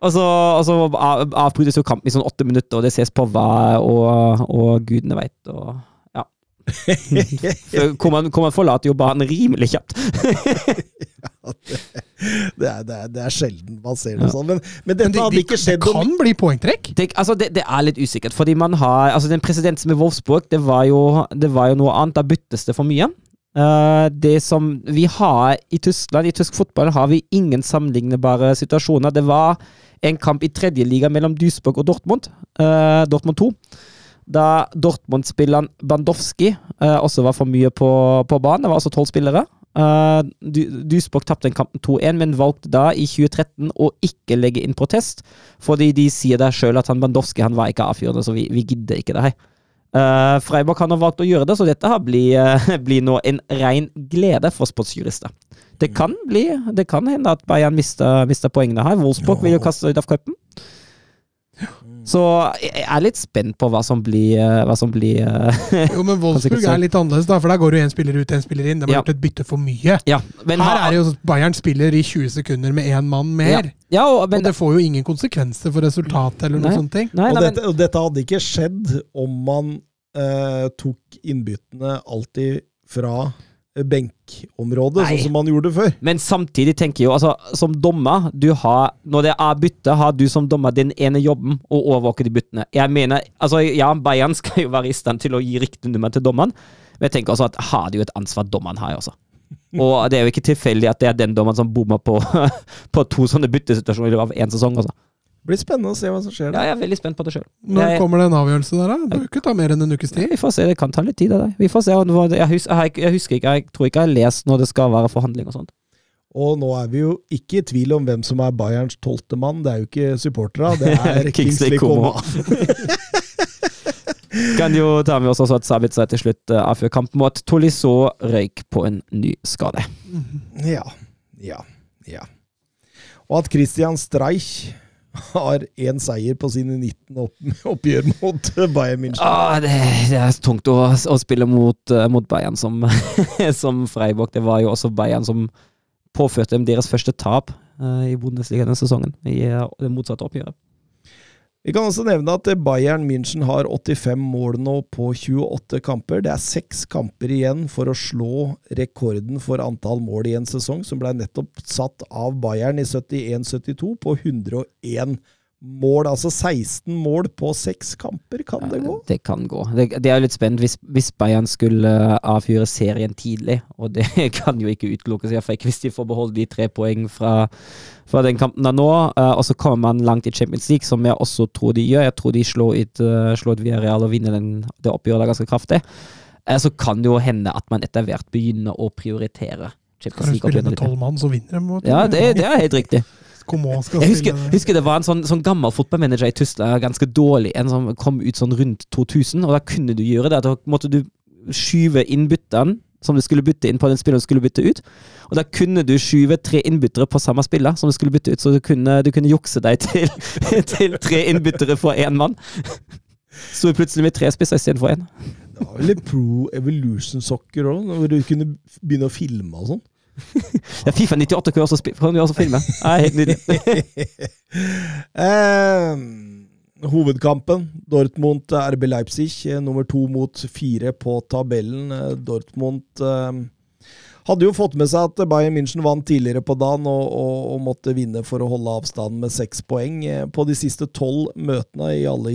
Og så, og så avbrytes jo kampen i sånn åtte minutter, og det ses på hva og, og gudene veit, og Hvor man, hvor man forlater jo banen rimelig kjapt. Det er, det, er, det er sjelden man ser det Ja. sånn. Men, men Men dette det, hadde ikke det skjedd Det kan bli poengtrekk. Det, altså det, det er litt usikkert, fordi man har altså Den presidenten med Wolfsburg, det var jo, det var jo noe annet. Da byttes det for mye. Uh, det som vi har i Tyskland, i tysk fotball, har vi ingen sammenlignbare situasjoner. Det var en kamp i tredje liga mellom Duisburg og Dortmund, Uh, Dortmund 2. Da Dortmund-spilleren Bandowski eh, også var for mye på, på banen. Det var altså tolv spillere. Uh, Duisburg tapte den kampen 2-1, men valgte da i 2013 å ikke legge inn protest, fordi de sier der sjøl at han Bandowski han var ikke avfyrende, så vi, vi gidder ikke det her. Uh, Freiburg har ha valgt å gjøre det, så dette har blir, uh, blir nå en rein glede for sportsjurister. Det kan bli, det kan hende at Bayern mister, mister poengene her. Wolfsburg vil jo kaste ut av cupen. Så jeg er litt spent på hva som blir, uh, hva som blir uh, Jo, men Wolfsburg er litt annerledes, da, for der går jo én spiller ut, én spiller inn. De har Ja. gjort et bytte for mye. Ja, men Her ha- er det jo sånn Bayern spiller i 20 sekunder med én mann mer. ja, og, men, og det får jo ingen konsekvenser for resultatet eller noen sånne ting. nei, nei, og, dette, og dette hadde ikke skjedd om man eh, tok innbyttene alltid fra benkområdet, sånn som man gjorde før. Men samtidig tenker jeg jo, altså, som dommer du har, Når det er bytte, har du som dommer den ene jobben å overvåke de byttene. Jeg mener, altså, Ja, Bayern skal jo være i stand til å gi riktig nummer til dommeren, men jeg tenker også at har de jo et ansvar dommeren har, også. Og det er jo ikke tilfeldig at det er den dommeren som bommer på, på to sånne byttesituasjoner i løpet av én sesong. også. Det blir spennende å se hva som skjer Ja, jeg er veldig spent på det sjøl. Når kommer det en avgjørelse der, da? Det bør ikke ta mer enn en ukes tid. Vi får se, det kan ta litt tid. Det der. Vi får se. Jeg, husker, jeg, jeg husker ikke, jeg tror ikke jeg har lest når det skal være forhandling og sånt. Og nå er vi jo ikke i tvil om hvem som er Bayerns tolvte mann. Det er jo ikke supportera, det er Kingsley Coman. Coman. Kan jo ta med oss også at Sabitzer til slutt uh, avfyrer kampen mot Tolisso røyk på en ny skade. Ja, ja, ja. Og at Christian Streich har én seier på sine 19 opp, oppgjør mot Bayern München. Ah, det, det er tungt å, å spille mot, uh, mot Bayern som, som Freiburg. Det var jo også Bayern som påførte dem deres første tap uh, i Bundesliga denne sesongen, i uh, det motsatte oppgjøret. Vi kan også nevne at Bayern München har 85 mål nå på 28 kamper. Det er seks kamper igjen for å slå rekorden for antall mål i en sesong, som ble nettopp satt av Bayern i 71-72 på 101 mål. Altså 16 mål på seks kamper, kan det gå? Det kan gå. Det, det er litt spennende hvis, hvis Bayern skulle uh, avfyre serien tidlig, og det kan jo ikke utelukkes, iallfall ikke hvis de får beholde de tre poeng fra, fra den kampen da nå. Uh, og så kommer man langt i Champions League, som jeg også tror de gjør. Jeg tror de slår ut, uh, slår et Villarreal og vinner den, det oppgjøret ganske kraftig. Så kan det jo hende at man etter hvert begynner å prioritere Champions Kan du spille med tolv mann, så vinner de. Ja, det, det er helt riktig. Coman skal Jeg husker, spille husker det var en sånn, sånn gammel fotballmanager i Tyskland, ganske dårlig, en som kom ut sånn rundt 2000, og da kunne du gjøre det. Da måtte du skyve inn byttene som du skulle bytte inn på den spilleren du skulle bytte ut. Og da kunne du skyve tre innbyttere på samme spiller som du skulle bytte ut, så du kunne, du kunne jukse deg til, til tre innbyttere for én mann. Sto plutselig med tre spisser istedenfor én. Det var vel Pro Evolution Soccer òg, hvor du kunne begynne å filme og sånn. Ja, Fifa 98 kan jo også, kan jo også filme. Ja, helt nydelig. eh, hovedkampen. Dortmund eh, RB Leipzig, eh, nummer to mot fire på tabellen. Eh, Dortmund eh, hadde jo fått med seg at Bayern München vant tidligere på dagen og, og, og måtte vinne for å holde avstanden med seks poeng. På de siste tolv møtene i alle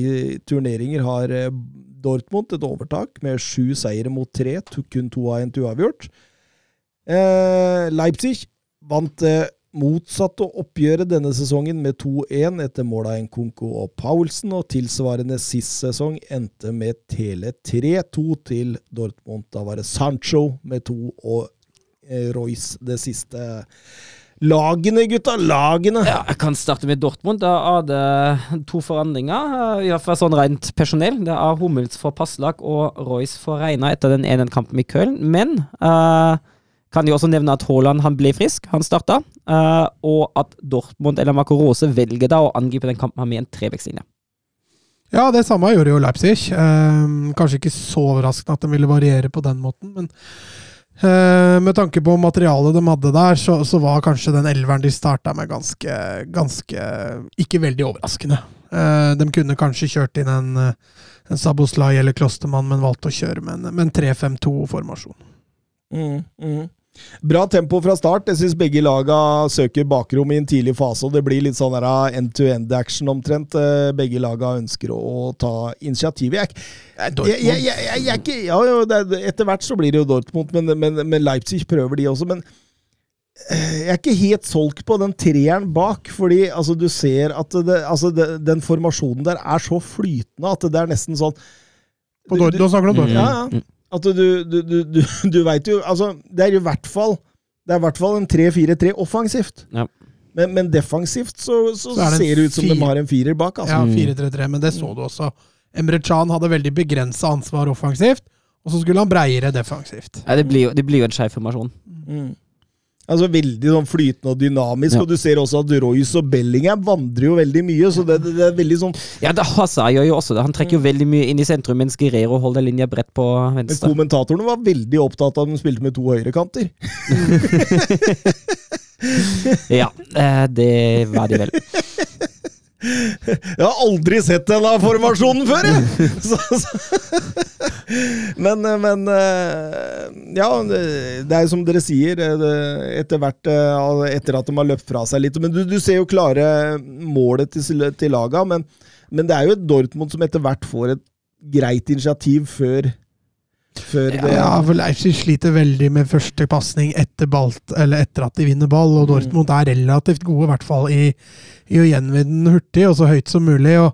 turneringer har Dortmund et overtak med sju seire mot tre, kun to av en uavgjort. Eh, Leipzig vant det motsatte oppgjøret denne sesongen med 2-1 etter mål av Nkunku og Paulsen, og tilsvarende sist sesong endte med Tele 3-2 til Dortmund. Da var det Sancho med to og eh, Royce det siste. Lagene, gutta! Lagene! Ja, jeg kan starte med Dortmund. Da er det to forandringer. eh, I hvert fall sånn rent personell. Det er Hummels for Passlag og Royce for Reina etter den ene kampen i Köln. Men eh, kan jo også nevne at Haaland han ble frisk, han starta. Uh, og at Dortmund eller Marco Rose velger da å angripe den kampen med en trevekslinje. Ja, det samme gjorde jo Leipzig. Uh, kanskje ikke så overraskende at de ville variere på den måten, men uh, med tanke på materialet de hadde der, så, så var kanskje den elveren de starta med, ganske, ganske Ikke veldig overraskende. Eh, de kunne kanskje kjørt inn en eh, en Saboslai eller Klostermann, men valgte å kjøre med en, en 3-5-2-formasjon. Mm, mm. Bra tempo fra start. Jeg syns begge laga søker bakrom i en tidlig fase, og det blir litt sånn der end-to-end-action omtrent. Eh, Begge laga ønsker å, ta initiativet. Jeg, jeg, jeg, jeg, jeg, jeg ikke ja, er, Etter hvert så blir det jo Dortmund, men, men, men Leipzig prøver de også. Men eh, jeg er ikke helt solgt på den treeren bak, fordi altså, du ser at det, altså, det, den formasjonen der er så flytende at det er nesten sånn Nå snakker du om Dortmund. ja, ja. At du, du, du, du, du veit jo Altså, det er i hvert fall Det er i hvert fall en 3-4-3 offensivt. Ja. Men, men defensivt så, så, Så det ser det ut som de har en firer bak. Altså. Ja, 4-3-3, men det så du også. Emre Can hadde veldig begrensa ansvar offensivt, og så skulle han breiere defensivt. Ja, det, blir jo, det blir jo en skeiv formasjon. Mm. Altså Veldig sånn flytende og dynamisk. Ja. Og du ser også at Royce og Bellingham vandrer jo veldig mye. Så det, det, det er veldig sånn Ja, det Hazard gjør jo også det. Han trekker jo veldig mye inn i sentrum, mens Guerrero holder linja bredt på venstre. Men. Kommentatorene var veldig opptatt av at de spilte med to høyrekanter. Ja, eh, det var de vel. Jeg har aldri sett denne formasjonen før, jeg! Så, så. Men, men eh, Ja, det er som dere sier, eh, etter hvert eh, Etter at de har løpt fra seg litt. Men du, du ser jo klare målet til, til laga, men, men det er jo et Dortmund som etter hvert får et greit initiativ før, før det Ja, for Leipzig sliter veldig med første pasning etter, etter at de vinner ball, og Dortmund er relativt gode, i hvert fall i, i å gjenvinne den hurtig og så høyt som mulig. og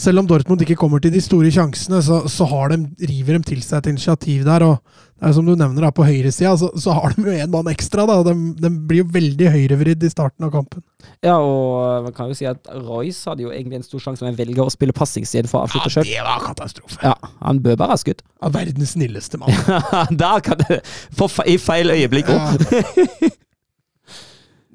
Selv om Dortmund ikke kommer til de store sjansene, så, så har de, river de til seg et initiativ der. og det er Som du nevner, da, på høyresida så, så har de jo en mann ekstra. da, de, de blir jo veldig høyrevridd i starten av kampen. Ja, og man kan jo si at Royce hadde jo egentlig en stor sjanse, men velger å spille passing istedenfor å avslutte sjøl. det var katastrofe! Ja, han bør bare ha skutt. Ja, verdens snilleste mann. Der kan det få fe- I feil øyeblikk òg. Ja,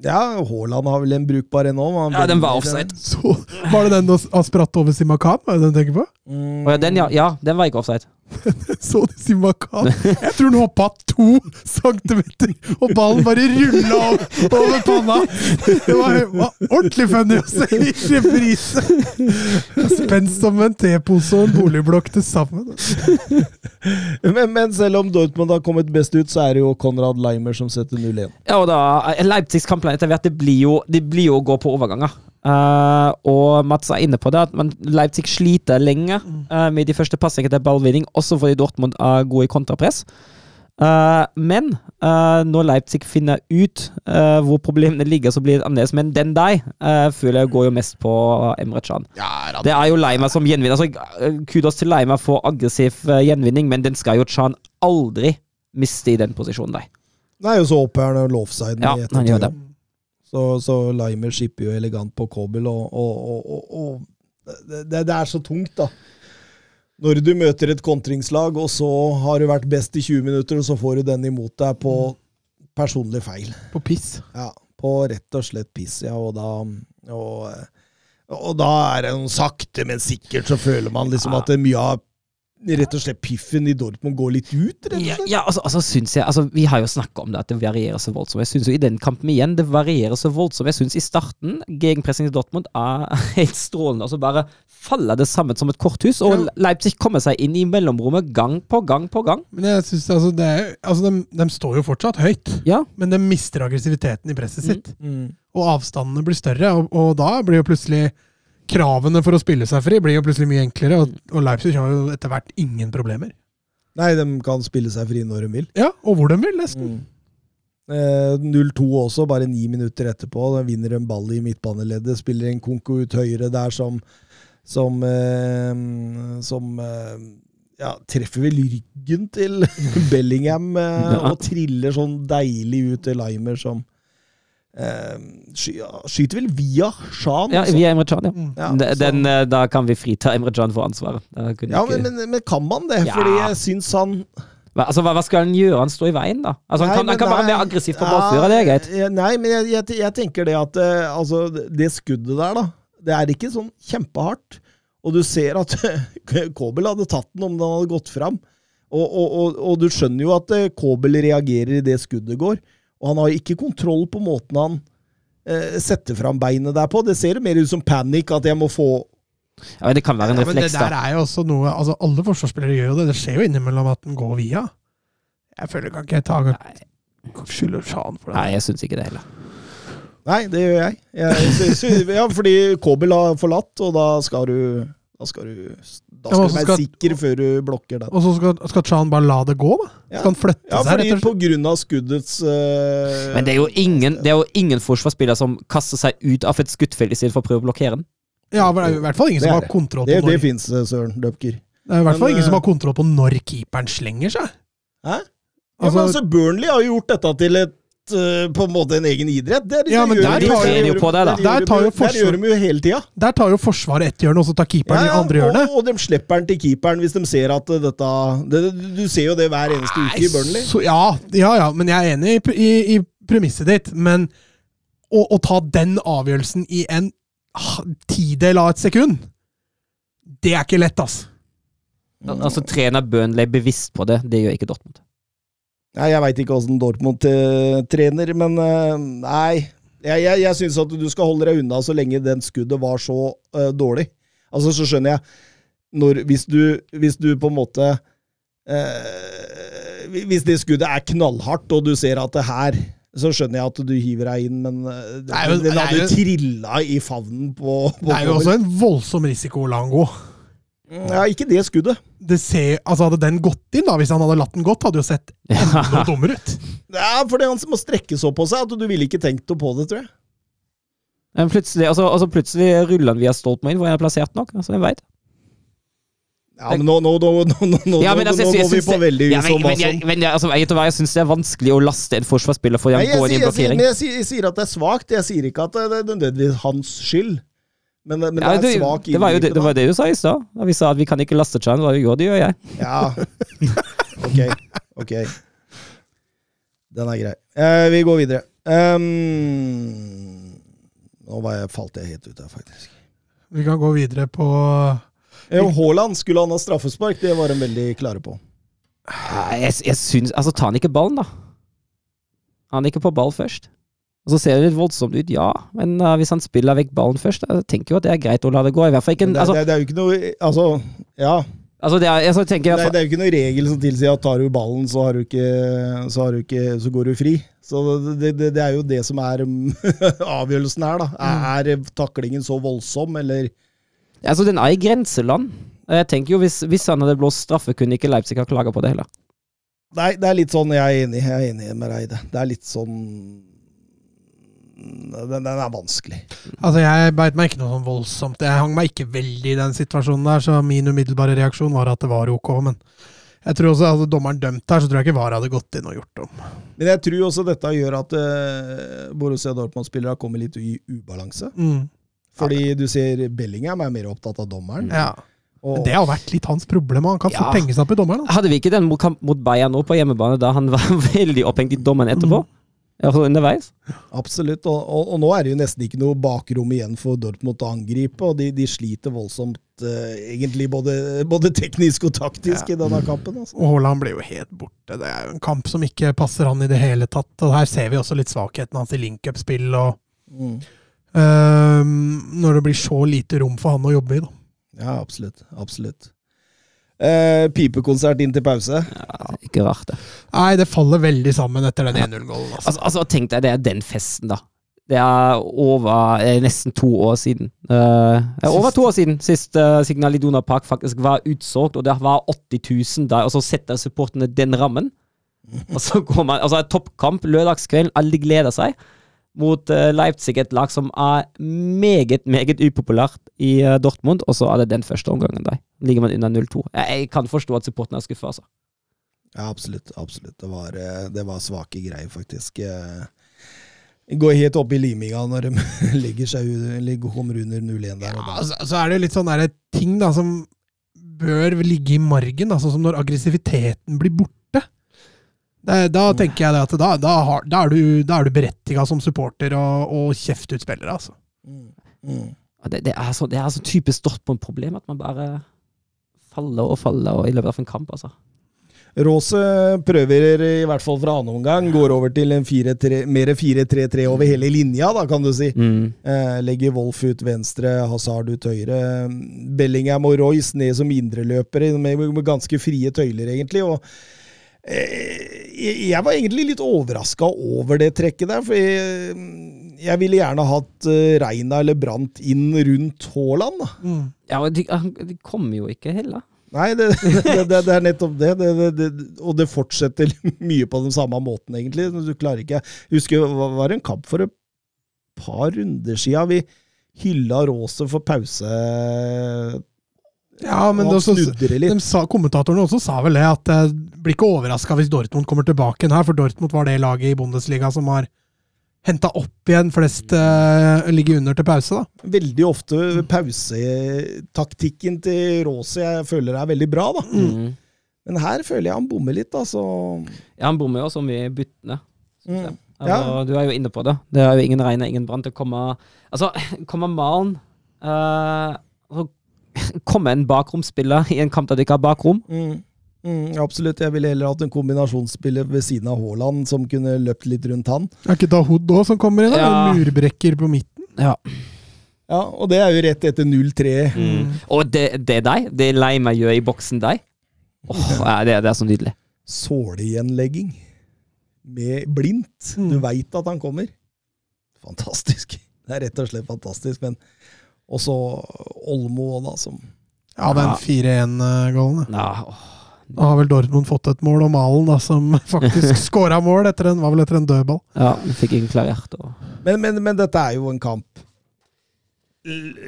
Ja, Haaland har vel en brukbar en òg. Ja, den var offside. så Var det den å spratt over Simakan? Er det den du tenker på? Mm. Oh, ja, den, ja. ja, den var ikke offside. Så du Simakan? Jeg tror han hoppa to centimeter, og ballen bare rulla opp over panna! Det var, var ordentlig funny å se i reprise! Spent som en tepose og en boligblokk til sammen. Men, men selv om Dortmund har kommet best ut, så er det jo Konrad Leimer som setter 0-1. Ja, og da Leipzigs kampplan etter hvert, det blir jo, det blir jo å gå på overganger. Eh, og Mats er inne på det, at man, Leipzig sliter lenge uh, med de første passingene til ballvinning, også fordi Dortmund er gode i kontrapress. Uh, men eh, når Leipzig finner ut eh, hvor problemene ligger, så blir det annerledes. Men den deg eh, føler jeg går jo mest på Emre Can. Det er jo Leima som gjenvinner. Altså, eh, kudos til Leima for aggressiv eh, gjenvinning, men den skal jo Can aldri miste i den posisjonen der. Det er jo så han offsiden Ja, i han gjør det. Så, så Leimer skipper jo elegant på Kobel, og, og, og, og, det, det er så tungt, da. Når du møter et kontringslag, og så har du vært best i 20 minutter, og så får du den imot deg på personlig feil. På piss. Ja, på rett og slett piss, ja, og da Og, og da er det noe sakte, men sikkert så føler man liksom at det er mye av rett og slett piffen i Dortmund går litt ut, rett og slett. ja altså, altså synes jeg altså, Vi har jo snakka om det, at det varierer så voldsomt. Jeg synes jo i den kampen igjen, det varierer så voldsomt. Jeg synes i starten, gegenpressing i Dortmund er helt strålende. Og så bare faller det sammen som et korthus. Og Ja. Leipzig kommer seg inn i mellomrommet gang på gang på gang. Men jeg synes altså, det er, altså de, de står jo fortsatt høyt, Ja, men de mister aggressiviteten i presset sitt. Mm. Og avstandene blir større, og, og da blir jo plutselig Kravene for å spille seg fri blir jo plutselig mye enklere, og, og Leipzig har jo etter hvert ingen problemer. Nei, de kan spille seg fri når de vil. Ja, og hvor de vil, nesten. Eh, 0-2 også, bare ni minutter etterpå. Da vinner en ball i midtbaneleddet. Spiller en konko ut høyre der som Som, eh, som eh, ja, treffer vel ryggen til Bellingham eh, Ja. og triller sånn deilig ut til Limer som eh, Skyter vel via Shan. ja via Emre Can, ja. Mm. Ja, Den, den, eh, da kan vi frita Emre Can for ansvaret. Ja, ikke- men, men, kan man det? Ja. Fordi jeg syns han hva, altså, hva, skal han gjøre? Han står i veien, da. Altså, han, kan, han kan være nei. mer aggressiv på ballføra, det er greit. Nei, men jeg, jeg, jeg tenker det at eh, altså, det skuddet der, da, det er ikke sånn kjempehardt. Og du ser at Kobel hadde tatt den om den hadde gått fram. Og, og, og, og du skjønner jo at eh, Kobel reagerer i det skuddet går. Og han har ikke kontroll på måten han eh, setter fram beinet der på. Det ser mer ut som panikk, at jeg må få Ja, men det kan være en Ja, men det der er jo også noe Altså, alle forsvarsspillere gjør jo det. Det skjer jo innimellom at den går via. Jeg føler kan ikke jeg ta skylder Shan for det. Nei, jeg syns ikke det heller. Nei, det gjør jeg. jeg sy- sy- ja, fordi Kobel har forlatt, og da skal du Da skal du, da skal ja, du være skal- sikker før du blokker den. Og så skal, skal Chan bare la det gå, da? Ja. Skal han flytte Ja, seg, fordi på grunn av skuddets uh, Men det er jo ingen, det er jo ingen forsvarsspiller som kaster seg ut av et skuddfelt istedenfor å prøve å blokkere den. Ja, men det er i hvert fall ingen Det som har det. kontroll på Det, det når fins, Søren Løpker. Det er i hvert fall Men, ingen som eh, har kontroll på når keeperen slenger seg. Hæ? Ja, men Altså, altså, Burnley har jo gjort dette til et øh, på en måte en egen idrett. Det, Ja, men gjør der de jo- gjør de- på det, da. der Der Der gjør de jo hele tida. der tar jo Forsvaret ett hjørne, og så tar keeperen i andre og, hjørnet. og de slipper den til keeperen hvis de ser at uh, dette det, Du ser jo det hver eneste uke i Burnley. Så, ja, ja, ja, men jeg er enig i, i, i premisset ditt. Men å, å ta den avgjørelsen i en ah, tidel av et sekund, det er ikke lett, ass. Altså Trener Burnley bevisst på det, det gjør ikke Dortmund. Nei, Jeg veit ikke åssen Dortmund eh, trener, men eh, nei. Jeg, jeg, jeg syns at du skal holde deg unna så lenge den skuddet var så uh, dårlig. Altså, så skjønner jeg når, hvis, du, hvis du på en måte uh, Hvis det skuddet er knallhardt, og du ser at det her så skjønner jeg at du hiver deg inn, men den hadde jo- trilla i favnen på, på Det er jo også en voldsom risiko å la han gå. Ja, ikke det skuddet. Det ser, altså Hadde den gått inn, da, hvis han hadde latt den gått, hadde jo sett enda dummere ut. Ja, for det er han som må strekke så på seg at du ville ikke tenkt noe på det, tror jeg. Men plutselig, altså, altså plutselig ruller han via stolpen inn, hvor han er plassert nok. Altså, jeg vet. Ja, men nå, nå, nå, nå, nå, nå, Ja, men altså, nå går vi på veldig ja, om hva jeg, som men altså, jeg, jeg syns det er vanskelig å laste en forsvarsspiller for å gå inn i blokkering. jeg, sier, jeg sier at det er svakt. Jeg sier ikke at det er nødvendigvis hans skyld. Men, men Ja, det er svak det, var jo det, det var det du sa i stad. Da Vi sa at vi kan ikke laste Chan. Jo, det gjør jeg. Ja. Ok. Ok. Den er grei. Eh, vi går videre. Um, nå var jeg, falt jeg helt ut her, faktisk. Vi kan gå videre på Jo, Haaland skulle han ha straffespark, det var de veldig klare på. Jeg, jeg syns Altså, ta han ikke ballen, da. Han er ikke på ball først. Og så ser det litt voldsomt ut, ja, men uh, hvis han spiller vekk ballen først, jeg tenker jo at det er greit å la det gå. I hvert fall ikke en, det, altså, det, det er jo ikke noe Altså, ja. altså, det er, altså, tenker Det, er- det er jo ikke noe regel som tilsier at tar du ballen, så, har du ikke, så, har du ikke, så går du fri. Så det, det, det er jo det som er avgjørelsen her, da. Er, er taklingen så voldsom, eller Altså, den er i grenseland. Jeg tenker jo, hvis, hvis han hadde blåst straffe, kunne ikke Leipzig ha klaga på det heller. Nei, det er litt sånn Jeg er enig, jeg er enig med Reide. Det er litt sånn Den, den er vanskelig. Altså, jeg beit meg ikke noe sånn voldsomt. Jeg hang meg ikke veldig i den situasjonen der, så min umiddelbare reaksjon var at det var ok. Men jeg tror også, hadde dommeren dømt her, så tror jeg ikke VAR hadde gått inn og gjort om. Men jeg tror også dette gjør at uh, Borussia Dortmund-spillere kommer litt i ubalanse. Mm. Fordi du ser Bellingham er mer opptatt av dommeren. Ja. Og, Men det har vært litt hans problem, han kan Ja. fort henge seg opp i dommeren. Altså. Hadde vi ikke den mot, mot Bayern nå på hjemmebane, da han var veldig opphengt i dommeren etterpå? Altså underveis? Absolutt. Og, og, og nå er det jo nesten ikke noe bakrom igjen for Dortmund å angripe, og de, de sliter voldsomt, Uh, egentlig både, både teknisk og taktisk i denne kampen. Altså. Og Haaland blir jo helt borte. Det er jo en kamp som ikke passer han i det hele tatt. Og her ser vi også litt svakheten hans i link-up-spill, og Mm. uh, når det blir så lite rom for han å jobbe i, da. Ja, absolutt. Absolutt. Eh, pipekonsert inn til pause. Ja, ikke rart, det. Nei, det faller veldig sammen etter den 1-0-gålen. Altså. Altså, altså, tenk deg, det er den festen, da. Det er over eh, nesten to år siden. Eh, ja, over to år siden sist uh, Signal Iduna Park faktisk var utsolgt, og det var 80 000 der, og så setter supporterne den rammen. Og så går man Altså, toppkamp lørdagskvelden, alle gleder seg. Mot eh, Leipzig, et lag som er meget, meget upopulært i eh, Dortmund, og så er det den første omgangen der. Ligger man under 0-2. Jeg, kan forstå at supporterne er skuffa, altså. Ja, absolutt. absolutt. Det var, eh, det var svake greier, faktisk. Gå Går helt opp i liminga når de legger seg kommer under 0-1 der. Ja, altså, så er det litt sånn der ting da som bør ligge i margen, da, sånn som når aggressiviteten blir borte. Det, da tenker jeg at da, da, har, da er du, da er du berettiga som supporter og, og kjefte ut spillere, altså. Mm. Mm. Det, det, er så, det er så typisk Dortmund-problem at man bare faller og faller og i løpet av en kamp, altså. Rose prøver i hvert fall fra annen omgang, går over til en 4-3 mer 4-3-3 over hele linja, da, kan du si. Mm. Eh, legger Wolf ut venstre, Hazard ut høyre. Bellingham og Royce ned som indreløpere, med, med ganske frie tøyler, egentlig. og jeg jeg var egentlig litt overraska over det trekket der, for jeg, jeg ville gjerne hatt eh, Reina eller Brant inn rundt Haaland. Mm. Ja, og de, de kommer jo ikke heller. Nei, det, det, det, det er nettopp det. Det, det, det. Og det fortsetter mye på den samme måten, egentlig. Du klarer ikke Jeg husker det var en kamp for et par runder siden. Vi hylla Råse for pause. Ja, men og det også, litt. de sa, kommentatorene også sa vel det, at jeg blir ikke overraska hvis Dortmund kommer tilbake igjen her, for Dortmund var det laget i Bundesliga som har henta opp igjen flest uh, ligger under til pause. da. Veldig ofte pausetaktikken til Råse jeg føler er veldig bra, da. Mm. Men her føler jeg han bommer litt, altså. Ja, han bommer jo som mye bytter byttene. Mm. Altså, Du er jo inne på det. Det er jo ingen Reine, ingen Brann til å komme Altså, kommer Malen uh, Komme en bakromsspiller i en kamp der du ikke har bakrom? Mm. Mm, absolutt. Jeg ville heller hatt en kombinasjonsspiller ved siden av Haaland som kunne løpt litt rundt han. Er ikke Dahoud òg som kommer inn? da? Ja. En murbrekker på midten. Ja. Ja, og det er jo rett etter 0-3. Mm. Og det, det er deg? Det Leima gjør i boksen deg? Åh, ja, det, det er så nydelig. sålegjenlegging med blindt. Mm. Du veit at han kommer. Fantastisk. Det er rett og slett fantastisk. Men også Olmo, da, som Ja, den Ja. 4-1-goalen. Ja. Da har vel Dortmund fått et mål, og Malen, da, som faktisk skåra mål etter en, var vel etter en dødball. ja fikk ikke klarert. Og... men, men, men dette er jo en kamp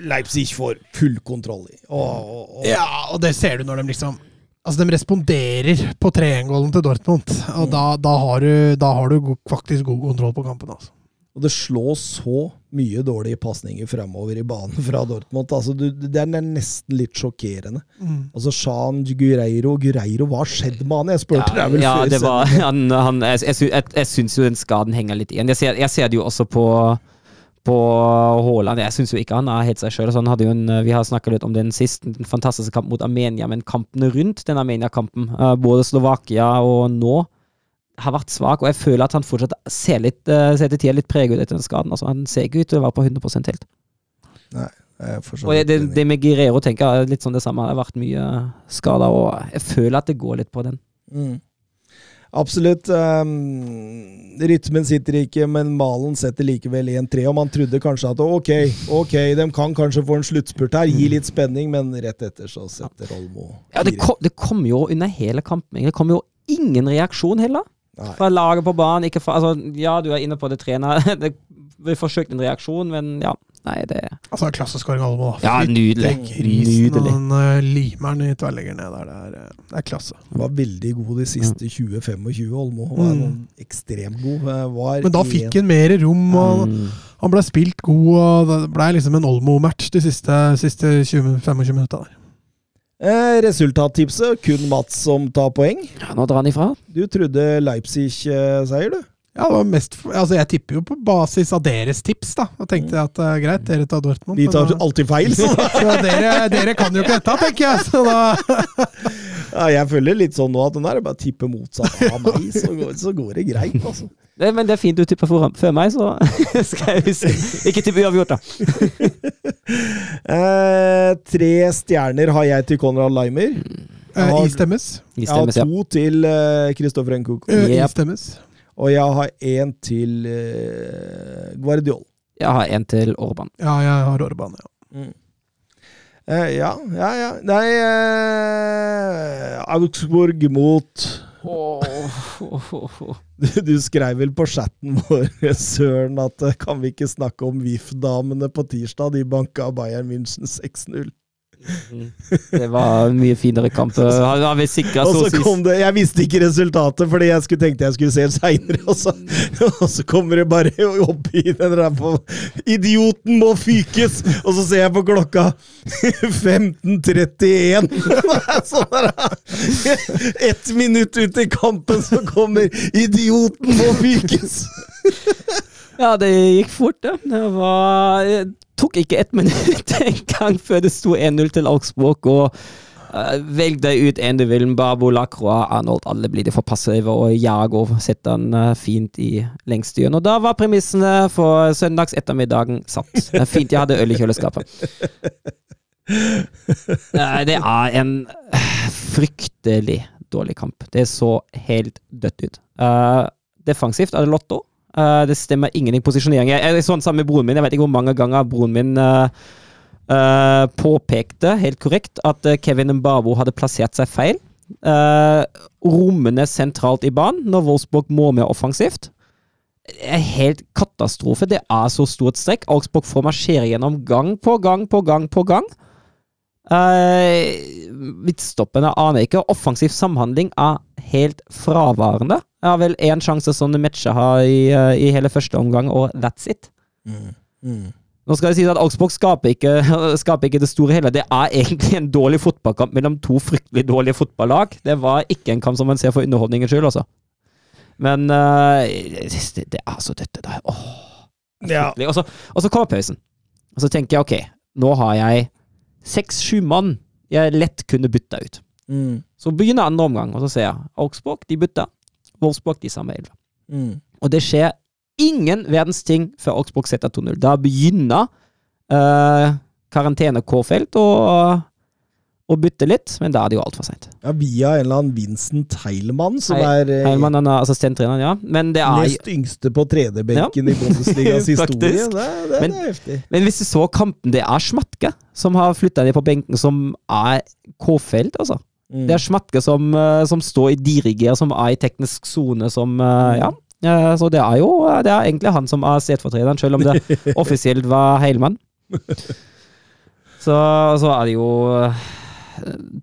Leipzig får full kontroll i. Og, og, og, Ja, og det ser du når de liksom Altså, de responderer på 3-1-gålen til Dortmund, og da, da har du, da har du faktisk god kontroll på kampen. altså. Og det slås så mye dårlige pasninger fremover i banen fra Dortmund. Altså, du, det er nesten litt sjokkerende. Altså, Shan Gureiro Gureiro, hva har skjedd med han? Jeg spurte deg vel ja, før det var, han, han, jeg, jeg, jeg, jeg syns jo den skaden henger litt igjen. Jeg ser, jeg ser det jo også på på Haaland. Jeg syns jo ikke han er helt seg sjøl. En, vi har snakka litt om den sist, den fantastiske kampen mot Armenia, men kampene rundt den Armenia-kampen, eh, både Slovakia og nå, har vært svak. Og jeg føler at han fortsatt ser litt, eh, ser til tider litt preget ut etter den skaden. Altså, han ser ikke ut til å være på 100 helt. Nei, jeg Og vidt det, det med Guerrero tenker jeg er litt sånn det samme. Det har vært mye skader, og jeg føler at det går litt på den. Mm. Absolutt. Um, rytmen sitter ikke, men Malen setter likevel 1-3. Og man trodde kanskje at ok, ok, de kan kanskje få en sluttspurt her, gi litt spenning, men rett etter så setter Olmo Ja, det kom, det kom jo under hele kampen. Det kom jo ingen reaksjon heller. Nei. Fra laget på banen. Ikke fra, altså, ja, du er inne på det, trener. Det, vi forsøkte en reaksjon, men ja. Nei, det Altså, klasseskåring Olmo, da. Ja, nydelig. Grisen, Nydelig. Han uh, limer den i tverrleggeren ned der. Det er, eh, det er klasse. Var veldig god de siste 20-25, Olmo. Var Mm. ekstremt god. Eh, Var Men da en- fikk han mer rom, og Mm. han ble spilt god, og det ble liksom en Olmo-match de siste, siste 20, 25 minutta der. Eh, Resultattipset, kun Mats som tar poeng. Ja, nå drar han ifra. Du trodde Leipzig-seier, du? Ja, det var mest, altså Jeg tipper jo på basis av deres tips, da. Og tenkte at uh, greit, dere tar Dortmund. Vi tar da- alltid feil, så så dere, dere kan jo ikke dette, tenker jeg. Så da ja, Jeg føler litt sånn nå at den er bare å tippe motsatt av meg, så går, så går det greit, altså. Det, men det er fint du tipper for, før meg, så skal jeg huske. Ikke tipp uavgjort, da. Eh, tre stjerner har jeg til Konrad Limer. Eh, istemmes. Jeg har to til uh, Kristoffer. Uh, Yep. Istemmes. Og jeg har én til uh, Guardiol. Jeg har en til Orban. Ja, jeg har Orban, ja. Eh, ja, ja, ja. Nei eh, Augsburg mot du, du skrev vel på chatten vår, Søren, at eh, kan vi ikke snakke om VIF-damene på tirsdag? De banka Bayern München 6-0. Det var en mye finere kamp. Og så kom det Jeg visste ikke resultatet, fordi jeg skulle tenkte jeg skulle se det seinere. Og, så- og så kommer det bare opp i den der på 'Idioten må fykes!' Og så ser jeg på klokka 15.31. Sånn Ett minutt ut i kampen så kommer 'Idioten må fykes'! Ja, det gikk fort, det. Det var tok ikke ett minutt engang før det sto 1-0 til Augsburg. Og uh, velg deg ut en du vil. Babo, Lacroix, Arnold. Alle blir det for passive, og Jago setter den uh, fint i lengststyren. Og da var premissene for søndags ettermiddagen satt. Det fint jeg hadde øl i kjøleskapet. Nei, det er en eh, fryktelig dårlig kamp. Det så helt dødt ut. Eh, defensivt er det Lotto. Eh, det stemmer ingenting posisjonering. Jeg er sånn sammen med broren min. Jeg vet ikke hvor mange ganger broren min uh, uh, påpekte helt korrekt at Kevin Mbavo hadde plassert seg feil. Rommene sentralt i banen når Wolfsburg må med offensivt. Det er helt katastrofe. Det er så stort strekk. Augsburg får marsjere gjennom gang på gang på gang på gang. Uh, Midtstoppene aner jeg ikke. Offensiv samhandling er helt fraværende. Jeg har vel én sjanse som matcher har i, uh, i hele første omgang, og that's it. Nå skal det sies at Augsburg skaper ikke, skaper ikke det store hele. Det er egentlig en dårlig fotballkamp mellom to fryktelig dårlige fotballag. Det var ikke en kamp som man ser for underholdningens skyld, altså. Men uh, det, det er så dette der Åh, Ja. og så kommer pausen. Og så tenker jeg ok, nå har jeg seks-sju mann jeg lett kunne bytta ut. Mm. Så begynner andre omgang, og så ser jeg Augsburg, de bytter. Wolfsburg, de samme elleve. Mm. Og det skjer ingen verdens ting før Augsburg setter 2-0. Da begynner uh, karantene K-felt å, å bytte litt, men da er det jo altfor seint. Ja, via en eller annen Vincent Heilmann, som Hei- er eh, Heilmann han er assistenttreneren, ja. Men det er nest yngste på tredjebenken i Bundesligas historie. Det, det, Men- det er heftig. Men hvis du så kampen, det er Schmatke som har flytta ned på benken, som er K-felt, altså. Mm. Det er Schmatke som, eh, som står i diriger, som er i teknisk sone, som eh, Ja. Eh, Så det er jo Det er egentlig han som er stedfortrederen, selv om det offisielt var Heilmann. Så, så er det jo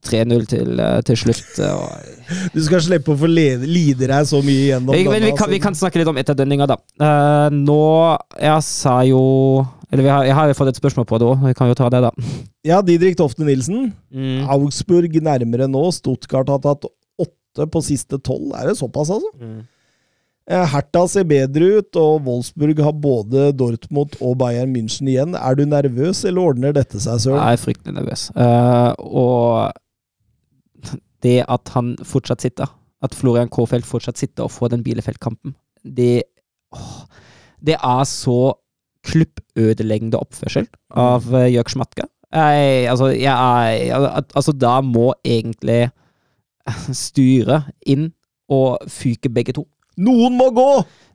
3-0 til, eh, til slutt. eh, Og Du skal slippe å få lide deg så mye gjennom vi, vi kan, vi altså. kan snakke litt om etterdønninga, da. Uh, nå Jeg sa jo Eller vi har, jeg har jo fått et spørsmål på det òg, vi kan jo ta det, da. Ja, Didrik Tofte Nilsen. Mm. Augsburg nærmere nå. Stuttgart har tatt åtte på siste tolv. Er det såpass, altså? Mm. Eh, Hertha ser bedre ut, og Wolfsburg har både Dortmund og Bayern München igjen. Er du nervøs, eller ordner dette seg, Søren? Jeg er fryktelig nervøs. Uh, og det at han fortsatt sitter, at Florian Kofeld fortsatt sitter og får den Bielefeld-kampen, det Det er så klubbødeleggende oppførsel av uh, Jørg Schmatke. Jeg, altså, jeg er Altså, da må egentlig styret inn og fyke begge to. Noen må gå!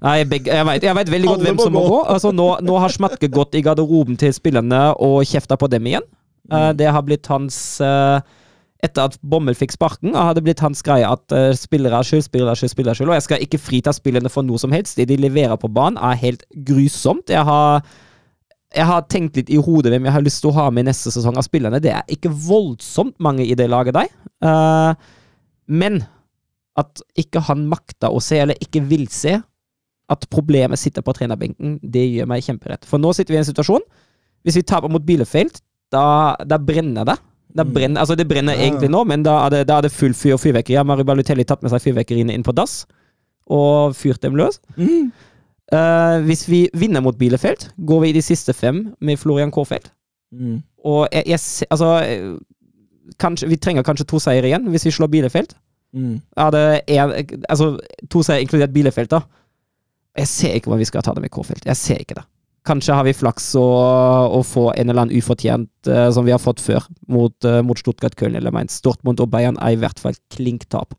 Nei, begge, jeg, vet, veldig godt Alle hvem må som må gå. gå. Altså, nå, nå har Schmatke gått i garderoben til spillerne og kjefta på dem igjen. Uh, det har blitt hans uh, Etter at Bommel fikk sparken, har det blitt hans greie at uh, spillere er skyld, spillere er skyld, spillere er skyld. Og jeg skal ikke frita spillerne for noe som helst. Det de leverer på banen, er helt grusomt. Jeg har jeg har tenkt litt i hodet hvem jeg har lyst til å ha med i neste sesong av spillerne. Det er ikke voldsomt mange i det laget der. Men at ikke han makta å se, eller ikke vil se, at problemet sitter på trenerbenken, det gjør meg kjemperedd. For nå sitter vi i en situasjon Hvis vi taper mot Bielefeld, da, da brenner det. Da brenner, altså det brenner Ja. egentlig nå, men da er det, da er det full fyr og fyrverkeri. Har Mario Balutelli tatt med seg fyrverkeriene inn på dass og fyrt dem løs? Mm. Uh, hvis vi vinner mot Bielefeld, går vi i de siste fem med Florian Kårfeld. Mm. Og jeg, jeg Altså kanskje, Vi trenger kanskje to seire igjen hvis vi slår Bielefeld. Mm. Jeg det en, Altså, to seier inkludert Bielefeld, da. Jeg ser ikke hvordan vi skal ta det med Kårfeld. Jeg ser ikke det. Kanskje har vi flaks å, få en eller annen ufortjent, uh, som vi har fått før, mot, uh, mot Stuttgart, Köln eller Mainz. Dortmund og Bayern er i hvert fall klink tap.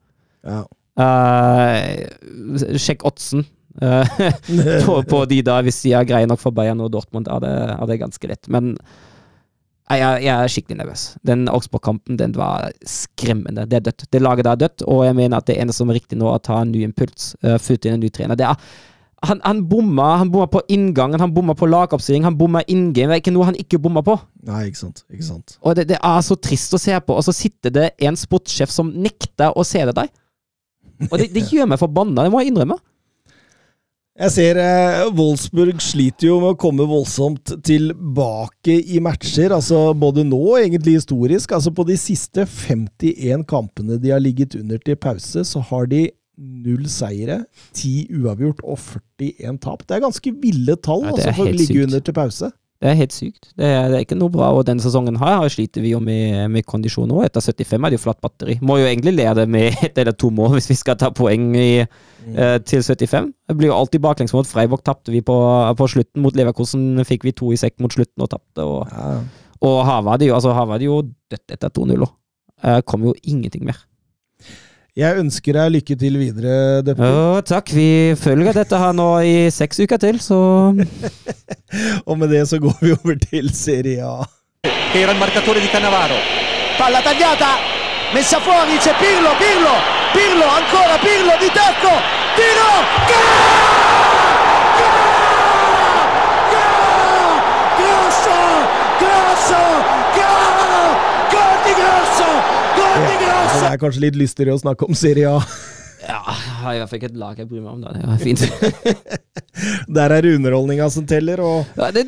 Ja. Uh, sjekk oddsen på, på de da, hvis de er greie nok for Bayern og Dortmund, er det, er det ganske lett. Men jeg, jeg er skikkelig nervøs. Den Augsburg-kampen den var skremmende. Det er dødt. Det laget der er dødt, og jeg mener at det eneste som er riktig nå, er å ta en ny impuls. Uh, Flytte inn en ny trener. Det er han, han bomma han bomma på inngangen, han bomma på lagoppstilling, han bomma inngame. Det er ikke noe han ikke bomma på. Nei, ikke sant. Ikke sant. Og det, det er så trist å se på, og så sitter det en sportssjef som nekter å se det der. Og det, det gjør meg forbanna, det må jeg innrømme. Jeg ser eh, Wolfsburg sliter jo med å komme voldsomt tilbake i matcher. altså Både nå og egentlig historisk. altså På de siste 51 kampene de har ligget under til pause, så har de null seire, ti uavgjort og 41 tap. Det er ganske ville tall Ja, altså, for å ligge sykt. under til pause. Det er helt sykt. Det er, det er ikke noe bra. Og denne sesongen her sliter vi jo med, med kondisjon òg. Etter 75 er det jo flatt batteri. Må jo egentlig lede med ett eller to mål hvis vi skal ta poeng i, eh, til 75. Det blir jo alltid baklengs mot Freiburg. Tapte vi på, på slutten. Mot Leverkosen fikk vi to i sekk mot slutten og tapte. Og, Ja. og Havard er jo, altså, jo dødt etter 2-0 òg. Eh, kom jo ingenting mer. Jeg ønsker deg lykke til videre, Deppe. Ja, takk. Vi følger dette her nå i seks uker til, så Og med det så går vi over til Serie A. era il marcatore di Cannavaro. Palla tagliata, messa fuori, c'è Pirlo, Pirlo, Pirlo, ancora Pirlo di tacco, tiro, Grosso, Grosso, gol, gol di Grosso, gol di Så Grosso. det er kanskje litt lystigere å snakke om Serie A. Ja, jeg har i hvert fall ikke et lag jeg bryr meg om. Da. Det var fint. Der er det underholdninga som teller, og Ja, det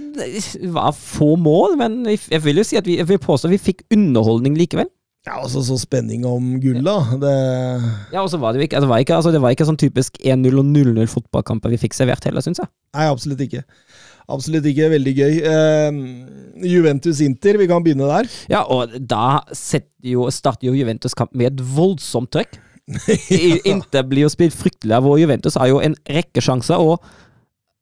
var få mål, men jeg vil jo si at vi, jeg vil påstå at vi fikk underholdning likevel. ja, og så spenning om gull, da. Det Ja, og så var det jo ikke, altså, var ikke, altså, det var ikke sånn typisk 1-0 og 0-0 fotballkamper vi fikk servert heller, syns jeg. Nei, absolutt ikke. Absolutt ikke. Veldig gøy. Uh, Juventus-Inter, vi kan begynne der. Ja, og da jo, starter jo Juventus kamp med et voldsomt trøkk. Inter blir jo spilt fryktelig av, og Juventus har jo en rekke sjanser. og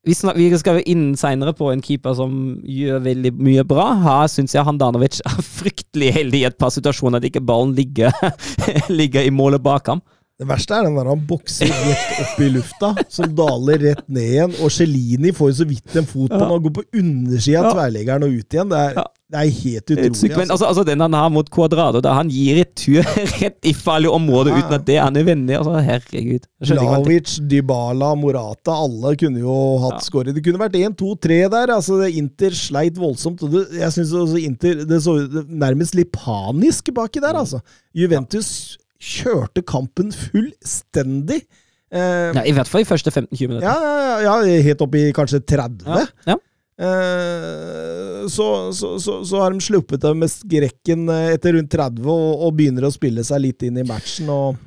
vi, snak, vi skal jo inn seinere på en keeper som gjør veldig mye bra. Her syns jeg Handanovic er fryktelig heldig i et par situasjoner at ikke ballen ligger, ligger i målet bak ham. Det verste er den der han bokser rett opp i lufta, som daler rett ned igjen. Og Celini får jo så vidt en fot på den og går på undersida av Ja. tverrleggeren og ut igjen. Det er, Ja. det er helt utrolig. sykt, men altså. altså, altså Den han har mot Cuadrado, da han gir retur rett i farlig område Ja. uten at det er nødvendig. Altså, herregud. Vlavic, Dybala, Morata, alle kunne jo hatt Ja. skåret. Det kunne vært 1, 2, 3 der. Altså, Inter sleit voldsomt. Og det, jeg synes også Inter Det så nærmest litt panisk baki der, altså. Juventus kjørte kampen fullstendig. Eh, Ja, I hvert fall i første 15-20 minutter. ja, ja, ja, helt opp i kanskje 30. Ja. Eh, så, så, så, så har de sluppet dem med skrekken eh, etter rundt 30 og, og begynner å spille seg litt inn i matchen. Og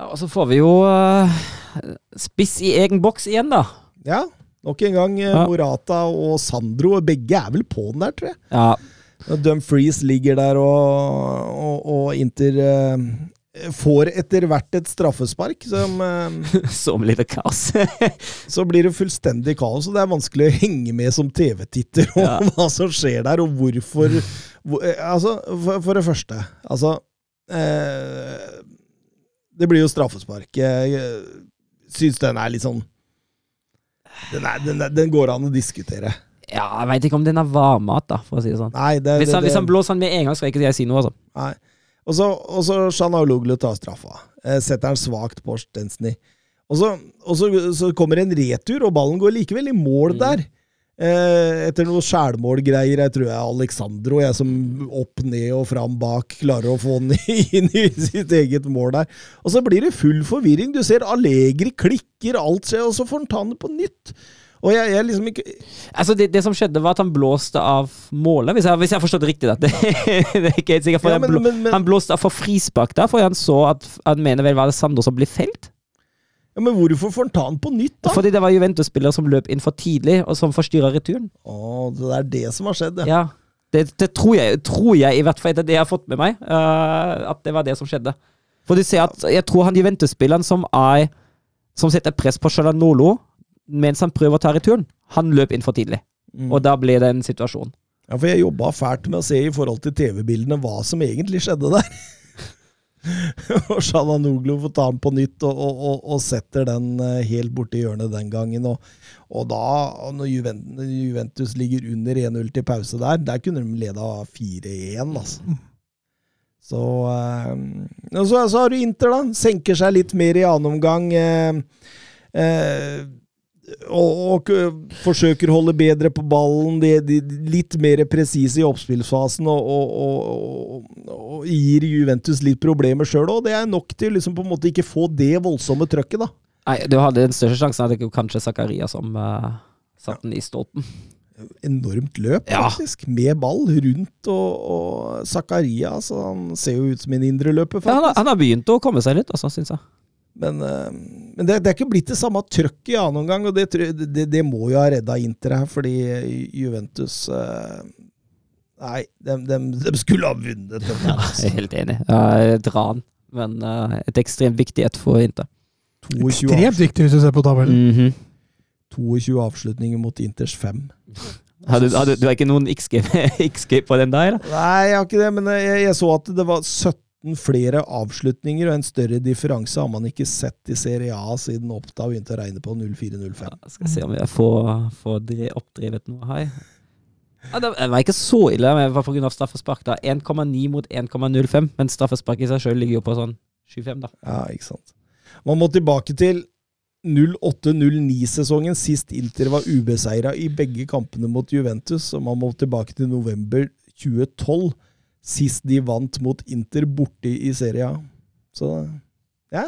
Ja, og så får vi jo uh, spiss i egen boks igjen, da. ja, nok en gang eh. Morata og Sandro. Begge er vel på den der, tror jeg. Ja, Dumfries ligger der, og, og, og Inter får etter hvert et straffespark. Som, eh, Som lite kaos. så blir det fullstendig kaos, og det er vanskelig å henge med som TV-titter om Ja. hva som skjer der, og hvorfor hvor, eh, Altså, for, for det første Altså eh, Det blir jo straffespark. Jeg syns den er litt sånn den, er, den, er, den går an å diskutere. Ja, jeg veit ikke om den er varmmat, da, for å si det sånn. Nei, det, Hvis han, det, hvis han blåser den med en gang, skal ikke jeg si noe, altså. Nei. Og så, og så Shanaloglu tar straffa. Eh, setter han svakt på Stensny. Og, så, og så, så kommer en retur, og ballen går likevel i mål der. Eh, etter noe sjælmålgreier. Jeg tror jeg Alexandro jeg som opp, ned og fram bak klarer å få den inn i sitt eget mål der. Og så blir det full forvirring. Du ser Allegri klikker, alt skjer, og så får han ta den på nytt. Og jeg, jeg liksom ikke Altså, det, det som skjedde, var at han blåste av målet, hvis jeg, hvis jeg har forstått det riktig. Det, det er ikke helt sikkert, Ja, han men- blå, men- men- Han blåste av for frispark da, for han så at Han mener vel var det Sandro som ble felt? ja, Men hvorfor får han ta den på nytt, da? Fordi det var Juventus-spillere som løp inn for tidlig, og som forstyrra returen. Å, det er det som har skjedd, ja. Ja. Det, det tror, jeg, tror jeg, i hvert fall, etter det jeg har fått med meg, uh, at det var det som skjedde. For du ser at Jeg tror han Juventus-spilleren som er Som setter press på Shalanolo mens han prøver å ta returen, han løp inn for tidlig. Mm. Og da ble det en situasjon. Ja, for jeg jobba fælt med å se i forhold til TV-bildene hva som egentlig skjedde der. og Shalanoglu får ta den på nytt og, og, og, og setter den eh, helt borti hjørnet den gangen. Og, da, når Juventus, Juventus ligger under 1-0 til pause der, der kunne de leda 4-1, altså. Så, øh, så, så har du Inter, da. Senker seg litt mer i annen omgang. Øh, eh, og, og forsøker å holde bedre på ballen. De, de, litt mer presise i oppspillsfasen og, og, og, gir Juventus litt problemer sjøl òg. Det er nok til liksom på en måte ikke få det voldsomme trøkket, da. Nei, Du hadde den største sjansen var kanskje Zakaria som uh, satte den i stolpen. Enormt løp, Ja. faktisk. Med ball rundt og, Zakaria. Altså, han ser jo ut som en indreløper, Ja, han, har- han har begynt å komme seg litt, altså, syns jeg. Men, eh, men det, det er ikke blitt det samme trøkket i annen omgang, og det, det, det må jo ha redda Inter her, fordi Juventus eh, Nei, de, de, de skulle ha vunnet dette. her, Jeg er Altså. helt enig. Uh, et ran, men uh, et ekstremt viktig et for Inter. 22, Ekstremt viktig hvis du ser på tabellen. Mhm. 22 avslutninger mot Inters 5. Har du, har du, du har ikke noen XG, XG på den der? Eller? Nei, jeg har ikke det, men jeg, jeg så at det var 17 flere avslutninger, og en større differanse har man ikke sett i Serie A siden Oppda begynte å regne på 04-05. Ja, skal se om jeg får, får dre- oppdrevet noe her. Ja, det det var ikke så ille, men det var pga. straffespark. da 1,9 mot 1,05, men straffespark i seg sjøl ligger jo på sånn 25, da. Ja, ikke sant. Man må tilbake til 08-09-sesongen, sist Inter var ubeseira i begge kampene mot Juventus, og man må tilbake til november 2012, sist de vant mot Inter borte i Serie A. Så ja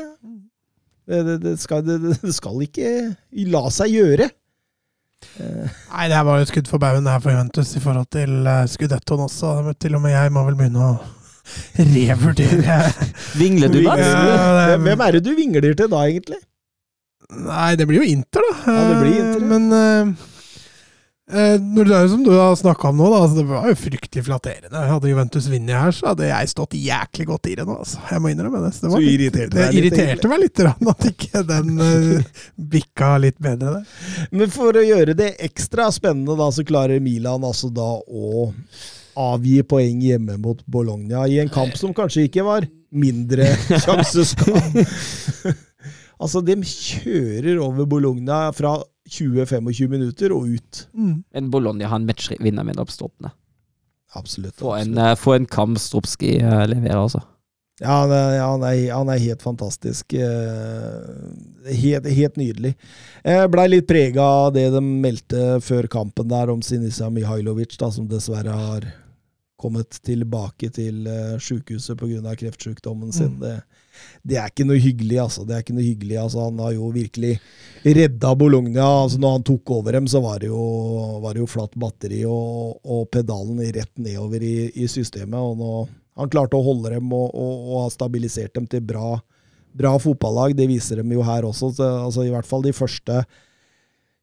det, det, det, skal, det, det skal ikke la seg gjøre. Nei, det her var jo skudd for baugen her for Juventus i forhold til skudettoen også. Men Til og med jeg må vel begynne å revurdere Vingler du, da? Hvem er det du vingler til da, egentlig? Nei, det blir jo Inter, da. Ja, det blir Inter, ja. Men eh, eh, når det er som du har snakka om nå, da, altså, det var jo fryktelig flatterende. Hadde Juventus vunnet her, så hadde jeg stått jæklig godt i det nå. Altså. Jeg må innrømme det. Så det, Så litt, irriterte det litt, irriterte meg litt rann, at ikke den uh, bikka litt bedre der. Men for å gjøre det ekstra spennende, da, så klarer Milan altså da å avgi poeng hjemme mot Bologna i en kamp som kanskje ikke var mindre sjanseskap. altså, de kjører over Bologna fra 20-25 minutter og ut. Mm. En Bologna har en matchvinner med oppstoppende. Absolutt. For en, eh, en kamp Stropski eh, leverer, altså. Ja, han er, han, er, han er helt fantastisk. eh, Helt, helt nydelig. Blei litt prega av det de meldte før kampen der om Sinisa Mihailovic, da, som dessverre har kommet tilbake til uh, sjukehuset pga. kreftsjukdommen sin. Det, det er ikke noe hyggelig, altså. Det er ikke noe hyggelig, altså. Han har jo virkelig redda Bologna. Altså, når han tok over dem, så var det jo, var det jo flatt batteri og, og pedalen rett nedover i, i systemet. og nå han klarte å holde dem og, og, og ha stabilisert dem til bra, bra fotballag. Det viser dem jo her også. Så, altså, I hvert fall de første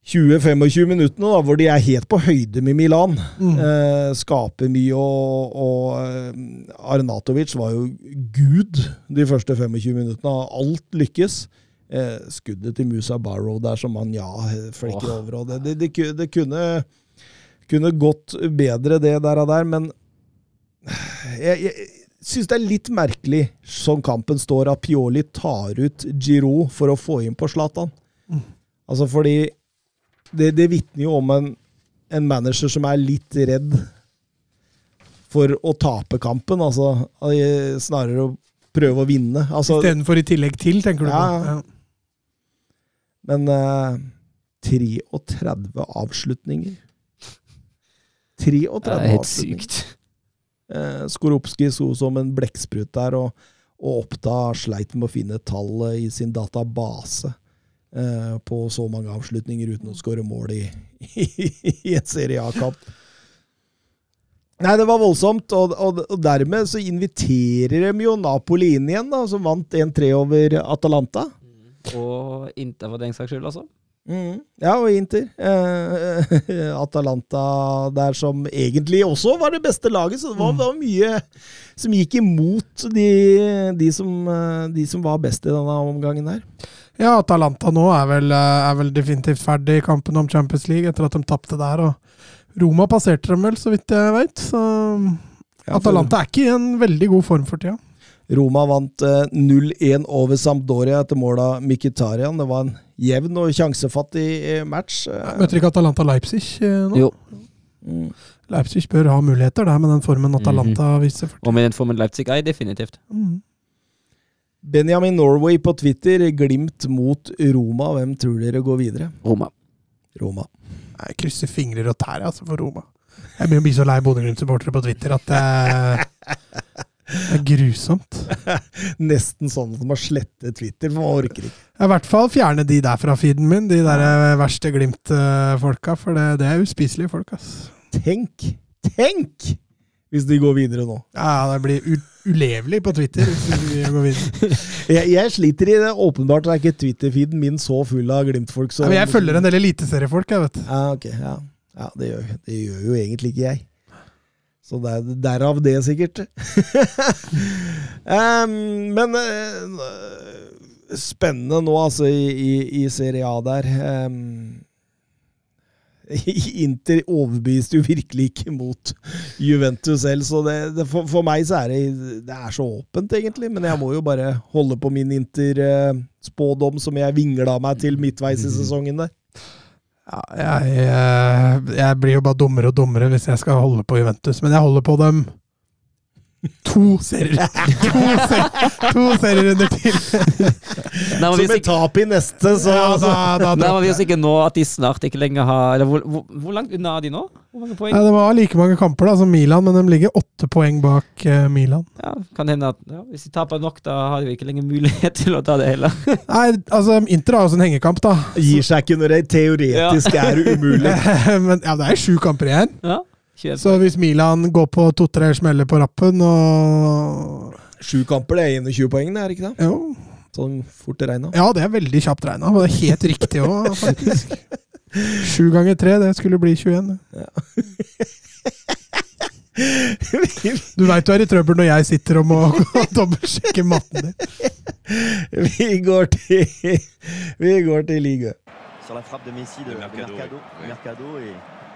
20-25 minuttene, da, hvor de er helt på høyde med Milan. Eh, skaper mye, og, og eh, Arnatovic var jo gud de første 25 minuttene. Alt lykkes. Eh, skuddet til Musa Barrow der som han ja, flekker oh. over. Og det, det, det, det kunne, kunne gått bedre, det der, og der, men jeg, jeg syns det er litt merkelig, som kampen står, at Pioli tar ut Giroud for å få inn på Zlatan. Altså fordi det, det vitner jo om en, en manager som er litt redd for å tape kampen. Altså snarere å prøve å vinne. Altså, Istedenfor i tillegg til, tenker du Ja, på. ja. Men eh, 33 avslutninger. 33 Det er helt sykt. Eh, Skoropski sto som en blekksprut der, og, og Oppda sleit med å finne tallet i sin database på så mange avslutninger uten å skåre mål i, i en Serie A-kamp. Nei, det var voldsomt, og, og, og dermed så inviterer de jo Napoli inn igjen, da, som vant 1-3 over Atalanta. Og Inter for den saks skyld, altså. Mm. Ja, og Inter. Eh, Atalanta der som egentlig også var det beste laget, så det var, det var mye som gikk imot de, de, som, eh, de som var best i denne omgangen her. Ja, Atalanta nå er vel, eh, er vel definitivt ferdig i kampen om Champions League etter at de tapte der. og Roma passerte dem vel, så vidt jeg veit. Så Atalanta er ikke i en veldig god form for tida. Roma vant eh, 0-1 over Sampdoria etter mål av Mkhitaryan. Det var en jevn og sjansefattig eh, match. eh. Møter ikke Atalanta Leipzig eh, nå? Jo. Mm. Leipzig bør ha muligheter der, med den formen Atalanta viser. For Og med den formen Leipzig er, definitivt. mm. Benjamin Norway på Twitter, Glimt mot Roma. Hvem tror dere går videre? Roma. Roma. Jeg krysser fingrer og tær altså, for Roma. Jeg begynner å bli så lei Bodø-Glimt-supportere på Twitter at det, det er grusomt. Nesten sånn at de har slettet Twitter, for man orker ikke. I hvert fall fjerne de der fra feeden min, de der eh, verste Glimt-folka. For det, det er uspiselige folk, ass. Tenk! Tenk! Hvis de går videre nå. Ja, det blir ulevelig på Twitter hvis de går videre. Jeg, jeg sliter i det. Åpenbart er ikke Twitter-feeden min så full av Glimt-folk. Ja, jeg følger en del eliteseriefolk, jeg, vet du. Ja, okay, Ja, ja det, gjør, det gjør jo egentlig ikke jeg. Så det er derav det, sikkert. um, men uh, spennende nå, altså, i, i, i Serie A der. Em, Inter overbeviste jo virkelig ikke mot Juventus selv, så det, det, for, for meg så er det, det er så åpent, egentlig. Men jeg må jo bare holde på min Inter-spådom som jeg vingla meg til midtveis i sesongen der. Ja, jeg, eh, jeg blir jo bare dummere og dummere hvis jeg skal holde på Juventus, men jeg holder på dem to serier. To, ser, to serierunder til. Som et tap i neste, så Ja, da, da nærmer dropper vi oss ikke nå at de snart ikke lenger har eller hvor, hvor, hvor langt unna er de nå? Hvor mange poeng? Ja, det var like mange kamper da som Milan, men de ligger åtte poeng bak uh, Milan. Ja, kan hende at ja, Hvis de taper nok, da har de ikke lenger mulighet til å ta det heller. Nei, altså Inter har også en hengekamp, da. gir seg ikke når det teoretisk er umulig. men ja, det er sju kamper igjen. Ja, 21 Så hvis Milan går på to-tre smeller på rappen og Sju kamper, det er 21 poeng, det er ikke det? Jo. Sånn fort regna. Ja, det er veldig kjapt regna. Og det er helt riktig òg, faktisk. Sju ganger tre, det skulle bli 21. Du veit du er i trøbbel når jeg sitter og må dobbeltsjekke matten din. vi går til Vi går til ligaen. Sur la frappe de Messi de, De de Mercado, Mercado. Mercado, et,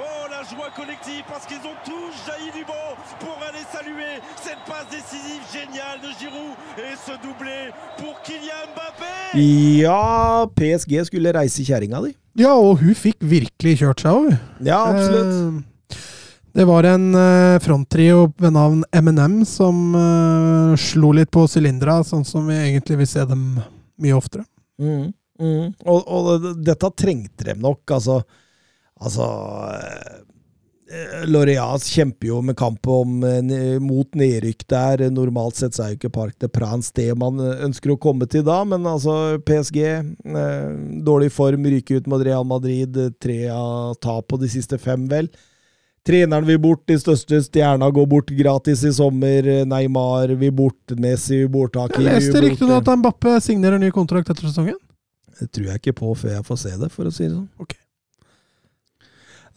Oh, la joie collective parce qu'ils ont tous jailli du banc pour aller saluer cette passe décisive géniale de Giroud et ce doublé pour Kylian Mbappé Ja, PSG skulle reise kjerringa di. Ja, og hun fikk virkelig kjørt seg over. Ja, absolutt. Eh, Det var en eh, fronttrio ved navn M&M som eh, slo litt på sylindera, sånn som vi egentlig vil se dem mye oftere. Mm, mm. Og, og dette trengte dem nok, altså. Altså eh, Loreas kjemper jo med kamp om, eh, mot nedrykk der. Normalt sett så er jo ikke Park de Prance det man eh, ønsker å komme til da, men altså PSG eh, Dårlig form, ryker ut mot Real Madrid. Tre av tap på de siste fem, vel. Treneren vil bort, de største stjerna går bort gratis i sommer. Neymar vil bort, Messi vil bort, Jeg Hakimi vil leste bort. ryktet at Mbappe signerer ny kontrakt etter sesongen. Det tror jeg ikke på før jeg får se det, for å si det sånn. Ok.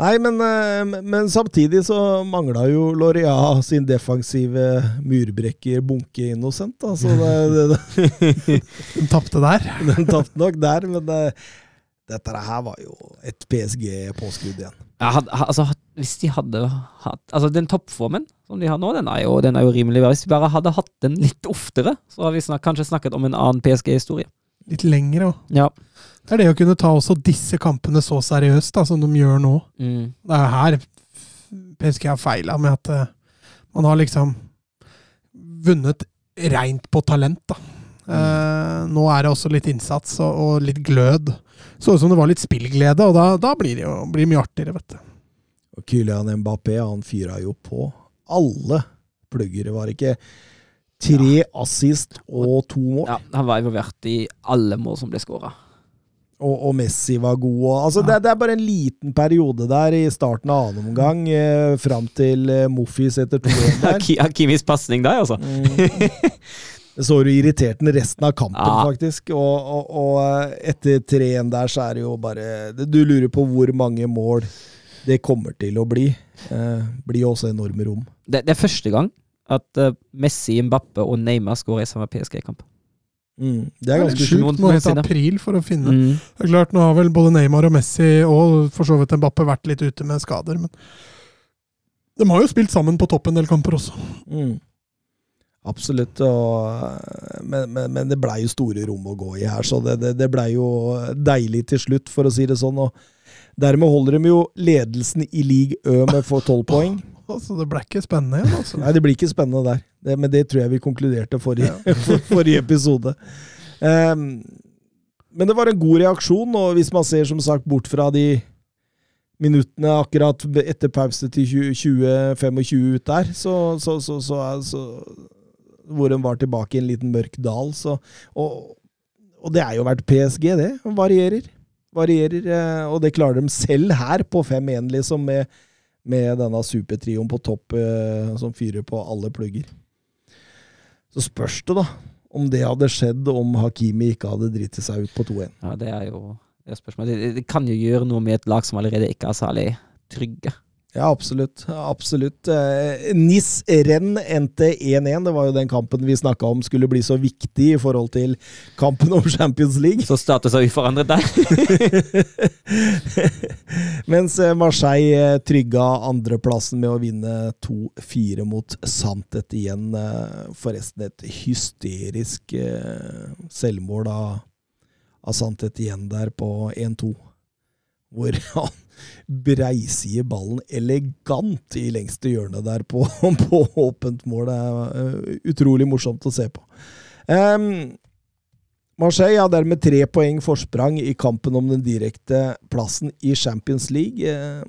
Nei, men, eh, men samtidig så mangla jo Loria sin defensive murbrekker bunke innocent. Da. Så det, det, De tapte der. den tapte nok der, men det, dette her var jo et PSG-påskudd igjen. Ja, had, altså, hvis de hadde hatt Altså, den toppformen som de har nå, den er jo, den er jo rimelig bra. Hvis de bare hadde hatt den litt oftere, så hadde vi snak, kanskje snakket om en annen PSG-historie. Litt lengre òg. Ja. Det er det å kunne ta også disse kampene så seriøst da, som de gjør nå. Mm. Det er her PSG har feila med at uh, man har liksom vunnet reint på talent, da. Uh, nå er det også litt innsats og, og litt glød. Så ut som det var litt spillglede, og da, da blir det jo blir mye artigere, vet du. Og Kylian Mbappé han fyra jo på alle plugger. Det var ikke tre assist og to mål. ja, han var involvert i alle mål som ble skåra. Og, og Messi var god. Og, altså, det, det er bare en liten periode der i starten av annen omgang, eh, fram til eh, Moffis etter 2-1 der. Hakimis pasning der, altså. Mm. Det så du irritert den resten av kampen, Ja. faktisk. Og, og, og eh, etter 3-1 der, så er det jo bare Du lurer på hvor mange mål det kommer til å bli. Eh, blir jo også enorme rom. Det, det er første gang at eh, Messi, Mbappe og Neymar skårer i samme PSG-kamp. Mm. Det er ganske sjukt. Må hete april for å finne Mm. Det er klart, Nå har vel både Neymar og Messi og for så vidt Mbappe vært litt ute med skader, men de har jo spilt sammen på topp en del kamper også. Mm. Absolutt. Og, men, men, men det blei jo store rom å gå i her, så det, det, det blei jo deilig til slutt, for å si det sånn. Og dermed holder de jo ledelsen i league Ø med for tolv poeng. Altså, Det ble ikke spennende igjen, altså. Nei, det blir ikke spennende der. Det, men det tror jeg vi konkluderte forrige, for, forrige episode. Um, men det var en god reaksjon, og hvis man ser som sagt bort fra de minuttene akkurat etter pause til 20-25 ut der, så, så, så, så, så Hvor de var tilbake i en liten mørk dal. Så, og, og det er jo vært PSG, det. Varierer. Varierer. eh, Og det klarer de selv her, på 5-1, liksom, med, med denne supertrioen på topp eh, som fyrer på alle plugger. Så spørs det, da, om det hadde skjedd om Hakimi ikke hadde dritt seg ut på 2-1. Ja, det er jo det er spørsmålet. Det, det kan jo gjøre noe med et lag som allerede ikke er særlig trygge. Ja, absolutt. absolutt. Eh, NIS Renn endte 1-1. Det var jo den kampen vi snakka om skulle bli så viktig i forhold til kampen om Champions League. Så status er uforandret der. Mens eh, Marseille eh, trygga andreplassen med å vinne 2-4 mot Santet igjen. Forresten et hysterisk selvmål av, av Santet igjen der på 1-2. Hvor han breisier ballen elegant i lengste hjørne der på, på åpent mål. Det er eh, utrolig morsomt å se på. Um, Marseille har dermed tre poeng forsprang i kampen om den direkte plassen i Champions League. Eh,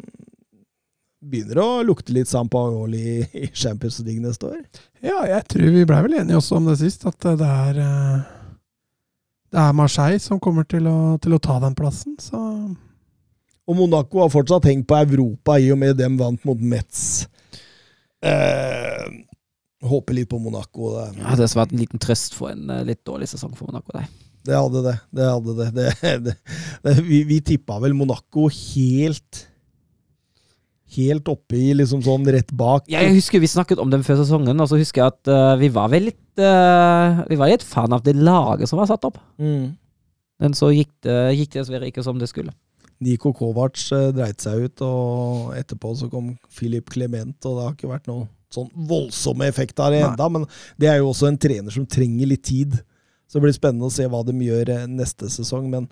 begynner å lukte litt Sampaoli i Champions League neste år. Ja, jeg tror vi blei vel enige også om det sist, at det er eh, Det er Marseille som kommer til å, til å ta den plassen, så Og Monaco har fortsatt hengt på Europa i og med dem vant mot Metz. Eh, håper litt på Monaco. Det, Ja, det har vært en liten trøst for en eh, litt dårlig sesong for Monaco. Det. det hadde det. det, hadde det. det, det, det vi, vi tippa vel Monaco helt Helt oppe i liksom sånn rett bak. Jeg husker vi snakket om dem før sesongen, og så husker jeg at uh, vi var vel litt uh, Vi var litt fan av det laget som var satt opp. Mm. Men så gikk det, gikk det dessverre ikke som det skulle. Niko Kovac eh, dreit seg ut, og etterpå så kom Filip Clement, og det har ikke vært noen sånn voldsomme effekter av det enda, men det er jo også en trener som trenger litt tid. Så det blir spennende å se hva de gjør eh, neste sesong, men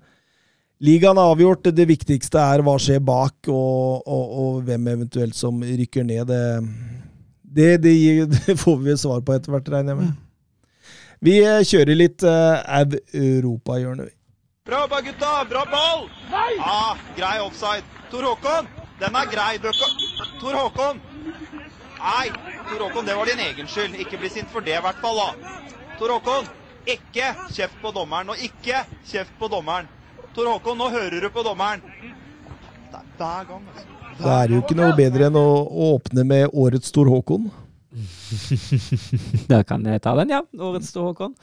ligaen er avgjort. Det viktigste er hva skjer bak, og, og, og hvem eventuelt som rykker ned. Det, det, det, får vi svar på etter hvert, regner jeg med. Vi eh, kjører litt uh, Europa-hjørne, vi. Bra jobba, gutta! Bra ball! Nei! Ah, grei offside. Tor Håkon, den er grei. Tor Håkon! Nei, Tor Håkon, det var din egen skyld. Ikke bli sint for det, i hvert fall. da. Tor Håkon, ikke kjeft på dommeren. Og ikke kjeft på dommeren. Tor Håkon, nå hører du på dommeren. Det er hver gang, altså. Da er det jo ikke noe bedre enn å åpne med årets Tor Håkon. Da kan jeg ta den, ja. Årets store Håkon.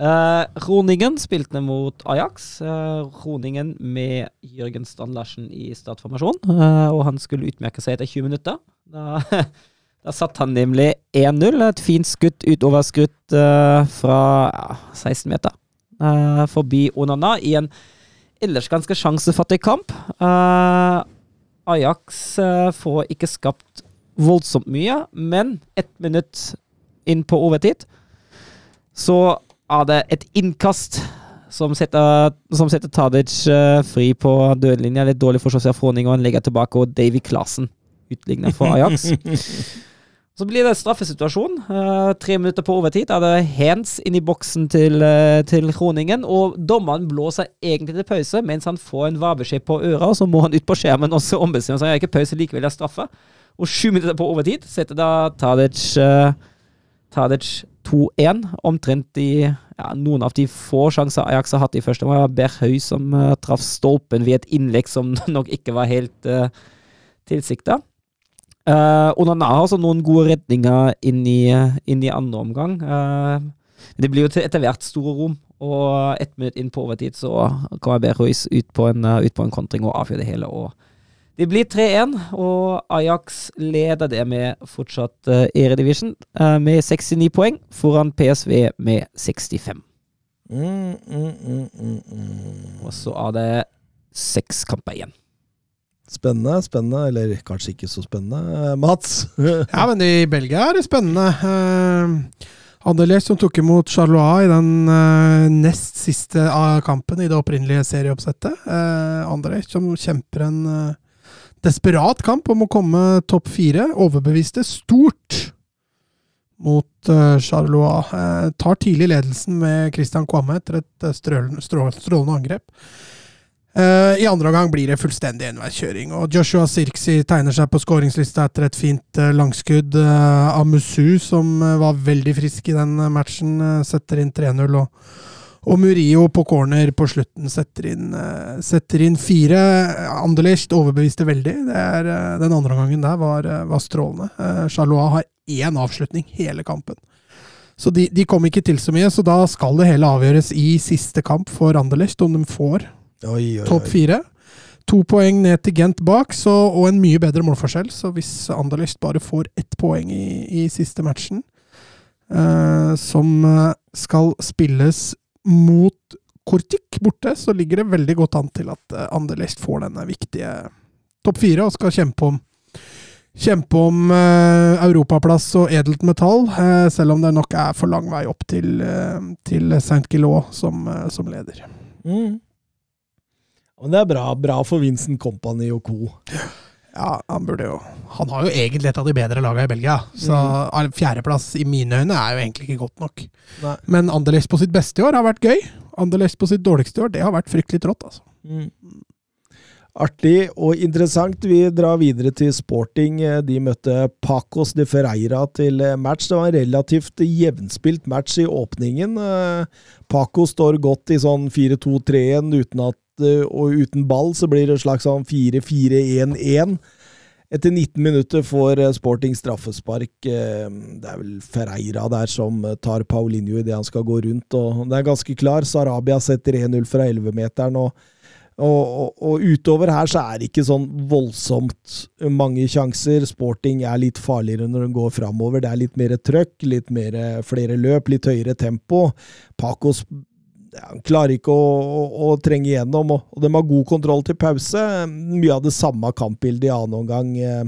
Uh, Roningen spilte mot Ajax. Uh, Roningen med Jørgen Strand Larsen i startformasjon. Uh, og han skulle utmerke seg etter 20 minutter. Da, da satt han nemlig 1-0. Et fint skutt utoverskrutt uh, fra ja, 16 meter. eh, forbi Onana i en ellers ganske sjansefattig kamp. Eh, Ajax eh, får ikke skapt voldsomt mye, men ett minutt inn på overtid så er det et innkast som setter, som setter Tadic eh, fri på dødlinja. Litt dårlig forståelse av Froning, og han legger tilbake, og Davy Klasen utligner for Ajax. Så blir det straffesituasjon. Uh, tre minutter på overtid er det hands inn i boksen til, uh, til Kroningen. Og dommeren blåser egentlig til pause, mens han får en varbeskjed på øra, Og så må han ut på skjermen og så ombestemme seg. er ikke pause, likevel er straffe. Og sju minutter på overtid setter da Tadic, uh, Tadic 2-1. Omtrent i ja, noen av de få sjanser Ajax har hatt i første. omgang. Berhøy som uh, traff stolpen ved et innlegg som nok ikke var helt uh, tilsikta. Uh, Onana har også noen gode redninger inn i, inn i andre omgang. Uh, det blir jo til etter hvert store rom, og ett minutt inn på overtid så kommer Berhøys ut på en, uh, ut på en kontring og avgjør det hele. og det blir 3-1, og Ajax leder det med fortsatt uh, Eredivision eh, med 69 poeng, foran PSV med 65. Mm, mm, mm, mm, mm. Og så er det seks kamper igjen. Spennende, spennende, eller kanskje ikke så spennende. Eh, Mats? Ja, men i Belgia er det spennende. Uh, Anderlecht som tok imot Charlois i den uh, nest siste av kampen i det opprinnelige serieoppsettet. Uh, Anderlecht som kjemper en eh, desperat kamp om å komme topp fire. Overbeviste stort mot uh, Charlois. Uh, tar tidlig ledelsen med Christian Kvamme etter et eh, strølende- strålende angrep. Uh, I andre omgang blir det fullstendig enveiskjøring, og Joshua Sirksi tegner seg på skåringslista etter et fint eh, langskudd. Uh, Amusu, som eh, var veldig frisk i den eh, matchen, eh, setter inn 3-0. Og, og Murillo på corner på slutten setter inn, eh, setter inn fire. Anderlecht overbeviste veldig. Det er, eh, den andre omgangen der var, eh, var strålende. Charlois har én avslutning hele kampen. Så de, de kom ikke til så mye, så da skal det hele avgjøres i siste kamp for Anderlecht, om de får topp fire. To poeng ned til Gent bak, så, og en mye bedre målforskjell. Så hvis Anderlecht bare får ett poeng i, i siste matchen, eh, som skal spilles mot Kortik borte, så ligger det veldig godt an til at eh, Anderlecht får denne viktige topp fire og skal kjempe om Kjempe om eh, europaplass og edelt metall, eh, selv om det nok er for lang vei opp til, eh, til Saint Gilot som, eh, som leder. Mm. Men det er bra, bra for Vincent Company og co. Ja, han burde jo Han har jo egentlig et av de bedre lagene i Belgia, så mm. fjerdeplass i mine øyne er jo egentlig ikke godt nok. Nei. Men Anderlecht på sitt beste i år har vært gøy. Anderlecht på sitt dårligste i år, det har vært fryktelig trått, altså. Mm. Artig og interessant. Vi drar videre til Sporting. De møtte Pacos de Ferreira til match. Det var en relativt jevnspilt match i åpningen. Eh, Paco står godt i sånn 4-2-3-1 uten at eh, og uten ball, så blir det en slags sånn 4-4-1-1. Etter 19 minutter får eh, Sporting straffespark. Eh, Det er vel Ferreira der som tar Paulinho idet han skal gå rundt. og Det er ganske klar. Sarabia setter 1-0 fra 11-meteren. og og, og, og utover her så er det ikke sånn voldsomt mange sjanser. Sporting er litt farligere når den går framover. Det er litt mer trøkk, litt mer, flere løp, litt høyere tempo. Pacos han klarer ikke å, å, å trenge igjennom, og, og de har god kontroll til pause. Mye av det samme kampbildet i annen omgang. Eh,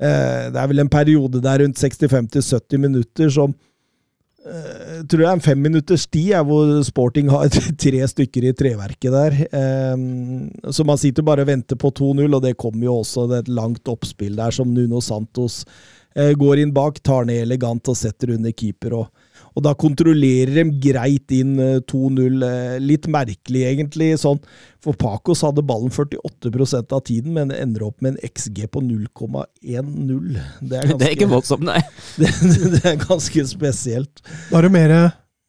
eh, det er vel en periode der rundt 65-70 minutter som eh, tror det er en femminutters tid er hvor Sporting har tre stykker i treverket der. Eh, så man sitter bare og venter på 2-0, og det kommer jo også det er et langt oppspill der som Nuno Santos eh, går inn bak, tar ned elegant og setter under keeper. og og da kontrollerer de greit inn eh, 2-0. eh, Litt merkelig, egentlig. sånn, For Pacos hadde ballen 48% av tiden, men ender opp med en XG på 0,10. Det, er Det er ikke voldsomt, nei. det, det er ganske spesielt. Da er det mer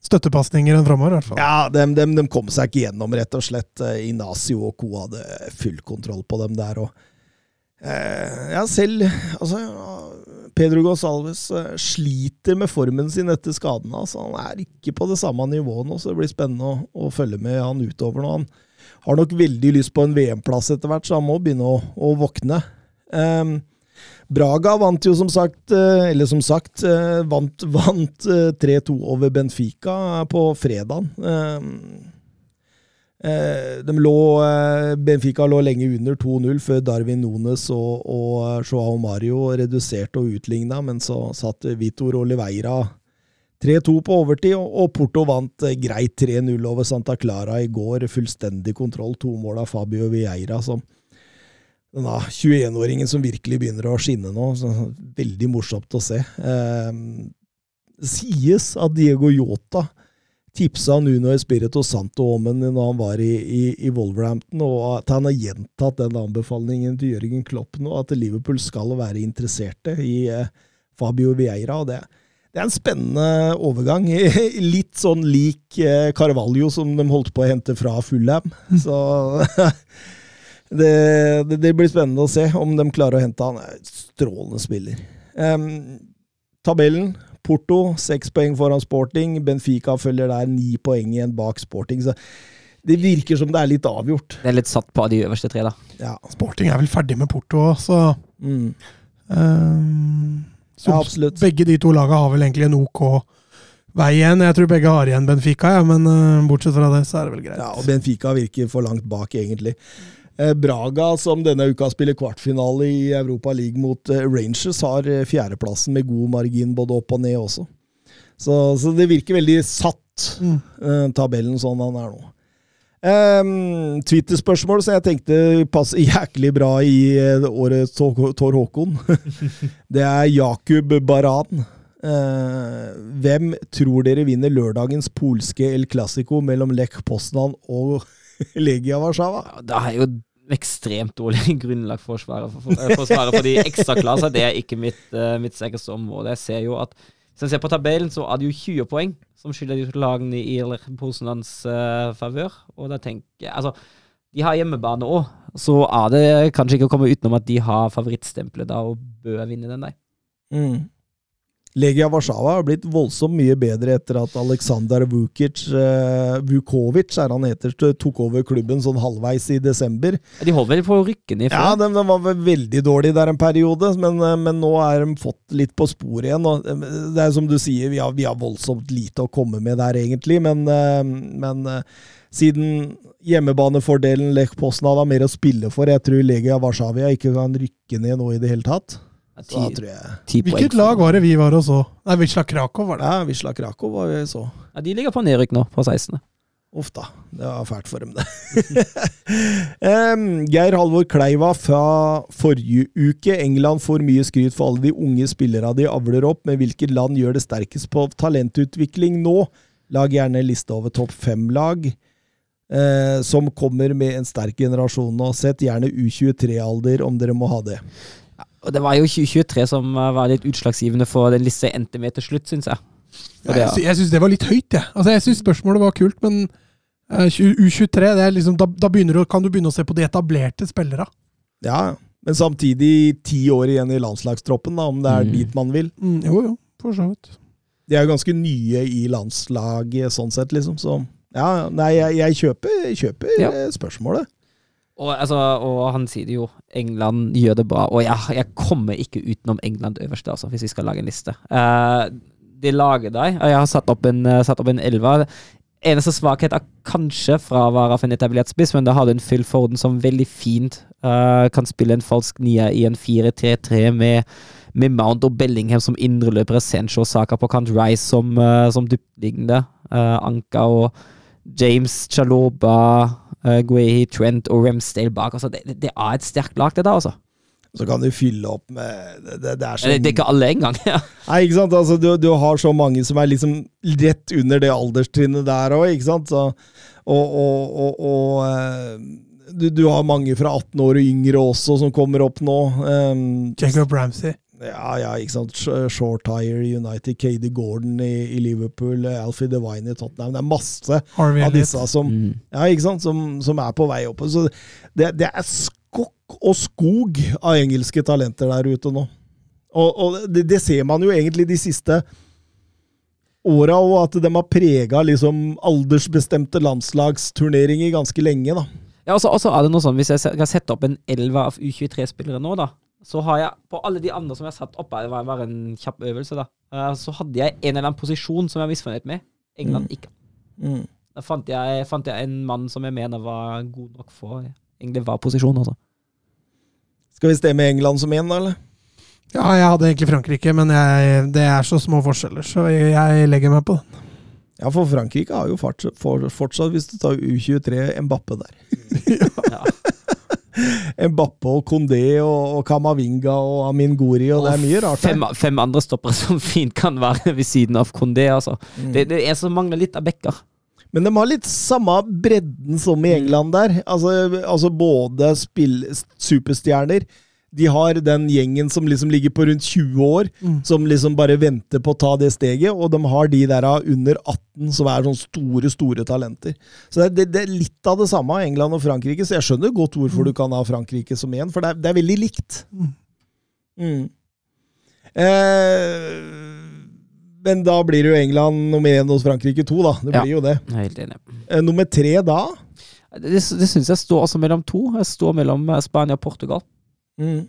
støttepasninger enn framover, i hvert fall. Ja, de, de, de kom seg ikke gjennom, rett og slett. Eh, Inacio og co. hadde full kontroll på dem der. og eh, Ja, selv altså, Pedro Gonsalves eh, sliter med formen sin etter skadene. Altså, han er ikke på det samme nivået nå, så det blir spennende å, å følge med han utover nå. Han har nok veldig lyst på en VM-plass etter hvert, så han må begynne å, å våkne. Ehm, Braga vant jo som sagt, eh, eller som sagt, eh, vant, vant eh, 3-2 over Benfica på fredagen. Eh, de lå, eh, Benfica lå lenge under 2-0 før Darwin Nunes og, og eh, Joao Mario reduserte og utligna, men så satt Vitor Oliveira 3-2 på overtid, og, Porto vant eh, greit 3-0 over Santa Clara i går. Fullstendig kontroll. To mål av Fabio Vieira, som denne 21-åringen som virkelig begynner å skinne nå. Så, veldig morsomt å se. Eh, sies at Diego Yota tipsa Nuno Espirito Santo om henne når han var i, i, i Wolverhampton, og at han har gjentatt den anbefalingen til Jørgen Klopp nå, at Liverpool skal være interesserte i eh, Fabio Vieira. og det det er en spennende overgang. Litt sånn lik eh, Carvalho, som de holdt på å hente fra Fulham. Så det, det, det blir spennende å se om de klarer å hente han. En Strålende spiller. Um, tabellen. Porto seks poeng foran Sporting. Benfica følger der ni poeng igjen bak Sporting. Så det virker som det er litt avgjort. Det er litt satt på de øverste tre, da. Ja. Sporting er vel ferdig med Porto, så Mm. um, Så Ja, absolutt. begge de to laga har vel egentlig en OK vei igjen. Jeg tror begge har igjen Benfica, ja, men uh, bortsett fra det, så er det vel greit. Ja, og Benfica virker for langt bak, egentlig. Eh, Braga, som denne uka spiller kvartfinale i Europa League mot eh, Rangers, har eh, fjerdeplassen med god margin både opp og ned også. Så, så det virker veldig satt, Mm. eh, tabellen sånn han er nå. Um, Twitter-spørsmål som jeg tenkte passer jæklig bra i året Tor Tor Håkon. det er Jakub Baran. Uh, hvem tror dere vinner lørdagens polske El Clásico mellom Lech Poznan og Legia Warszawa. Ja, Det er jo ekstremt dårlig grunnlag for å svare for, for, for, å svare for de ekstraklasser. Det er ikke mitt, uh, mitt sterkeste område. Jeg ser jo at Hvis en ser på tabellen, så er det jo 20 poeng som skylder de lagene i eller Posenlands uh, favør. Og da tenker jeg Altså, de har hjemmebane òg, så er det kanskje ikke å komme utenom at de har favorittstempelet da og bør vinne den, der. Mm. Legia Warszawa har blitt voldsomt mye bedre etter at Aleksandr Vukic, eh, Vukovic er han heter, tok over klubben sånn halvveis i desember. De holdt vel på å rykke ned Ja, før? de, de var vel veldig dårlige der en periode, men, eh, men nå er de fått litt på sporet igjen. Og eh, det er som du sier, vi har, vi har voldsomt lite å komme med der, egentlig, men, eh, men siden hjemmebanefordelen Lech Poznan har mer å spille for, jeg tror Legia Warszawa ikke kan rykke ned nå i det hele tatt. Så da tror jeg ti poeng Hvilket lag var det vi var og så? Nei, Wisla Krakow var det. Ja, Wisla Krakow var vi så. Ja, de ligger på nedrykk nå, på 16. Uff da, det var fælt for dem, det. um, Geir Halvor Kleiva fra forrige uke. England får mye skryt for alle de unge spillerne de avler opp, men hvilket land gjør det sterkest på talentutvikling nå? Lag gjerne liste over topp fem-lag. Eh, som kommer med en sterk generasjon nå. Sett gjerne U23-alder, om dere må ha det. Og det var jo 2023 som eh, var litt utslagsgivende for den lista jeg endte med til slutt, syns jeg. Ja, Jeg, sy- jeg syns det var litt høyt, jeg. Altså, jeg syns spørsmålet var kult, men uh, U23, det er liksom, da, da du, kan du begynne å se på de etablerte spillerne. Ja, men samtidig ti år igjen i landslagstroppen, da, om det er Mm. dit man vil. Mm, jo, jo, for så vidt. De er jo ganske nye i landslaget sånn sett, liksom. Så ja, nei, jeg, jeg kjøper, kjøper Ja. eh, spørsmålet. Og, altså, og han sier jo, England gjør det bra. Og jeg, jeg kommer ikke utenom England øverst, altså, hvis vi skal lage en liste. Uh, de lager deg. Og Jeg har satt opp en, eh, satt opp en elva. Eneste svakhet er kanskje fravær av en etablert spiss, men da har du en Phil Forden som veldig fint uh, kan spille en falsk nier i en 4-3-3 med, med Mount og Bellingham som indreløpere, Sancho og Saka på kant, Rice som, uh, som dyptliggende, uh, Anka og James, Chaloba, uh, Guehi, Trent og Ramsdale bak. Altså, det, det er et sterkt lag, det der, altså. Så kan du fylle opp med Det, det, det er sånn Det, det er ikke alle engang. Ja. Nei, ikke sant? Altså, du, du har så mange som er liksom rett under det alderstrinnet der òg, ikke sant? Så, og og, og, og eh, du, du har mange fra 18 år og yngre også som kommer opp nå. Um, Jacob Ramsey. Ja, ja, ikke sant. Sh- Shortire United, Cady Gordon i, i Liverpool, eh, Alfie Devine i Tottenham. Det er masse Harvey av disse som, Mm. ja, ikke sant? Som, som er på vei opp. Så det, det er skokk og skog av engelske talenter der ute nå. Og, og det, det ser man jo egentlig de siste åra, og at de har prega liksom aldersbestemte landslagsturneringer ganske lenge. da. Ja, og så er det noe sånn, Hvis jeg skal sette opp en elver av U23-spillere nå, da, så har jeg på alle de andre som jeg har satt oppe det var bare en kjapp øvelse, da, eh, så hadde jeg en eller annen posisjon som jeg var misfornøyd med. England ikke. Mm. Da fant jeg, fant jeg en mann som jeg mener var god nok for egentlig var posisjon, altså. Skal vi stemme England som én, da, eller? Ja, jeg hadde egentlig Frankrike, men jeg, det er så små forskjeller, så jeg, jeg legger meg på den. Ja, for Frankrike har jo fortsatt, for, fortsatt hvis du tar U23, Mbappe der. Ja. Mbappe og Kondé og, og Kamavinga og Amin Gori, og det er mye rart Fem, fem andre stoppere som fint kan være ved siden av Kondé, altså. Mm. Det, det er som mangler litt av bekker. Men de har litt samme bredden som i England der. Altså, altså både spill, superstjerner De har den gjengen som liksom ligger på rundt 20 år, Mm. som liksom bare venter på å ta det steget, og de har de der under 18 som er sånn store, store talenter. Så det, det, det er litt av det samme av England og Frankrike, så jeg skjønner godt hvorfor du kan ha Frankrike som én, for det er, det er veldig likt. Mm. Mm. Eh, men da blir det jo England nummer én hos Frankrike to, da. Det Ja. blir jo det. Jeg er helt enig. Eh, nummer tre da? Det, det syns jeg står altså mellom to. Jeg står mellom eh, Spania og Portugal. Mm.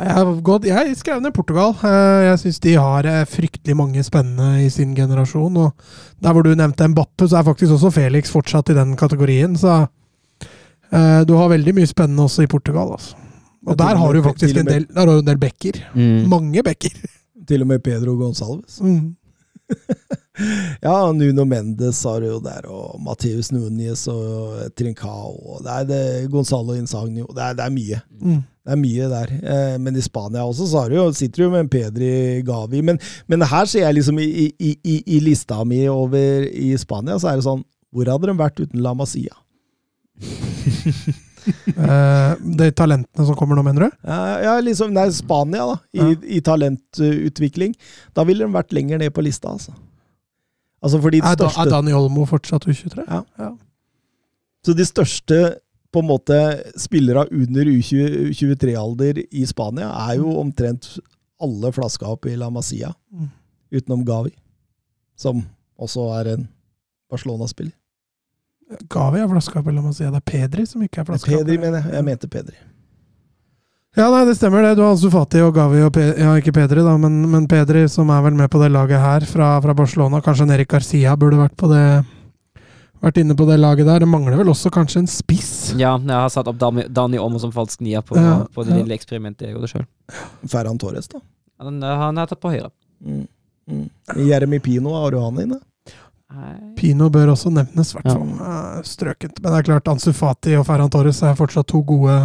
Jeg har gått, jeg skrev ned Portugal. Eh, Jeg syns de har eh, fryktelig mange spennende i sin generasjon. Og der hvor du nevnte Mbappe, så er faktisk også Felix fortsatt i den kategorien. Så eh, du har veldig mye spennende også i Portugal. Altså. Og der har du faktisk en del, der har du en del bekker. Mm. Mange bekker. Til og med Pedro Gonsalves. Mm. Ja, Nuno Mendes har jo der, og Mateus Núñez og Trincao. Og det er det, Gonzalo Insagnio. Det er, det er mye. Mm. Det er mye der. Eh, men i Spania også så har du jo, sitter du med en Pedri Gavi. Men, men her ser jeg liksom i, i, i, i lista mi over i Spania, så er det sånn Hvor hadde de vært uten La Masia? Eh, de talentene som kommer nå, mener du? Ja, ja, liksom, nei, Spania, da, i, Ja. i talentutvikling. Da ville de vært lenger ned på lista, altså. Altså fordi de største er Dani Olmo fortsatt U23? Ja. Så de største på en måte spillere under U23-alder i Spania er jo omtrent alle flaska opp i La Masia, Mm. utenom Gavi, som også er en Barcelona-spiller. Gavi er flaska opp, i La Masia. det er Pedri som ikke er flaska opp. Pedri, mener jeg. Jeg mente Pedri. Ja, nei, det stemmer det. Du har Ansu Fati og Gavi og Pe Ja, ikke Pedri, da, men, men Pedri, som er vel med på det laget her fra, fra Barcelona. Kanskje Nerik Garcia burde vært på det Vært inne på det laget der. Det mangler vel også kanskje en spiss? Ja, jeg har satt opp Dani, Dani Omo som falsk nier på, Ja, på det ja. lille eksperimentet jeg gjorde sjøl. Ferran Torres, da. Han, han er tatt på høyre. Mm. Mm. Jeremy Pino, har du han inne? Nei. Pino bør også nevnes, hvert Ja. fall. Eh, Strøkent. Men det er klart, Ansu Fati og Ferran Torres er fortsatt to gode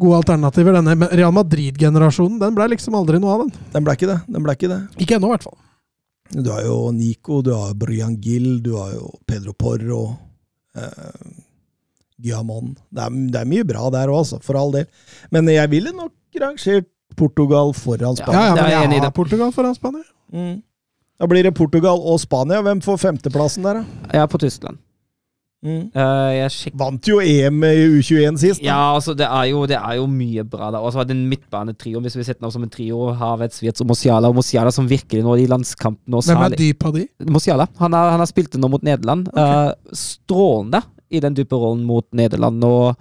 Gode alternativer. Denne Real Madrid-generasjonen den ble liksom aldri noe av, den. Den ble ikke det. Den ble ikke det. Ikke ennå, i hvert fall. Du har jo Nico, du har Brian Gill, du har jo Pedro Porro, eh, Guillamon. Det er, det er mye bra der òg, altså, for all del. Men jeg ville nok rangert Portugal foran Spania. ja, ja, men er jeg enig i jeg det. har Portugal foran Spania. Mm. Da blir det Portugal og Spania. Hvem får femteplassen der, da? Jeg er på Tyskland. Mm. Eh, Vant jo EM i U21 sist. da. Ja, altså, det er jo, det er jo mye bra der. Og så har den midtbanetrioen, hvis vi setter den opp som en trio, Havertz, Wirtz og Mosiala. Og Mosiala som virkelig nå i landskampene Hvem er dyp av de? Mosiala. Han har, han har spilt det nå mot Nederland. Eh, strålende i den dype rollen mot Nederland. Og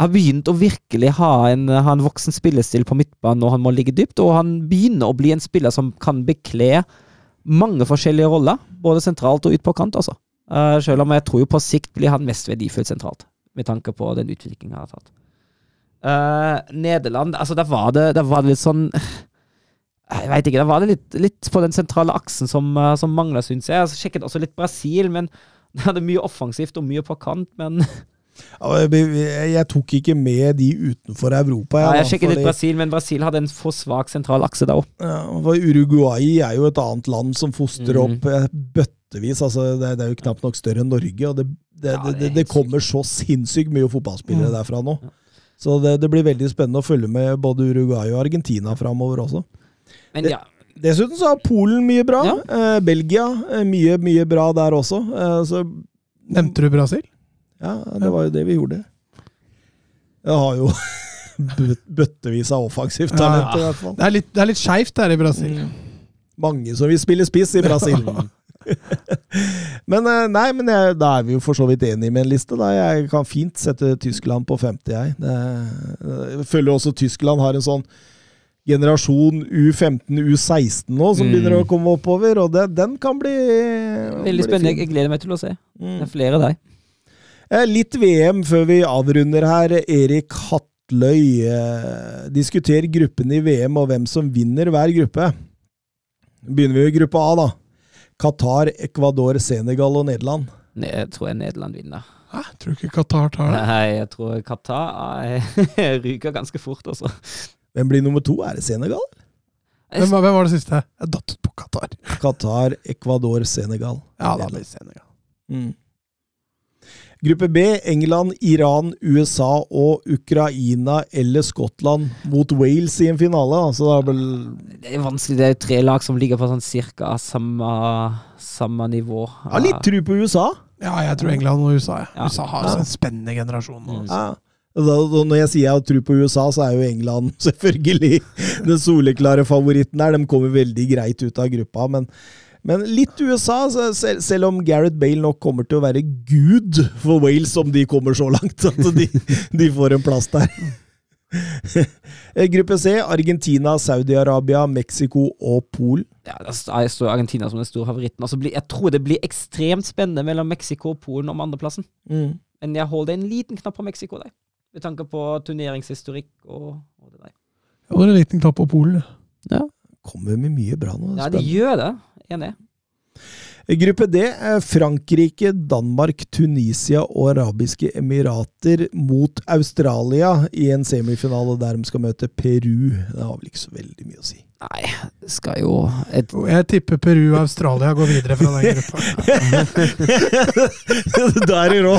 har begynt å virkelig ha en, ha en voksen spillestil på midtbanen når han må ligge dypt. Og han begynner å bli en spiller som kan bekle mange forskjellige roller, både sentralt og ut på kant. altså. Eh, selv om jeg tror jo på sikt blir han mest verdifull sentralt, med tanke på den utviklingen han har tatt. Uh, Nederland, altså der var det, der var det litt sånn Jeg veit ikke, der var det litt, litt på den sentrale aksen som, uh, som mangla, syns jeg. Jeg sjekket også litt Brasil, men de hadde mye offensivt og mye på kant, men Jeg, jeg tok ikke med de utenfor Europa. ja, da, Jeg sjekket litt Brasil, men Brasil hadde en for svak sentral akse da òg. Ja, Uruguay er jo et annet land som fostrer mm. opp eh, bøttevis. Altså, det, er- det er jo knapt nok større enn Norge, og det, det, Ja, det, det er det, kommer så sinnssykt mye fotballspillere Mm. derfra nå. Ja. Så det, det blir veldig spennende å følge med både Uruguay og Argentina framover også. Men Det- ja. Dessuten så har Polen mye bra. Ja. Eh, Belgia eh, mye, mye bra der også. Eh, så Nevnte du Brasil? ja, det var jo det vi gjorde. Jeg har jo bøttevis av offensivt talent, Ja. i hvert fall. Det er litt, det er litt skeivt der i Brasil. Mm. Mange som vil spille spiss i Brasil. men eh, nei, men jeg, da er vi jo for så vidt enige med en liste. Da. Jeg kan fint sette Tyskland på 50, jeg. Det, jeg føler også Tyskland har en sånn generasjon U15, U16 nå, som Mm. begynner å komme oppover, og det, den kan bli Veldig spennende. Jeg gleder meg til å se. Mm. Det er flere av Eh, Litt VM før vi avrunder her. Erik Hatløy. Eh, diskuter gruppen i VM og hvem som vinner hver gruppe. Begynner vi i gruppe A, da. Qatar, Ecuador, Senegal og Nederland. Ne- Jeg tror jeg Nederland vinner. Hæ? Tror du ikke Qatar tar det? Nei, jeg tror Qatar ryker ganske fort, altså. Hvem blir nummer to? Er det Senegal? Hvem, var- hvem var det siste? Jeg datt ut på Qatar. Qatar, Ecuador, Senegal. Ja, da blir Senegal. Mm. Gruppe B, England, Iran, USA og Ukraina eller Skottland mot Wales i en finale. Altså, det er vel Det er vanskelig. Det er tre lag som ligger på sånn cirka samme, samme nivå. Ja, litt tru på USA. Ja, jeg tror England og USA. Ja. USA har en spennende generasjon nå. Altså. Ja. Da, da, når jeg sier jeg har tro på USA, så er jo England selvfølgelig den soleklare favoritten der. De kommer veldig greit ut av gruppa, men, men litt USA, så selv, selv om Gareth Bale nok kommer til å være gud for Wales om de kommer så langt at de, de får en plass der. Gruppe C, Argentina, Saudi-Arabia, Mexico og Polen. Ja, jeg står Argentina som den store favoritten. Altså, jeg tror det blir ekstremt spennende mellom Mexico og Polen om andreplassen. Mm. Men jeg holder en liten knapp på Mexico der. Med tanke på turneringshistorikk og, og det der. Jeg holder en liten knapp på Polen. Ja. Kommer med mye bra nå. Ja, de gjør det. Enig. Gruppe D. eh, Frankrike, Danmark, Tunisia og Arabiske Emirater mot Australia i en semifinale der de skal møte Peru. Det har vel ikke så veldig mye å si. Nei, det skal jo et, Jeg tipper Peru og Australia går videre fra den gruppa. da er du rå!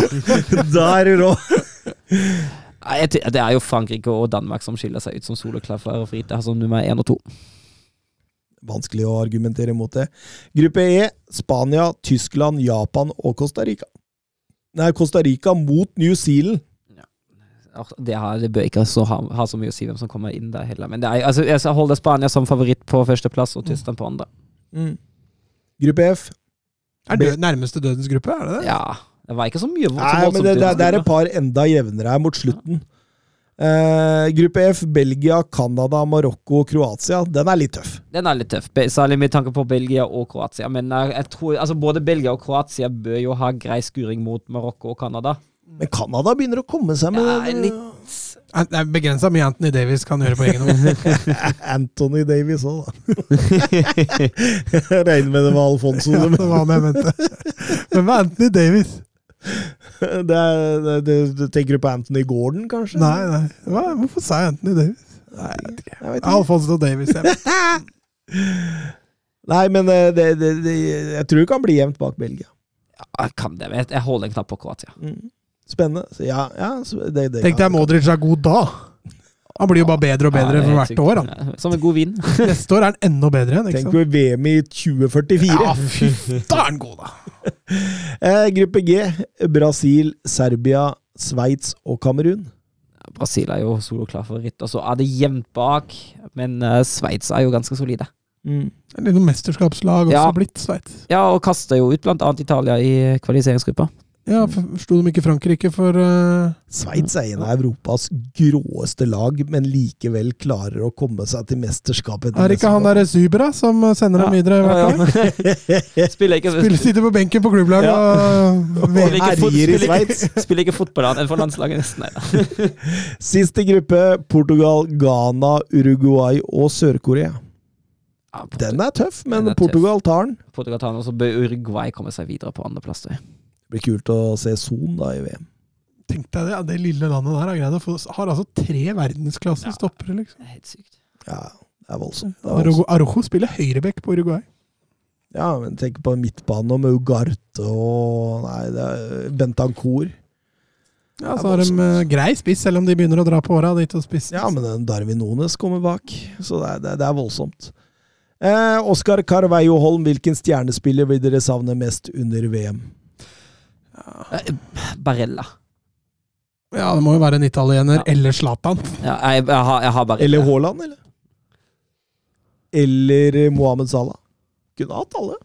Da er du rå! Nei, Det er jo Frankrike og Danmark som skiller seg ut som soleklar favoritter, altså nummer én og to. Vanskelig å argumentere mot det. Gruppe E. Spania, Tyskland, Japan og Costa Rica. Nei, Costa Rica mot New Zealand. Det, har, det bør ikke så ha, ha så mye å si hvem som kommer inn der heller. Men det er, altså, jeg holder Spania som favoritt på førsteplass og Tyskland på andre. Gruppe F. Er død, nærmeste dødens gruppe, er det det? Ja, det var ikke så mye Nei, men det, det, det er et par enda jevnere her mot slutten. Eh, gruppe F. Belgia, Canada, Marokko og Kroatia. Den er litt tøff. Den er litt tøff, særlig med tanke på Belgia og Kroatia. Men eh, jeg tror, altså både Belgia og Kroatia bør jo ha grei skuring mot Marokko og Canada. Men Canada begynner å komme seg med Ja, litt Er- Det er begrensa mye Anthony Davies kan gjøre på egen hånd. Anthony Davies òg, da. Regner med det var Alfonso. Ja, det var det jeg mente. Hvem er Anthony Davies? det er, det, det, du tenker du på Anthony Gordon, kanskje? Nei, nei. Hva? Hvorfor sa jeg Anthony Davis? Nei, jeg vet ikke. Alfonso Davis. Jeg vet. Nei, men eh, det, det, det, jeg tror det kan bli jevnt bak Belgia. ja, Kan det, jeg- holder en knapp på Kroatia. Mm. Spennende. Så ja, ja så det, det Tenk deg Modric er god da. Han blir jo bare bedre og bedre Ja, for hvert sykt. år. Han. Som en god vin. Neste år er han enda bedre igjen. ikke Tenk på VM i 2044. Ja, fy Da er han god, da! Eh, gruppe G. Brasil, Serbia, Sveits og Kamerun. Brasil er jo soloklar favoritt, og så er det jevnt bak. Men uh, Sveits er jo ganske solide. Mm. Det er noe mesterskapslag også Ja. blitt, Sveits. Ja, og kaster jo ut blant annet Italia i kvalifiseringsgruppa. Ja, Forsto de ikke Frankrike for uh, Sveits er en av Europas gråeste lag, men likevel klarer å komme seg til mesterskapet. Er det ikke han derre Zybra som sender sender dem videre hvert år? Spiller ikke, Spiller, sitter på benken på klubblaget Ja. og herjer i Sveits. spiller ikke fotball annet enn for landslaget, nesten. Nei da. Siste gruppe Portugal, Ghana, Uruguay og Sør-Korea. Ja, Den er tøff, men er tøff. Portugal tar den. Portugal tar den, og så bør Uruguay komme seg videre på andreplass. Det blir kult å se Son da i VM. Tenk deg det, det lille landet der har greid å få Har altså tre verdensklasse Ja. stoppere, liksom. Det er helt sykt. Ja, det er voldsomt. Arojo, voldsomt. Arojo spiller høyrebekk på Uruguay. Ja, men tenk på midtbanen og med Ugarte og Nei, det er Bentancour. Ja, Så har de uh, grei spiss, selv om de begynner å dra på åra. Ja, men Darwin Nones kommer bak, så det er, det er, det er voldsomt. Eh, Oskar Carveio Holm, hvilken stjernespiller vil dere savne mest under VM? Eh, Barella. Ja, det må jo være en italiener Ja. eller Zlatan. Ja, jeg, jeg, har, jeg har Barella. Eller Haaland, eller? Eller eh, Mohammed Salah? Kunne hatt alle.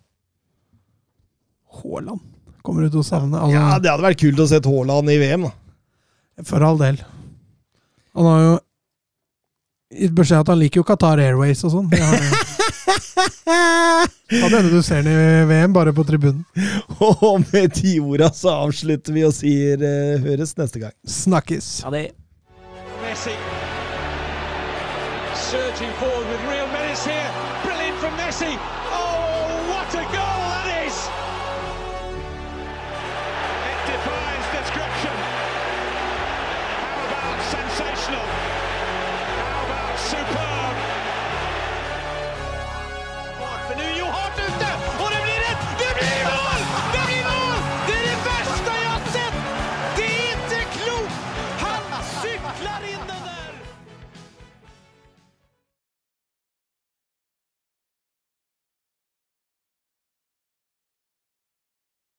Haaland kommer du til å savne. Altså, Ja, det hadde vært kult å se Haaland i VM, da. For all del. Han har jo gitt beskjed at han liker jo Qatar Airways og sånn. Kan hende du ser den i VM, bare på tribunen. Og med de orda så avslutter vi og sier uh, høres neste gang. Snakkes. Ha det Messi